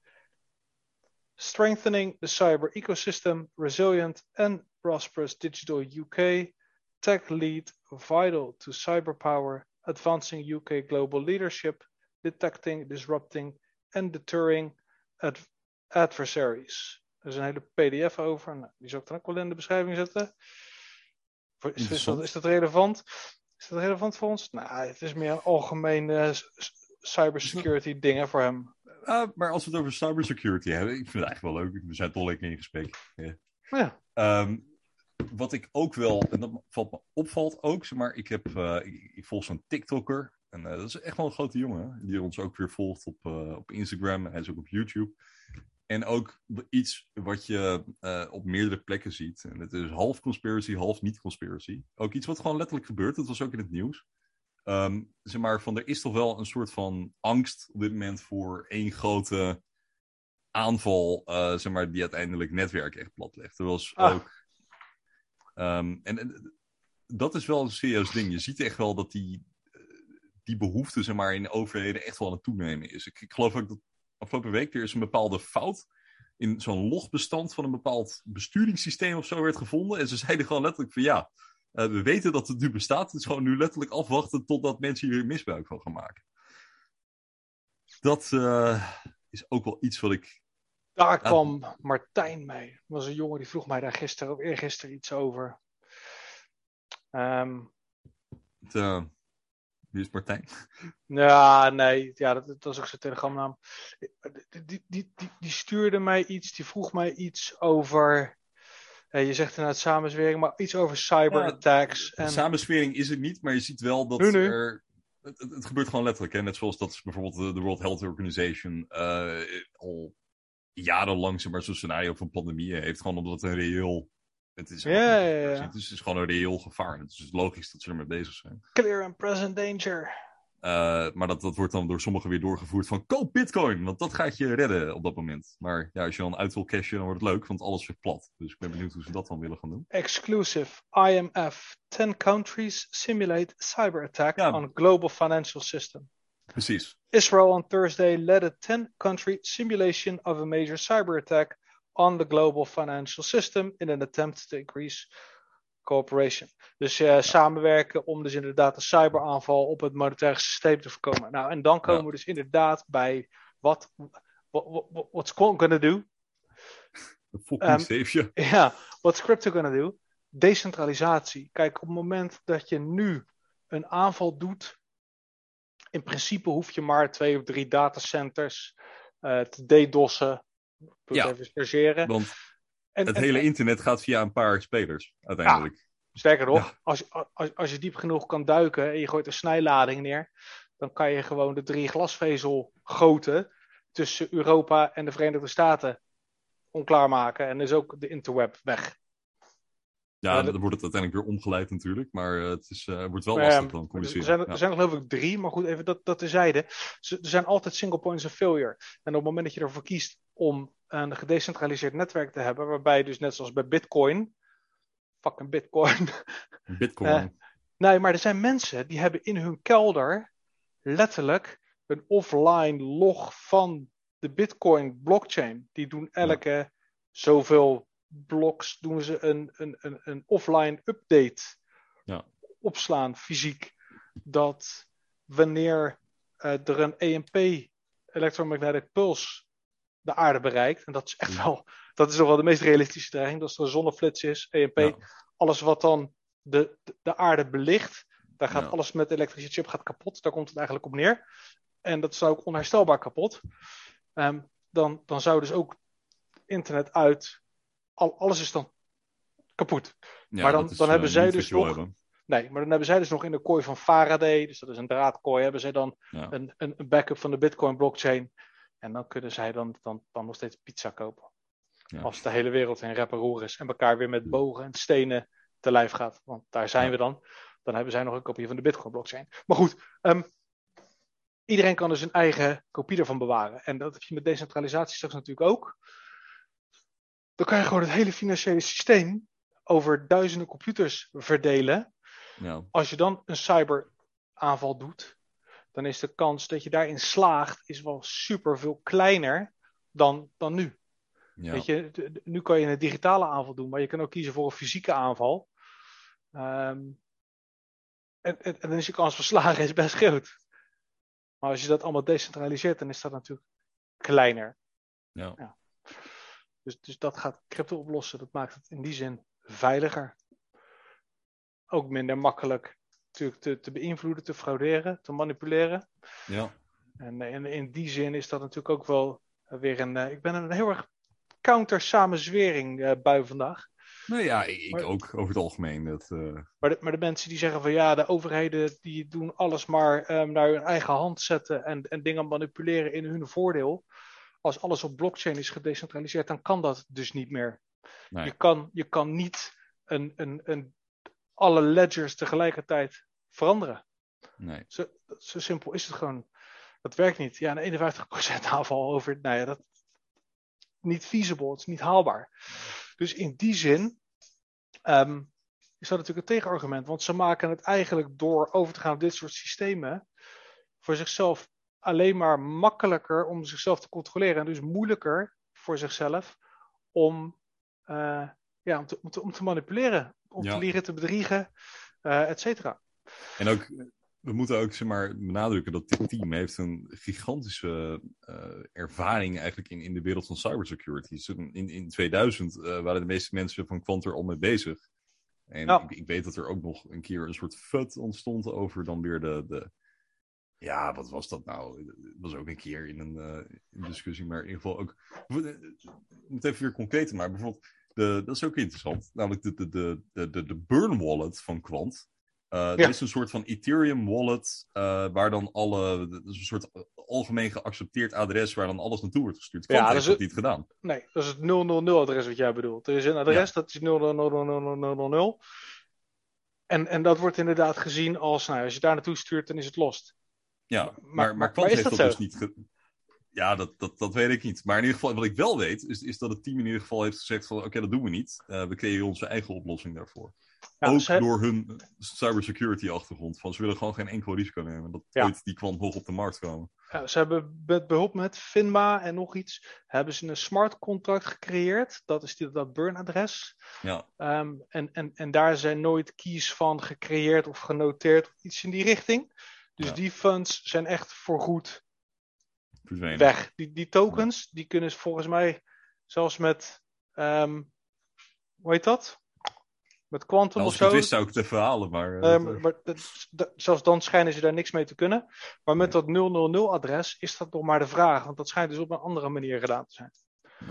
Strengthening the cyber ecosystem, resilient and prosperous digital UK. Tech lead vital to cyber power, advancing UK global leadership, detecting, disrupting and deterring ad- adversaries. Er is een hele PDF over. Nou, die zal ik dan ook wel in de beschrijving zetten. Is, is, dat, is dat relevant? Is dat relevant voor ons? Nou, het is meer een s- cybersecurity dingen voor hem. Ah, maar als we het over cybersecurity hebben, ik vind het eigenlijk wel leuk. We zijn toch lekker in gesprek. Ja. Ja, Ehm, wat ik ook wel, en dat valt me opvalt ook, zeg maar ik, heb, eh, ik, ik volg zo'n TikToker. En eh, dat is echt wel een grote jongen, die ons ook weer volgt op, eh, op Instagram. Hij is ook op YouTube. En ook iets wat je eh, op meerdere plekken ziet. En het is half conspiracy, half niet conspiracy. Ook iets wat gewoon letterlijk gebeurt. Dat was ook in het nieuws. Ehm, zeg maar, van er is toch wel een soort van angst op dit moment voor één grote aanval, zeg maar, die uiteindelijk netwerken echt platlegt. Er was Ah. ook. ehm, en, en dat is wel een serieus ding. Je ziet echt wel dat die, die behoefte, zeg maar, in de overheden echt wel aan het toenemen is. Ik, ik geloof ook dat afgelopen week er is een bepaalde fout in zo'n logbestand van een bepaald besturingssysteem of zo werd gevonden. En ze zeiden gewoon letterlijk van ja, eh, we weten dat het nu bestaat. Het is gewoon nu letterlijk afwachten totdat mensen hier misbruik van gaan maken. Dat eh, is ook wel iets wat ik. daar kwam Martijn mee. Dat was een jongen die vroeg mij daar gisteren of eergisteren iets over. Het, eh, wie is Martijn? ja, nee, ja, dat, dat was ook zijn telegramnaam. Die, die, die, die, stuurde mij iets, die vroeg mij iets over. eh, je zegt inderdaad samenzwering, maar iets over cyberattacks. En... en Samenswering is het niet, maar je ziet wel dat Nu, nu. er. Het, gebeurt gewoon letterlijk. Hè? Net zoals dat bijvoorbeeld de, de World Health Organization eh, al jarenlang zeg maar, zo'n scenario van pandemieën heeft. Gewoon omdat het een reëel Het is, ja, ja, ja. Het, is, gewoon een reëel gevaar. Het is dus logisch dat ze ermee bezig zijn. Clear and present danger. Uh, maar dat, dat wordt dan door sommigen weer doorgevoerd van koop bitcoin, want dat gaat je redden op dat moment. Maar ja, als je dan uit wil cashen, dan wordt het leuk, want alles weer plat. Dus ik ben benieuwd hoe ze dat dan willen gaan doen. Exclusive IMF. 10 countries simulate cyber attack ja. on global financial system. Precies. Israel on Thursday led a 10 country simulation of a major cyber attack on the global financial system in an attempt to increase cooperation. Dus uh, samenwerken om dus inderdaad een cyberaanval op het monetaire systeem te voorkomen. Nou, en dan komen ja. we dus inderdaad bij wat what, what's Quant gonna do? Fucking um, je. Ja, what's crypto gonna do? Decentralisatie. Kijk, op het moment dat je nu een aanval doet, in principe hoef je maar twee of drie datacenters uh, te Ja, even. Want en, het en, hele internet gaat via een paar spelers, uiteindelijk. Ja, sterker nog, ja. als, als, als je diep genoeg kan duiken en je gooit een snijlading neer, dan kan je gewoon de drie glasvezelgoten tussen Europa en de Verenigde Staten onklaar maken. En is ook de interweb weg. Ja, dan wordt het uiteindelijk weer omgeleid natuurlijk, maar het is, uh, wordt wel lastig dan communiceren. Er zijn, er zijn geloof ik drie, maar goed, even dat, dat tezijde. Er zijn altijd single points of failure. En op het moment dat je ervoor kiest om een gedecentraliseerd netwerk te hebben, waarbij dus net zoals bij Bitcoin, fucking Bitcoin. Bitcoin. uh, nee, maar er zijn mensen die hebben in hun kelder letterlijk een offline log van de Bitcoin blockchain. Die doen elke ja. zoveel bloks doen ze een, een, een, een offline update ja. opslaan fysiek. Dat wanneer uh, er een EMP, electromagnetic pulse, de aarde bereikt. En dat is echt wel, dat is nog wel de meest realistische dreiging. Dat er een zonneflits is, EMP. Ja. Alles wat dan de, de, de aarde belicht, daar gaat ja. alles met de elektrische chip gaat kapot. Daar komt het eigenlijk op neer. En dat is ook onherstelbaar kapot. Um, dan, dan zou dus ook internet uit, al, alles is dan kapot. Ja, maar dan, is, dan hebben uh, zij dus nog. Hebben. Nee, maar dan hebben zij dus nog in de kooi van Faraday, dus dat is een draadkooi, hebben zij dan ja. een, een backup van de Bitcoin blockchain. En dan kunnen zij dan, dan, dan nog steeds pizza kopen. Ja. Als de hele wereld in rep en roer is. En elkaar weer met bogen en stenen te lijf gaat. Want daar zijn Ja. we dan. Dan hebben zij nog een kopie van de Bitcoin blockchain. Maar goed, ehm, iedereen kan dus een eigen kopie ervan bewaren. En dat heb je met decentralisatie straks natuurlijk ook. Dan kan je gewoon het hele financiële systeem over duizenden computers verdelen. Ja. Als je dan een cyberaanval doet, dan is de kans dat je daarin slaagt, is wel super veel kleiner dan, dan nu. Ja. Weet je, nu kan je een digitale aanval doen, maar je kan ook kiezen voor een fysieke aanval. Ehm, en, en, en dan is je kans van slagen is best groot. Maar als je dat allemaal decentraliseert, dan is dat natuurlijk kleiner. Ja. Dus, dus dat gaat crypto oplossen. Dat maakt het in die zin veiliger. Ook minder makkelijk natuurlijk te, te beïnvloeden, te frauderen, te manipuleren. Ja. En, eh, en in die zin is dat natuurlijk ook wel eh, weer een. eh, ik ben een heel erg counter samenzwering eh bui vandaag. Nee, ja, ik, Maar- ook over het algemeen. Dat, Maar de, maar de mensen die zeggen van ja, de overheden die doen alles maar ehm, naar hun eigen hand zetten en, en dingen manipuleren in hun voordeel. Als alles op blockchain is gedecentraliseerd, dan kan dat dus niet meer. nee. Je, kan, je kan niet een, een, een, alle ledgers tegelijkertijd veranderen. nee. Zo, zo simpel is het gewoon. Dat werkt niet. Ja, een 51% aanval over. Nou ja, dat niet feasible, het is niet haalbaar. Dus in die zin ehm, is dat natuurlijk een tegenargument. Want ze maken het eigenlijk door over te gaan op dit soort systemen voor zichzelf alleen maar makkelijker om zichzelf te controleren. En dus moeilijker voor zichzelf om, eh, ja, om, te, om, te, om te manipuleren. Om Ja. te liegen, te bedriegen, eh et cetera. En ook, we moeten ook zeg maar, benadrukken dat dit team heeft een gigantische eh, ervaring eigenlijk in, in de wereld van cybersecurity. In, in 2000 eh, waren de meeste mensen van Quant er al mee bezig. En Ja. ik, ik weet dat er ook nog een keer een soort fut ontstond over dan weer de, de ja, wat was dat nou? Het was ook een keer in een, in een discussie, maar in ieder geval ook. Om het even weer concreet te maken, bijvoorbeeld, de, dat is ook interessant. Namelijk de, de, de, de, de, burn wallet van Quant. Uh, Er Ja. is een soort van Ethereum wallet, eh, waar dan alle, dat is een soort algemeen geaccepteerd adres waar dan alles naartoe wordt gestuurd. Ja, Quant dat heeft is dat niet gedaan. Nee, dat is het 000-adres wat jij bedoelt. Er is een adres, dat is 0000000. En, en dat wordt inderdaad gezien als, nou, als je daar naartoe stuurt, dan is het lost. Ja, maar- maar, maar, maar Quant heeft dat dat, dus niet Ja, dat, dat, dat weet ik niet. Maar in ieder geval, wat ik wel weet, is, is dat het team in ieder geval heeft gezegd van, oké, dat doen we niet. Eh, we creëren onze eigen oplossing daarvoor. Ja, Ook ze- door hun cybersecurity achtergrond. Van, ze willen gewoon geen enkel risico nemen. Dat Ja. ooit die kwant nog op de markt komen. Ja, ze hebben met behulp met Finma en nog iets, hebben ze een smart contract gecreëerd. Dat is die, dat burn-adres. Ja, Ehm, en, en, en daar zijn nooit keys van gecreëerd of genoteerd of iets in die richting. Dus die funds zijn echt voorgoed verdwenen. weg. Die, die tokens, die kunnen ze volgens mij zelfs met, ehm, hoe heet dat? Met Quantum Als of ik het zo. wist, zou ik het even halen. Maar, dat, maar, dat- zelfs dan schijnen ze daar niks mee te kunnen. Maar met dat 000-adres is dat nog maar de vraag. Want dat schijnt dus op een andere manier gedaan te zijn.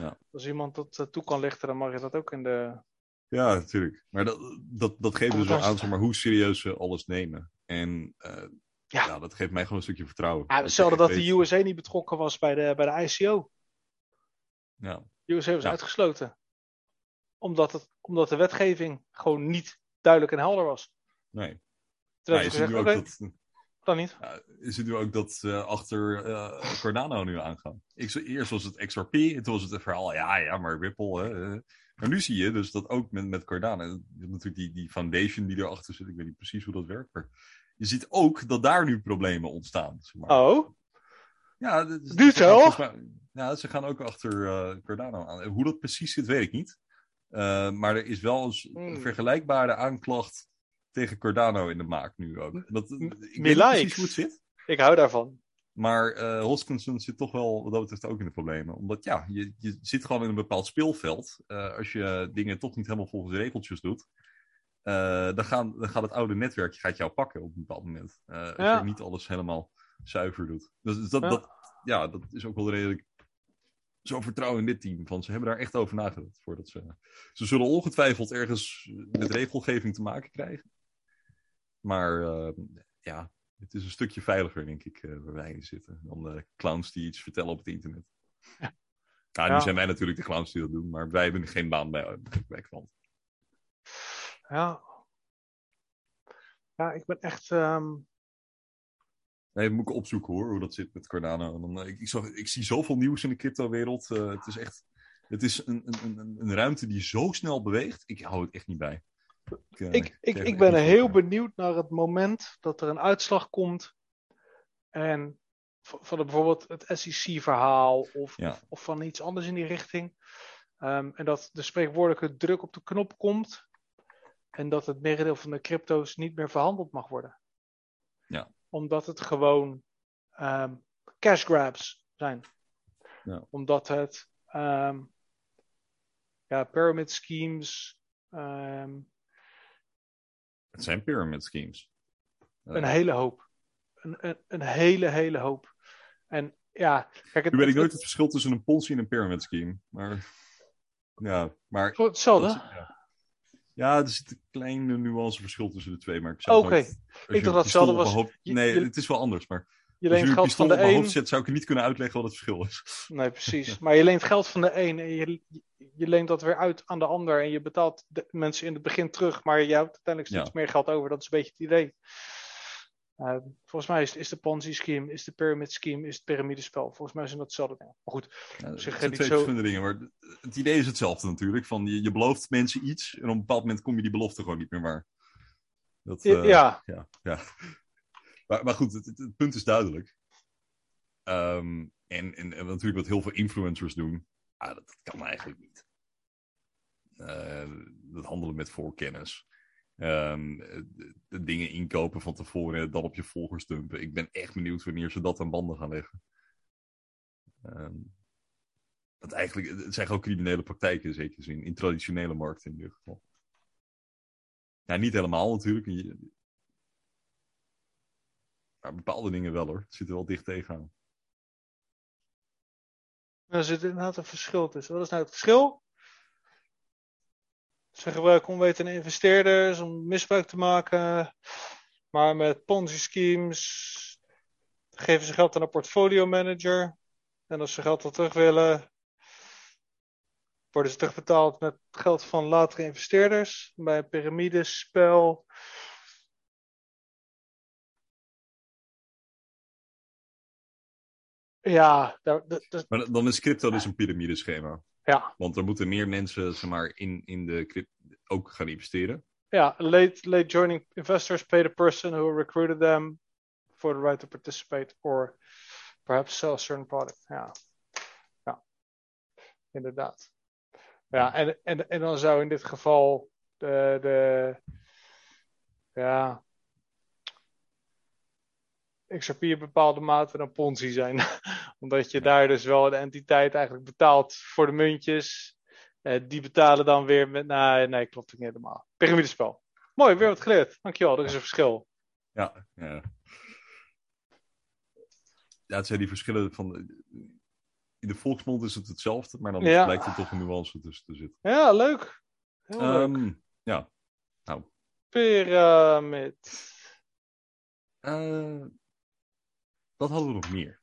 ja. Als iemand dat eh, toe kan lichten, dan mag je dat ook in de. ja, natuurlijk. Maar dat, dat, dat geeft dus wel aan maar, hoe serieus ze alles nemen. En eh, Ja. ja. dat geeft mij gewoon een stukje vertrouwen. Ja, hetzelfde dat de USA niet betrokken was bij de, bij de ICO. Ja, De USA was Ja. uitgesloten. Omdat, het, omdat de wetgeving gewoon niet duidelijk en helder was. nee. Ze nu oké, ook dat... dan niet. Ja, nu ook dat ze achter eh, Cardano nu aangaan. Ik, eerst was het XRP, en toen was het verhaal, ja, ja, maar Ripple. Hè, eh. Maar nu zie je dus dat ook met, met Cardano, je hebt natuurlijk die, die foundation die erachter zit, ik weet niet precies hoe dat werkt, maar je ziet ook dat daar nu problemen ontstaan. Zeg maar. Oh, Ja, dat is- Ja, ze gaan ook achter eh, Cardano aan. Hoe dat precies zit, weet ik niet. Eh, maar er is wel eens een Hmm. vergelijkbare aanklacht tegen Cardano in de maak nu ook. Dat, ik weet likes. precies hoe het zit. ik hou daarvan. Maar eh Hoskinson zit toch wel, wat dat betreft, ook in de problemen. Omdat ja, je, je zit gewoon in een bepaald speelveld. Als je dingen toch niet helemaal volgens de regeltjes doet. Eh, dan, gaan, dan gaat het oude netwerkje gaat jou pakken op een bepaald moment. Eh, als Ja. je niet alles helemaal zuiver doet. Dus, dus dat, Ja. Dat, ja, dat is ook wel ik zo vertrouw in dit team. Van, ze hebben daar echt over nagedacht. Voordat ze, ze zullen ongetwijfeld ergens met regelgeving te maken krijgen. Maar eh, ja, het is een stukje veiliger, denk ik, eh, waar wij in zitten. Dan de clowns die iets vertellen op het internet. Ja. Ja, nu Ja. zijn wij natuurlijk de clowns die dat doen, maar wij hebben geen baan bij, bij klant. Ja. Ja, ik ben echt. ehm, Nee, moet ik opzoeken hoor, hoe dat zit met Cardano. En Dan, eh, ik, ik, zag, ik zie zoveel nieuws in de crypto-wereld. eh, het is echt. Het is een, een, een, een ruimte die zo snel beweegt. Ik hou het echt niet bij. Ik, eh, ik, ik, ik ben heel benieuwd naar het moment dat er een uitslag komt. En van de- bijvoorbeeld het SEC-verhaal of, Ja. of, of van iets anders in die richting. Ehm, en dat de spreekwoordelijke druk op de knop komt. En dat het merendeel van de crypto's niet meer verhandeld mag worden. Ja. Omdat het gewoon ehm, cash grabs zijn. Ja. Omdat het ehm, ja, pyramid schemes. ehm, Het zijn pyramid schemes. Een hele hoop. Een, een, een hele, hele hoop. En ja, kijk, het, nu weet ik nooit het verschil tussen een Ponzi en een pyramid scheme. Maar. Ja, maar het- hetzelfde. Ja. Ja, er zit een klein nuanceverschil tussen de twee. Maar ik zou Oké. je dacht dat hetzelfde was. hoofd- Nee, je- het is wel anders. Maar Je als leent je geld van de op mijn een. zet, zou ik niet kunnen uitleggen wat het verschil is. Nee, precies. Maar je leent geld van de een en je, je leent dat weer uit aan de ander. En je betaalt de mensen in het begin terug, maar je houdt uiteindelijk steeds Ja. meer geld over. Dat is een beetje het idee. Eh, volgens mij is, is de Ponzi-scheme, is de pyramid-scheme, is het piramidespel. Volgens mij zijn dat hetzelfde dingen. Maar goed, Ja, het zijn zo- verschillende dingen. Maar het idee is hetzelfde natuurlijk. Van je, je belooft mensen iets en op een bepaald moment kom je die belofte gewoon niet meer waar. Dat, ja, eh, ja, ja, ja. Maar, maar goed, het, het- het punt is duidelijk. Ehm, en, en, en natuurlijk wat heel veel influencers doen, ah, dat, dat kan eigenlijk niet. Eh, dat handelen met voorkennis. Ehm, dingen inkopen van tevoren, dan op je volgers dumpen. Ik ben echt benieuwd wanneer ze dat aan banden gaan leggen. Ehm, want eigenlijk, het zijn gewoon criminele praktijken in zekere zin. In traditionele markten in ieder geval. Ja, niet helemaal natuurlijk. Maar bepaalde dingen wel hoor. Het zit er wel dicht tegenaan. er zit inderdaad een verschil tussen. Wat is nou het verschil? Ze gebruiken onwetende investeerders om misbruik te maken. Maar met Ponzi-schemes geven ze geld aan een portfolio manager. En als ze geld al terug willen, worden ze terugbetaald met geld van latere investeerders. Bij een piramidespel. Ja, daar, Maar dan is crypto dus een piramideschema. Ja, Want er moeten meer mensen zeg maar, in, in de crypto ook gaan investeren. ja. Late, late joining investors pay the person who recruited them for the right to participate or perhaps sell a certain product. Ja, ja. inderdaad. Ja, en, en, en dan zou in dit geval de, de ja, XRP in bepaalde mate een Ponzi zijn. Omdat je daar dus wel de entiteit eigenlijk betaalt voor de muntjes. Eh, die betalen dan weer met. Nee, nee, klopt niet helemaal. Piramidespel. Mooi, weer wat geleerd. Dankjewel, er is een verschil. Ja, ja. Ja, het zijn die verschillen van. In de volksmond is het hetzelfde, maar dan Ja. lijkt er toch een nuance tussen te zitten. Ja, leuk. Ehm, ja. Pyramid. Eh, wat hadden we nog meer?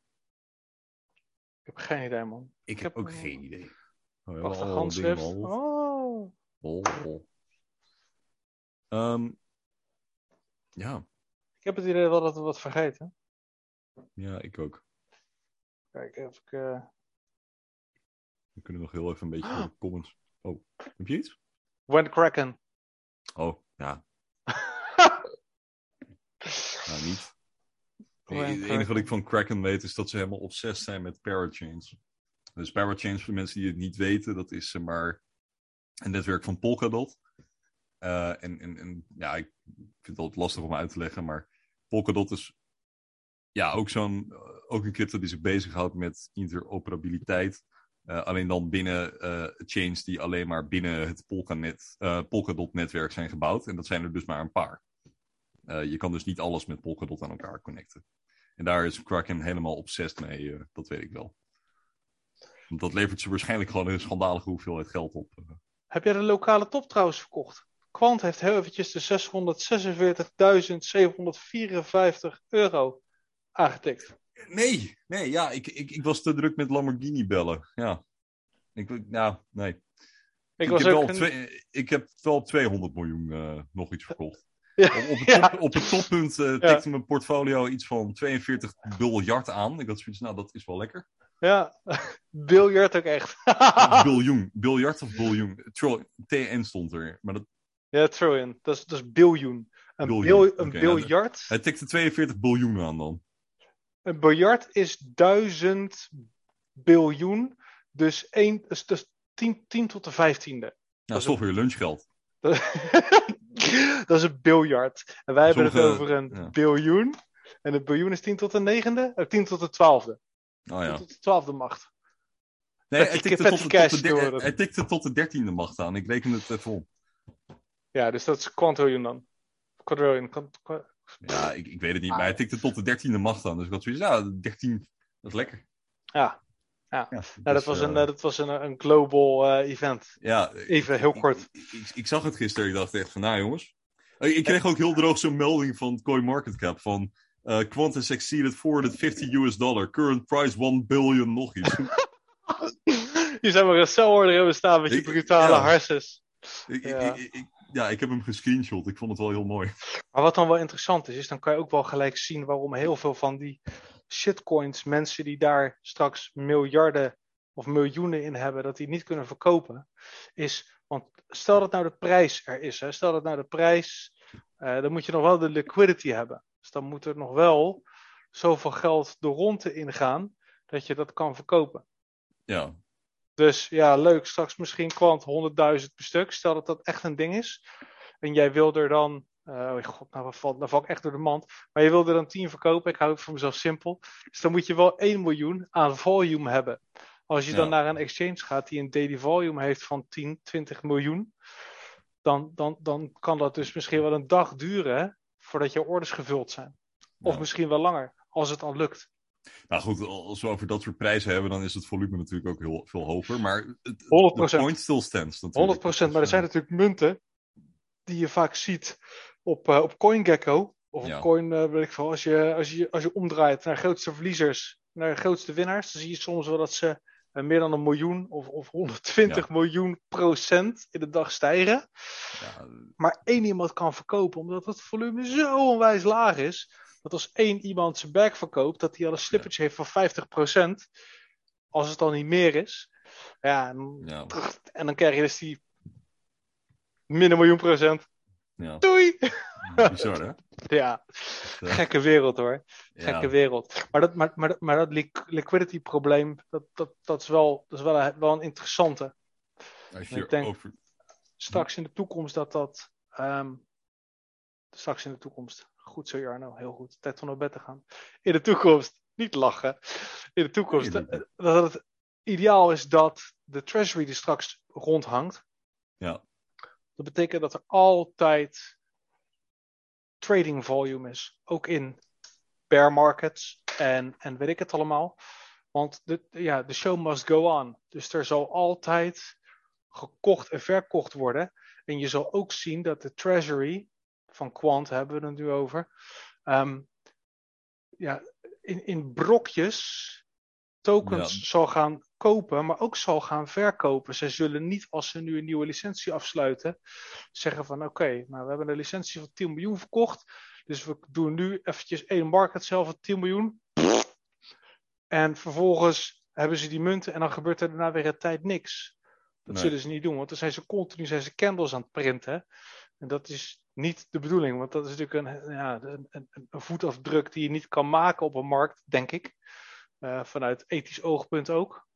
Ik heb geen idee, man. Ik heb ook geen idee. Oh, Wacht, handschrift. Oh. Ehm, ja, Ik heb het idee wel dat we wat vergeten. ja, ik ook. Kijk, even. eh, We kunnen nog heel even een beetje naar de comments. Oh, heb je iets? When Kraken. Oh, ja, nou niet. Het enige wat ik van Kraken weet is dat ze helemaal obsessed zijn met parachains. Dus parachains, voor de mensen die het niet weten, dat is zeg maar een netwerk van Polkadot. Eh, en, en, en ja, ik vind het altijd lastig om uit te leggen, maar Polkadot is ja, ook, zo'n, eh, ook een crypto die zich bezighoudt met interoperabiliteit. Eh, alleen dan binnen chains die alleen maar binnen het Polkanet, Polkadot-netwerk zijn gebouwd. En dat zijn er dus maar een paar. Je kan dus niet alles met Polkadot aan elkaar connecten. En daar is Kraken helemaal obsessed mee, eh, dat weet ik wel. Want dat levert ze waarschijnlijk gewoon een schandalige hoeveelheid geld op. eh. Heb jij de lokale top trouwens verkocht? Quant heeft heel eventjes de 646.754 euro aangetikt. Nee, nee, ja, ik, ik, ik was te druk met Lamborghini bellen. Ja. Ik, ja, nee. Ik, Ik, was heb, ook wel een- twee, ik heb wel 200 miljoen eh, nog iets verkocht. Op, op, het, top- op het toppunt eh, tikte mijn portfolio iets van 42 biljard aan. Ik had zoiets, nou, dat is wel lekker. ja. biljart ook echt. biljoen. Biljard of biljoen? TN stond er. Maar dat, ja, trillion. Dat is, dat is biljoen. Een, Biljoen, bil, een ja, biljart. hij tikte 42 biljoen aan dan. Een biljart is duizend biljoen. Dus, één, dus, dus 10, 10 tot de vijftiende. Nou, is toch weer lunchgeld. dat is een biljart. En wij hebben het over een ja. biljoen. En een biljoen is 10 tot de negende? Of 10 tot de twaalfde. Oh 10 ja. tot de twaalfde macht. Nee, hij tikte, tot, de- tot de hij tikte tot de dertiende macht aan. Ik reken het even op. Ja, dus dat is quadrillion dan. Quadrillion. Quad- qua- Ja, ik, ik weet het niet. Maar hij tikte tot de dertiende macht aan. Dus ik had zoiets, ja, 13, dat is lekker. Ja, Ja, nou, dus, dat was, een, eh, eh, dat was een, een global eh, event. ja, Even heel kort. Ik, ik, zag het gisteren. Ik dacht echt van, nou jongens. Ik kreeg ook heel droog zo'n melding van CoinMarketCap van... eh Quantum exceeded 450 US dollar. Current price 1 billion nog iets. Je zou maar een celorder hebben staan met je brutale ja. Ja. ik- ja, ik heb hem gescreenshot. Ik vond het wel heel mooi. Maar wat dan wel interessant is, is dan kan je ook wel gelijk zien waarom heel veel van die shitcoins, mensen die daar straks miljarden of miljoenen in hebben, dat die niet kunnen verkopen. Is, want stel dat nou de prijs er is, hè, stel dat nou de prijs, eh, dan moet je nog wel de liquidity hebben. Dus dan moet er nog wel zoveel geld de ronde ingaan, dat je dat kan verkopen. Ja, Dus ja, leuk. Straks misschien kwant 100.000 per stuk. Stel dat dat echt een ding is. En jij wil er dan. Eh, oh god, nou val, nou val ik echt door de mand. Maar je wil er dan 10 verkopen. Ik hou het voor mezelf simpel. Dus dan moet je wel 1 miljoen aan volume hebben. Als je dan naar een exchange gaat die een daily volume heeft van 10, 20 miljoen. Dan, dan, dan kan dat dus misschien wel een dag duren. Hè, voordat je orders gevuld zijn. Of Ja. misschien wel langer. Als het al lukt. Nou goed, als we over dat soort prijzen hebben, dan is het volume natuurlijk ook heel veel hoger. Maar het, 100%. de point still stands 100%, natuurlijk. maar er zijn natuurlijk munten die je vaak ziet op, eh, op CoinGecko. Of Ja. op Coin, eh, weet ik veel. Als je, als, je, als je omdraait naar grootste verliezers, naar grootste winnaars, dan zie je soms wel dat ze eh, meer dan een miljoen of, of 120 miljoen procent in de dag stijgen. Ja, Maar één iemand kan verkopen, omdat het volume zo onwijs laag is. Dat als één iemand zijn bag verkoopt, dat hij al een slippertje heeft van 50%. Als het dan niet meer is. Ja, en, ja, en dan krijg je dus die min een miljoen procent. Ja. Doei! Bizar, hè? Ja, Eh, gekke wereld hoor. ja. Gekke wereld. Maar dat, maar, maar, maar dat liqu- liquidity probleem, dat, dat, dat is wel, dat is wel, een, wel een interessante. Als Ik je denk- over... Straks in de toekomst dat dat. ehm, straks in de toekomst. Goed zo, Jarno. Heel goed. Tijd om naar bed te gaan. In de toekomst. Niet lachen. In de toekomst. Dat het ideaal is dat de treasury die straks rondhangt. Ja. Dat betekent dat er altijd trading volume is. Ook in bear markets en, en weet ik het allemaal. Want de, ja, show must go on. Dus er zal altijd gekocht en verkocht worden. En je zal ook zien dat de treasury van Quant hebben we het nu over. ehm, ja, in, in brokjes tokens Ja. zal gaan kopen, maar ook zal gaan verkopen. Ze zullen niet, als ze nu een nieuwe licentie afsluiten, zeggen van oké, nou we hebben een licentie van 10 miljoen verkocht. Dus we doen nu eventjes één market zelf van 10 miljoen. En vervolgens hebben ze die munten en dan gebeurt er daarna weer een tijd niks. Dat Nee. zullen ze niet doen, want dan zijn ze continu zijn ze candles aan het printen. En dat is niet de bedoeling, want dat is natuurlijk een, ja, een, een, een voetafdruk die je niet kan maken op een markt, denk ik. Eh, vanuit ethisch oogpunt ook.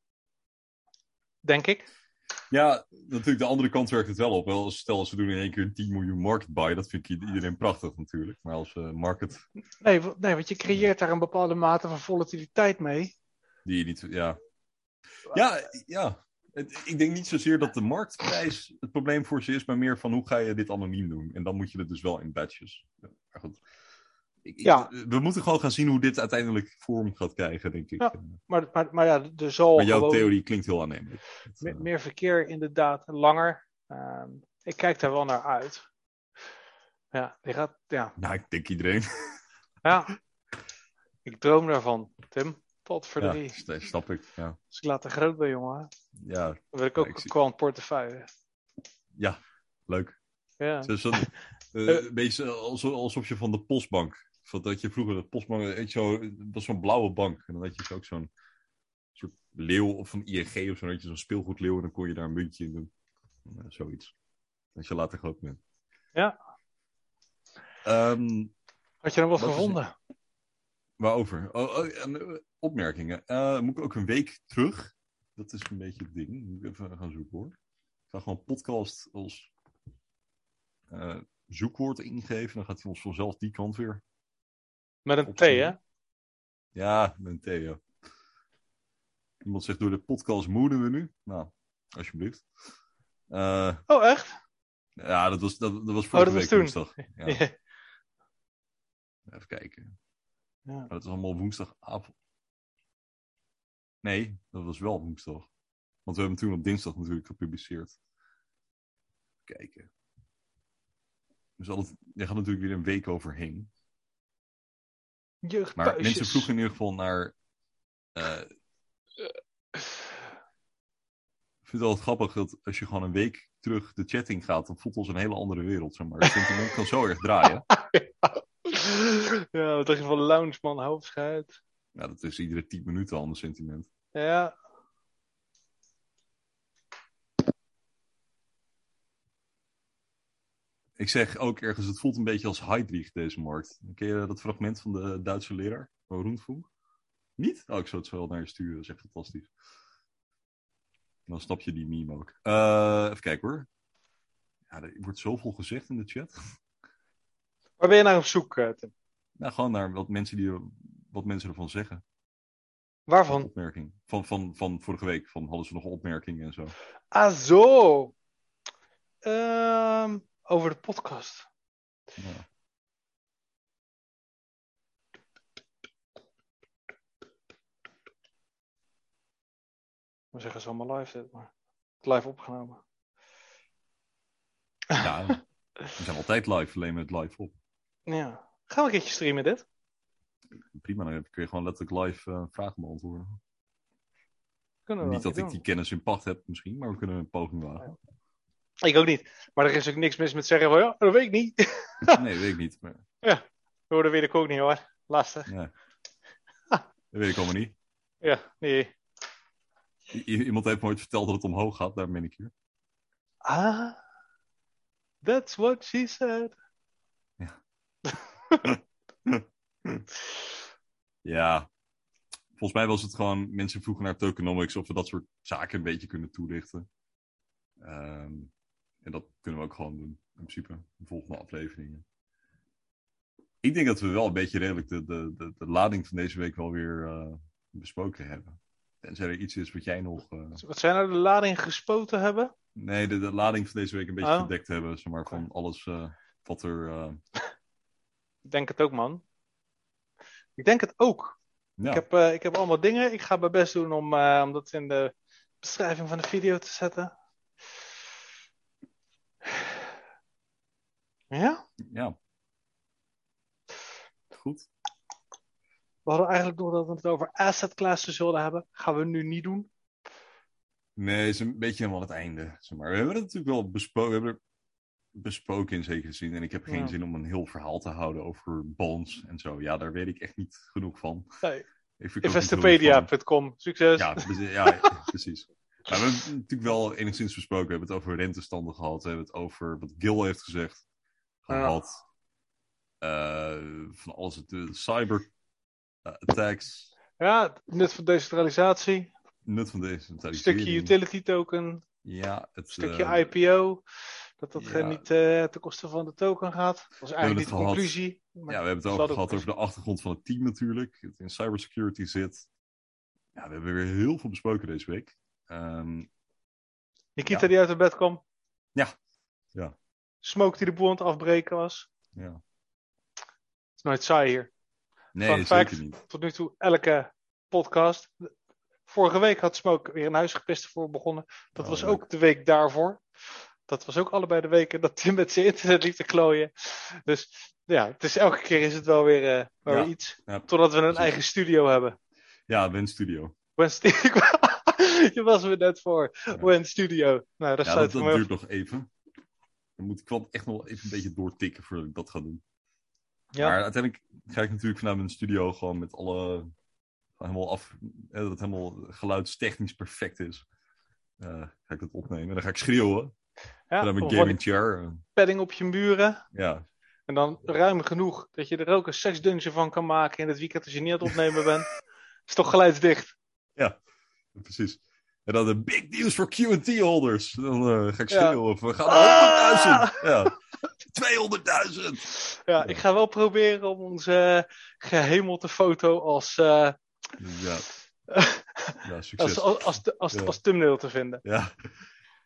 Denk ik. Ja, natuurlijk, de andere kant werkt het wel op. Wel, stel, als we doen in één keer een 10 miljoen market buy, dat vind ik iedereen prachtig natuurlijk. Maar als uh, market Nee, nee, want je creëert daar een bepaalde mate van volatiliteit mee. die je niet... Ja, ja, ja. Het- Ik denk niet zozeer dat de marktprijs het probleem voor ze is, maar meer van hoe ga je dit anoniem doen. En dan moet je het dus wel in batches. Ja, Maar goed. Ik, Ja. We moeten gewoon gaan zien hoe dit uiteindelijk vorm gaat krijgen, denk ik. Ja. Maar, maar, maar ja, er zal Maar jouw gewoon theorie klinkt heel aannemelijk. Eh, meer verkeer inderdaad langer. Ehm, ik kijk daar wel naar uit. Ja, die gaat, ja, Nou, ik denk iedereen. ja. Ik droom daarvan, Tim. Tot voor Ja, drie. snap ik. Ja, Als ik later groot ben, jongen, ja, dan wil ik ook ik een zie- kwant portefeuille. ja leuk. Ja. Zo- eh, een beetje alsof, alsof je van de postbank. Dat je vroeger de postbank, weet je, zo, dat was zo'n blauwe bank. En dan had je ook zo'n soort leeuw of van ING of zo, had je zo'n speelgoedleeuw en dan kon je daar een muntje in doen. Zoiets. Als je later groot bent. Ja. Ehm, Had je nog wat Wat is- gevonden? waarover? Oh, oh, eh, opmerkingen. Eh, moet ik ook een week terug? Dat is een beetje het ding. Moet ik even gaan zoeken hoor. Ik ga gewoon podcast als eh, zoekwoord ingeven. Dan gaat hij ons vanzelf die kant weer Met een T, hè? Ja, met een T, ja. Iemand zegt door de podcast moeden we nu. Nou, alsjeblieft. Eh, Oh, echt? ja, dat was, dat, dat was Oh, vorige dat was week toen. woensdag. Ja, even kijken. Ja. Maar dat is allemaal woensdagavond. Nee, dat was wel woensdag. Want we hebben toen op dinsdag natuurlijk gepubliceerd. Kijken. Dus altijd, er gaat natuurlijk weer een week overheen. Maar Jeugdpuisjes. mensen vroegen in ieder geval naar. eh, ik vind het altijd grappig dat als je gewoon een week terug de chatting gaat, dan voelt ons een hele andere wereld. Zeg maar. Het sentiment kan zo erg draaien. ja, wat dacht je van Loungeman hoofdschuit? Ja, dat is iedere 10 minuten al een sentiment. Ja. Ik zeg ook ergens, het voelt een beetje als Heidrich, deze markt. Ken je dat fragment van de Duitse leraar, Rundfunk? Niet? Oh, ik zou het zo wel naar je sturen, dat is echt fantastisch. Dan snap je die meme ook. Eh, even kijken hoor. Ja, er wordt zoveel gezegd in de chat. Waar ben je naar op zoek, eh, Tim? Nou, gewoon naar wat mensen, die, wat mensen ervan zeggen. Waarvan? Opmerking. Van, van, van vorige week. Van hadden ze nog opmerkingen en zo. Ah, zo. Ehm, over de podcast. Ja. We zeggen zo allemaal live dit, maar live opgenomen. Ja, we zijn altijd live, alleen met live op. Ja. Gaan we een keertje streamen dit? Prima, dan kun je gewoon letterlijk live eh, vragen beantwoorden. Niet dat ik die kennis in pacht heb misschien, maar we kunnen een poging wagen. Ja. Ik ook niet. Maar er is ook niks mis met zeggen van ja, dat weet ik niet. Nee, weet ik niet. Maar, Oh, dat weet ik ook niet hoor. Lastig. ja. Dat weet ik allemaal niet. Ja, nee. I- iemand heeft me ooit verteld dat het omhoog gaat, daar ben ik hier. Ah, that's what she said. Ja, volgens mij was het gewoon, mensen vroegen naar tokenomics of we dat soort zaken een beetje kunnen toelichten. Ehm, en dat kunnen we ook gewoon doen, in principe, de volgende afleveringen. Ik denk dat we wel een beetje redelijk de, de, de, de lading van deze week wel weer eh, besproken hebben. Tenzij er iets is wat jij nog... eh, Wat zijn nou de lading gespoten hebben? Nee, de, de lading van deze week een beetje Oh. gedekt hebben, zeg maar, van alles eh, wat er... Ik denk het ook, man. Ik denk het ook. ja, Ik, heb, ik heb allemaal dingen. Ik ga mijn best doen om, om dat in de beschrijving van de video te zetten. Ja? ja. Goed. We hadden eigenlijk nog dat we het over asset classes zullen hebben. Gaan we nu niet doen. Nee, is een beetje helemaal aan het einde. Zeg maar. We hebben het natuurlijk wel besproken. We hebben er besproken in zekere zin. En ik heb geen Ja. zin om een heel verhaal te houden over bonds en zo. Ja, daar weet ik echt niet genoeg van. Nee. Investopedia.com. Succes. Ja, precies- ja, precies. We hebben het natuurlijk wel enigszins besproken. We hebben het over rentestanden gehad. We hebben het over wat Gil heeft gezegd. Gehad. Eh, van alles. De cyber eh, attacks. Ja, het nut van decentralisatie. Nut van. Een stukje utility token. Ja, het Een stukje eh, IPO. Dat dat ja. eh, niet ten koste van de token gaat. Dat was eigenlijk niet het de conclusie. Ja, we hebben het ook gehad over de achtergrond van het team natuurlijk. Het in cybersecurity zit. Ja, we hebben weer heel veel besproken deze week. Ehm, Nikita Ja. die uit het bed kwam. Ja. Ja. Smoke die de boel aan het afbreken was. ja. Het is nooit saai hier. Nee, Fun fact. zeker niet. Tot nu toe elke podcast. Vorige week had Smoke weer een huis gepist voor begonnen. Dat Oh, was leuk. ook de week daarvoor. Dat was ook allebei de weken dat hij met zijn internet liep te klooien. Dus ja, het is, elke keer is het wel weer, eh, wel Ja. weer iets. Ja, Totdat we een precies. eigen studio hebben. ja Win Studio. When stu- Je was me net voor. Ja. Studio. Nou, dat Ja, dat, dat duurt nog even. Dan moet ik wel echt nog even een beetje doortikken voordat ik dat ga doen. Ja. Maar uiteindelijk ga ik natuurlijk vanuit mijn studio gewoon met alle... helemaal af... eh, Dat het helemaal geluidstechnisch perfect is. Eh, ga ik dat opnemen. En dan ga ik schreeuwen. Ja, mijn of wat gaming chair. padding op je muren. Ja, En dan ruim genoeg dat je er ook een seksdungeon van kan maken in het weekend als je niet aan het opnemen bent. is toch geluidsdicht. precies. En dan de big news for Q&T holders. Dan eh, ga ik Ja. schreeuwen. Of we gaan Ah! naar 100.000. Ja. 200.000. Ja, ik ga wel proberen om onze gehemelte foto als, eh, Ja. ja, succes. als, als, als, thumbnail te vinden. Ja,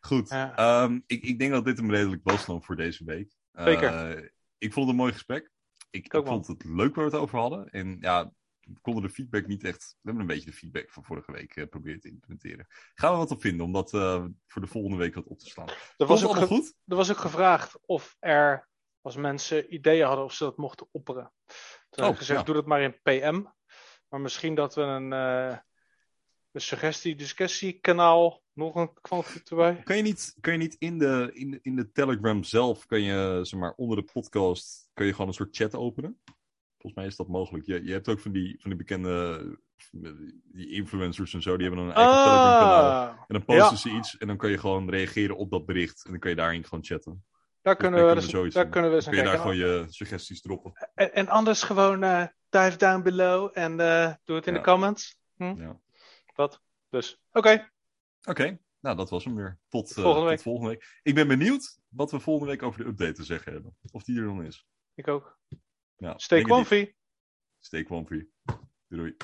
goed. Ehm, ik, ik denk dat dit hem redelijk was dan voor deze week. Eh, Zeker. ik vond het een mooi gesprek. Ik, ik vond het leuk waar we het over hadden. En ja, konden de feedback niet echt... We hebben een beetje de feedback van vorige week proberen te implementeren. Gaan we wat op vinden om dat eh, voor de volgende week wat op te slaan. Er Was ook goed? er was ook gevraagd of er, als mensen ideeën hadden, of ze dat mochten opperen. Toen heb Oh, ik gezegd, ja. doe dat maar in PM. Maar misschien dat we een, eh een suggestie-discussiekanaal nog een knopje erbij. Kan je niet, kan je niet in, de, in, de, in de Telegram zelf, kan je, zeg maar, onder de podcast, kan je gewoon een soort chat openen? Volgens mij is dat mogelijk. Je, je hebt ook van die, van die bekende die influencers en zo, die hebben dan een eigen Telegram. Ah, En dan posten ze iets en dan kan je gewoon reageren op dat bericht. En dan kan je daarin gewoon chatten. daar kunnen we, dus- daar kunnen we eens kun je daar gewoon je suggesties droppen. En, en anders gewoon eh, dive down below en eh, doe het in Ja. de comments. Ja. Wat? Dus, oké. Oké, nou dat was hem weer. Tot, eh, Volgende week. tot volgende week. Ik ben benieuwd wat we volgende week over de update te zeggen hebben. Of die er dan is. Ik ook. Ja, Stay comfy. Stay comfy. Doei doei.